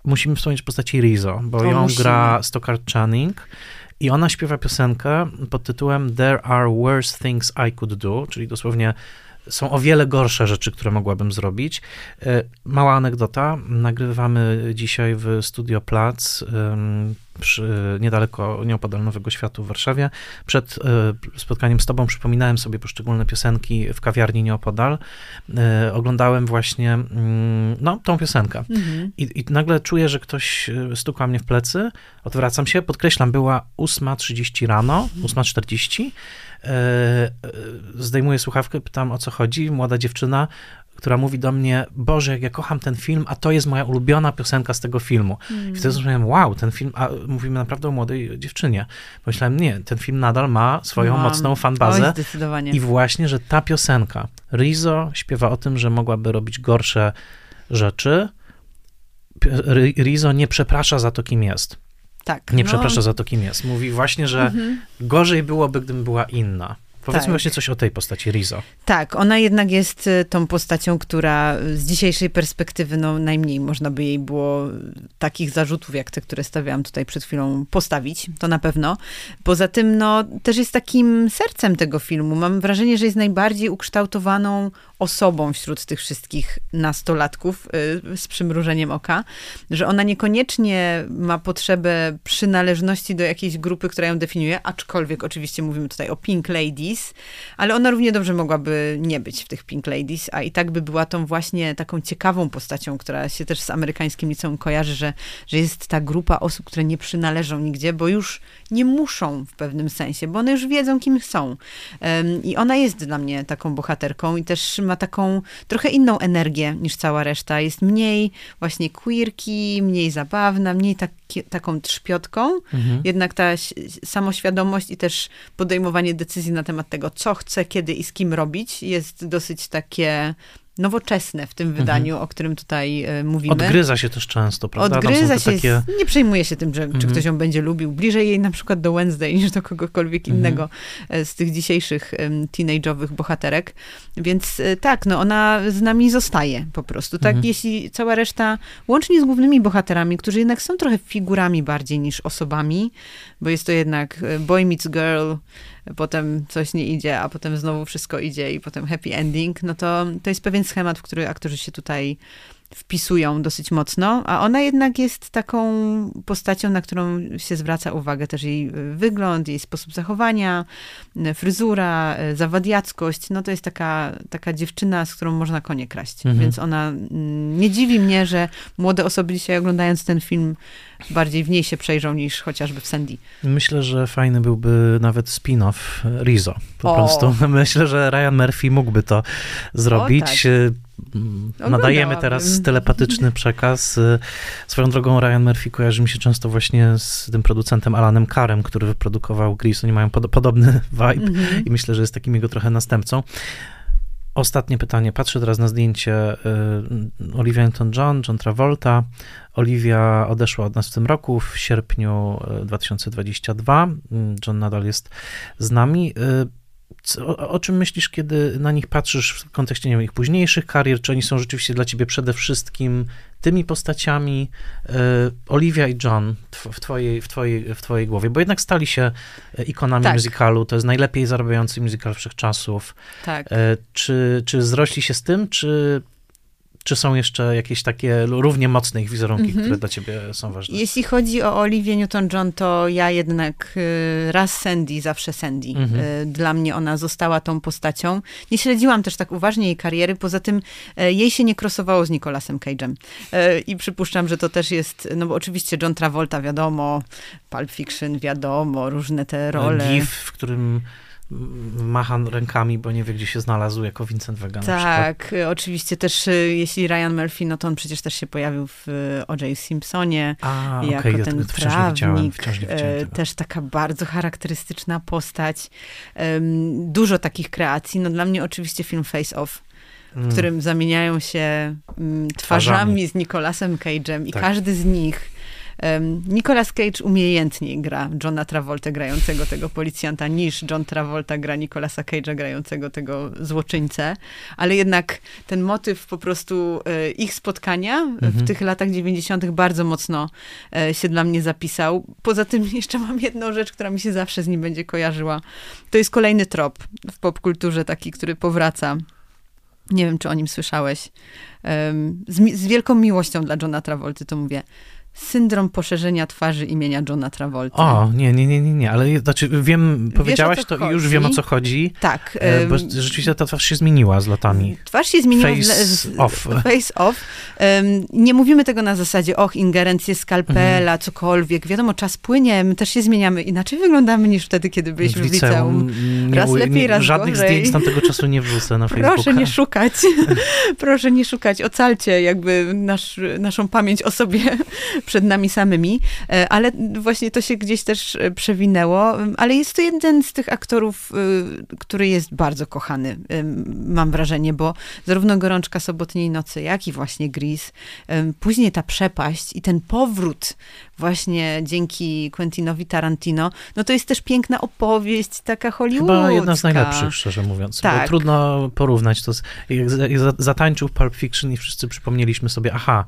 musimy wspomnieć postaci Rizzo, bo To ją musimy. gra Stockard Channing i ona śpiewa piosenkę pod tytułem There are worse things I could do, czyli dosłownie są o wiele gorsze rzeczy, które mogłabym zrobić. E, Mała anegdota. Nagrywamy dzisiaj w Studio Plac przy, niedaleko Nieopodal Nowego Światu w Warszawie. Przed e, spotkaniem z tobą przypominałem sobie poszczególne piosenki w kawiarni Nieopodal. E, Oglądałem właśnie mm, no, tą piosenkę. Mhm. I, I nagle czuję, że ktoś e, stuka mnie w plecy. Odwracam się, podkreślam, była 8.30 rano, 8.40. E, e, zdejmuję słuchawkę, pytam o co chodzi. Młoda dziewczyna, która mówi do mnie: Boże, jak ja kocham ten film, a to jest moja ulubiona piosenka z tego filmu. I wtedy zrozumiałem: Wow, ten film, a mówimy naprawdę o młodej dziewczynie. Pomyślałem: Nie, ten film nadal ma swoją Mam. mocną Oj, fanbazę. zdecydowanie. I właśnie, że ta piosenka, Rizzo śpiewa o tym, że mogłaby robić gorsze rzeczy. Rizzo nie przeprasza za to, kim jest. tak. Nie no, przeprasza za to, kim jest. Mówi właśnie, że Mhm. gorzej byłoby, gdybym była inna. Powiedzmy Tak. właśnie coś o tej postaci Rizzo. Tak, ona jednak jest y, tą postacią, która z dzisiejszej perspektywy, no najmniej można by jej było takich zarzutów, jak te, które stawiałam tutaj przed chwilą, postawić, to na pewno. Poza tym, no też jest takim sercem tego filmu. Mam wrażenie, że jest najbardziej ukształtowaną osobą wśród tych wszystkich nastolatków y, z przymrużeniem oka, że ona niekoniecznie ma potrzebę przynależności do jakiejś grupy, która ją definiuje, aczkolwiek oczywiście mówimy tutaj o Pink Ladies, ale ona równie dobrze mogłaby nie być w tych Pink Ladies, a i tak by była tą właśnie taką ciekawą postacią, która się też z amerykańskim liceum kojarzy, że, że jest ta grupa osób, które nie przynależą nigdzie, bo już nie muszą w pewnym sensie, bo one już wiedzą, kim są. I ona jest dla mnie taką bohaterką i też ma taką trochę inną energię niż cała reszta. Jest mniej właśnie queerki, mniej zabawna, mniej taki, taką trzpiotką. Mhm. Jednak ta samoświadomość i też podejmowanie decyzji na temat tego, co chce, kiedy i z kim robić, jest dosyć takie nowoczesne w tym wydaniu, o którym tutaj e, mówimy. Odgryza się też często, prawda? Odgryza się, takie... nie przejmuje się tym, że, czy Mhm. ktoś ją będzie lubił. Bliżej jej na przykład do Wednesday niż do kogokolwiek Mhm. innego e, z tych dzisiejszych teenage'owych bohaterek. Więc e, tak, no ona z nami zostaje po prostu. Tak, Mhm. jeśli cała reszta, łącznie z głównymi bohaterami, którzy jednak są trochę figurami bardziej niż osobami, bo jest to jednak boy meets girl, potem coś nie idzie, a potem znowu wszystko idzie i potem happy ending, no to to jest pewien schemat, w który aktorzy się tutaj wpisują dosyć mocno, a ona jednak jest taką postacią, na którą się zwraca uwagę też jej y, wygląd, jej sposób zachowania, y, fryzura, y, zawadiackość. No to jest taka, taka dziewczyna, z którą można konie kraść. Mhm. Więc ona mm, nie dziwi mnie, że młode osoby dzisiaj oglądając ten film bardziej w niej się przejrzą niż chociażby w Sandy. Myślę, że fajny byłby nawet spin-off Rizzo. Po O. prostu myślę, że Ryan Murphy mógłby to zrobić. tak. Y, mm, Nadajemy teraz telepatyczny przekaz. Y, Swoją drogą Ryan Murphy kojarzy mi się często właśnie z tym producentem Alanem Carem, który wyprodukował Grease. Oni mają pod, podobny vibe Mhm. i myślę, że jest takim jego trochę następcą. Ostatnie pytanie. Patrzę teraz na zdjęcie y, Olivia Newton-John, John Travolta. Olivia odeszła od nas w tym roku, w sierpniu y, 2022. Mm, John nadal jest z nami. Y, co- O, czym myślisz, kiedy na nich patrzysz w kontekście nie wiem, ich późniejszych karier? Czy oni są rzeczywiście dla ciebie przede wszystkim tymi postaciami y, Olivia i John tw- w twojej, w, twojej, w twojej głowie? Bo jednak stali się y, ikonami Tak. musicalu. To jest najlepiej zarabiający musical wszechczasów. Tak. E, Czy, czy zrośli się z tym, czy, czy są jeszcze jakieś takie równie mocne ich wizerunki, Mhm. które dla ciebie są ważne? Jeśli chodzi o Olivię Newton-John, to ja jednak y, raz Sandy, zawsze Sandy. Mhm. Y, Dla mnie ona została tą postacią. Nie śledziłam też tak uważnie jej kariery, poza tym e, jej się nie krosowało z Nicolasem Cage'em. I przypuszczam, że to też jest, no bo oczywiście John Travolta, wiadomo, Pulp Fiction, wiadomo, różne te role. GIF, w którym mm, macha rękami, bo nie wie, gdzie się znalazł, jako Vincent Vega. Tak, y, oczywiście też y, jeśli Ryan Murphy, no to on przecież też się pojawił w y, O.J. Simpsonie. A, jako ja ten widziałem. prawnik, tego. też taka bardzo charakterystyczna postać. Dużo takich kreacji. No dla mnie oczywiście film Face Off, Mm. w którym zamieniają się mm, twarzami z Nicolasem Cage'em i Tak. każdy z nich Nicolas Cage umiejętniej gra Johna Travolta grającego tego policjanta niż John Travolta gra Nicolasa Cage'a grającego tego złoczyńcę, ale jednak ten motyw po prostu e, ich spotkania mhm. w tych latach 90. bardzo mocno e, się dla mnie zapisał. Poza tym jeszcze mam jedną rzecz, która mi się zawsze z nim będzie kojarzyła. To jest kolejny trop w popkulturze taki, który powraca. Nie wiem, czy o nim słyszałeś. Z, z wielką miłością dla Johna Travolty to mówię syndrom poszerzenia twarzy imienia Johna Travolta. O, nie, nie, nie, nie, nie, ale znaczy wiem, powiedziałaś to chodzi? i już wiem o co chodzi. Tak. Um, bo rzeczywiście ta twarz się zmieniła z latami. Twarz się zmieniła. Face z, off. Face off. Um, nie mówimy tego na zasadzie, och, ingerencje skalpela, mhm. cokolwiek. Wiadomo, czas płynie, my też się zmieniamy. Inaczej wyglądamy niż wtedy, kiedy byliśmy w, w liceum. liceum. Raz nie, lepiej, nie, raz Żadnych gorzej. zdjęć tamtego czasu nie wrzucę na Facebooka. Proszę nie szukać. Proszę nie szukać. Ocalcie jakby nasz, naszą pamięć o sobie przed nami samymi, e, ale właśnie to się gdzieś też e, przewinęło, ale jest to jeden z tych aktorów, e, który jest bardzo kochany, mam wrażenie, bo zarówno Gorączka Sobotniej Nocy, jak i właśnie Gris, później ta przepaść i ten powrót właśnie dzięki Quentinowi Tarantino, no to jest też piękna opowieść, taka hollywoodzka. Chyba jedna z najlepszych, szczerze mówiąc. Tak. Bo trudno porównać to, z, jak zatańczył Pulp Fiction i wszyscy przypomnieliśmy sobie, aha,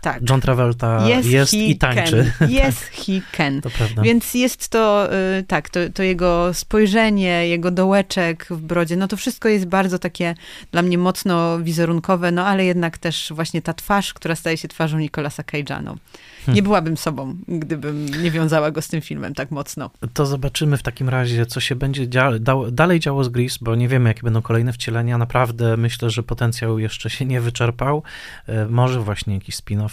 tak. John Travolta yes, jest i tańczy. Can. Yes, he can. To prawda. Więc jest to, y, tak, to, to jego spojrzenie, jego dołeczek w brodzie, no to wszystko jest bardzo takie dla mnie mocno wizerunkowe, no ale jednak też właśnie ta twarz, która staje się twarzą Nicolasa Cage'a, no. Hmm. Nie byłabym sobą, gdybym nie wiązała go z tym filmem tak mocno. To zobaczymy w takim razie, co się będzie dzia dalej działo z Gris, bo nie wiemy, jakie będą kolejne wcielenia. Naprawdę myślę, że potencjał jeszcze się nie wyczerpał. E, może właśnie jakiś spin-off,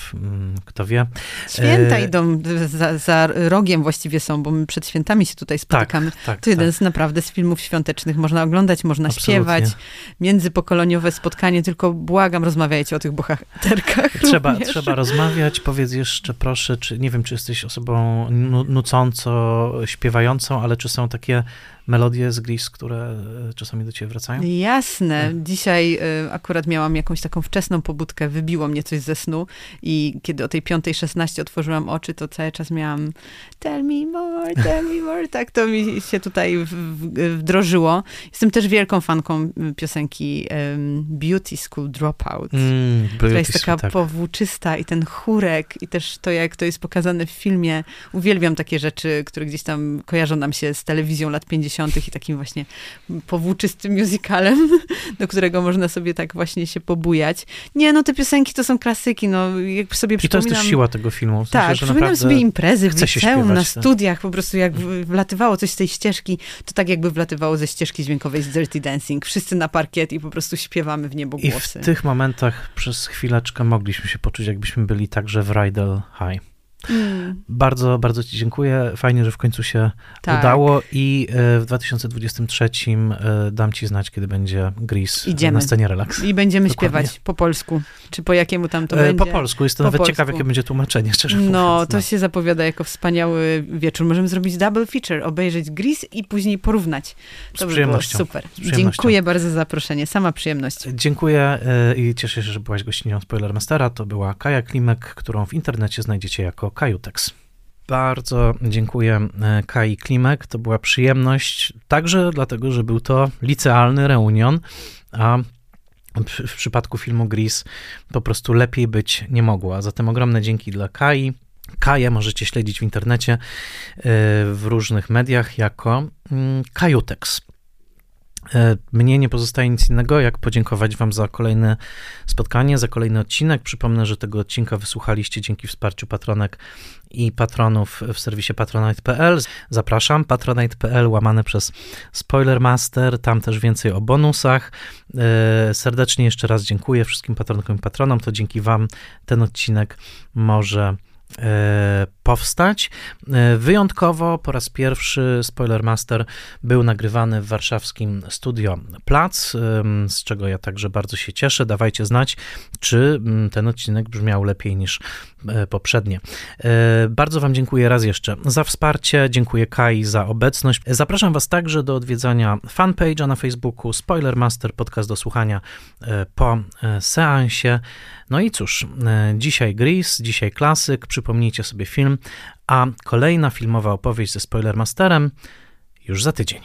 kto wie. Święta e... idą za, za, rogiem właściwie są, bo my przed świętami się tutaj spotykamy. Tak, tak, to jeden tak. z naprawdę z filmów świątecznych. Można oglądać, można Absolutnie. śpiewać. Międzypokoleniowe spotkanie, tylko błagam, rozmawiajcie o tych bohaterkach. Trzeba, trzeba rozmawiać. Powiedz jeszcze proszę, czy nie wiem, czy jesteś osobą nucąco śpiewającą, ale czy są takie melodie z Gris, które e, czasami do ciebie wracają? Jasne. Dzisiaj y, akurat miałam jakąś taką wczesną pobudkę, wybiło mnie coś ze snu i kiedy o tej 5.16 otworzyłam oczy, to cały czas miałam tell me more, tell me more. Tak to mi się tutaj wdrożyło. Jestem też wielką fanką piosenki Beauty School Dropout, mm, która jest taka tak. powłóczysta i ten chórek i też to, jak to jest pokazane w filmie. Uwielbiam takie rzeczy, które gdzieś tam kojarzą nam się z telewizją lat 50 i takim właśnie powłóczystym musicalem, do którego można sobie tak właśnie się pobujać. Nie, no te piosenki to są klasyki, no jak sobie I przypominam... I to jest też siła tego filmu. W sensie, tak, przypominam sobie imprezy w liceum, na studiach, po prostu jak wlatywało coś z tej ścieżki, to tak jakby wlatywało ze ścieżki dźwiękowej z Dirty Dancing. Wszyscy na parkiet i po prostu śpiewamy w niebo głosy. I w tych momentach przez chwileczkę mogliśmy się poczuć, jakbyśmy byli także w Rydell High. Mm. Bardzo, bardzo Ci dziękuję. Fajnie, że w końcu się tak. udało i e, w 2023 e, dam Ci znać, kiedy będzie Gris Idziemy. na scenie relaks. I będziemy Dokładnie. śpiewać po polsku. Czy po jakiemu tam to e, będzie? Po polsku. Jestem nawet polsku. ciekaw, jakie będzie tłumaczenie, szczerze mówiąc. No, to no. się zapowiada jako wspaniały wieczór. Możemy zrobić double feature, obejrzeć Gris i później porównać. To Z przyjemnością. super. Dziękuję bardzo za zaproszenie. Sama przyjemność. Dziękuję i cieszę się, że byłaś gościnią Spoilermastera. To była Kaja Klimek, którą w internecie znajdziecie jako Kajutex. Bardzo dziękuję e, Kai Klimek. To była przyjemność, także dlatego, że był to licealny reunion, a w przypadku filmu Gris po prostu lepiej być nie mogło. A zatem ogromne dzięki dla Kai. Kaję możecie śledzić w internecie, e, w różnych mediach jako mm, Kajutex. E, mnie nie pozostaje nic innego, jak podziękować Wam za kolejne spotkanie, za kolejny odcinek. Przypomnę, że tego odcinka wysłuchaliście dzięki wsparciu patronek i patronów w serwisie patronite.pl. Zapraszam, patronite.pl łamane przez Spoilermaster, tam też więcej o bonusach. E, serdecznie jeszcze raz dziękuję wszystkim patronkom i patronom, to dzięki Wam ten odcinek może E, powstać. E, wyjątkowo po raz pierwszy Spoilermaster był nagrywany w warszawskim studio Plac, z czego ja także bardzo się cieszę. Dawajcie znać, czy ten odcinek brzmiał lepiej niż e, poprzednie. Bardzo Wam dziękuję raz jeszcze za wsparcie, dziękuję Kai za obecność. Zapraszam Was także do odwiedzania fanpage'a na Facebooku Spoilermaster, podcast do słuchania po seansie. No i cóż, dzisiaj Gris, dzisiaj klasyk, przypomnijcie sobie film a kolejna filmowa opowieść ze Spoilermasterem już za tydzień.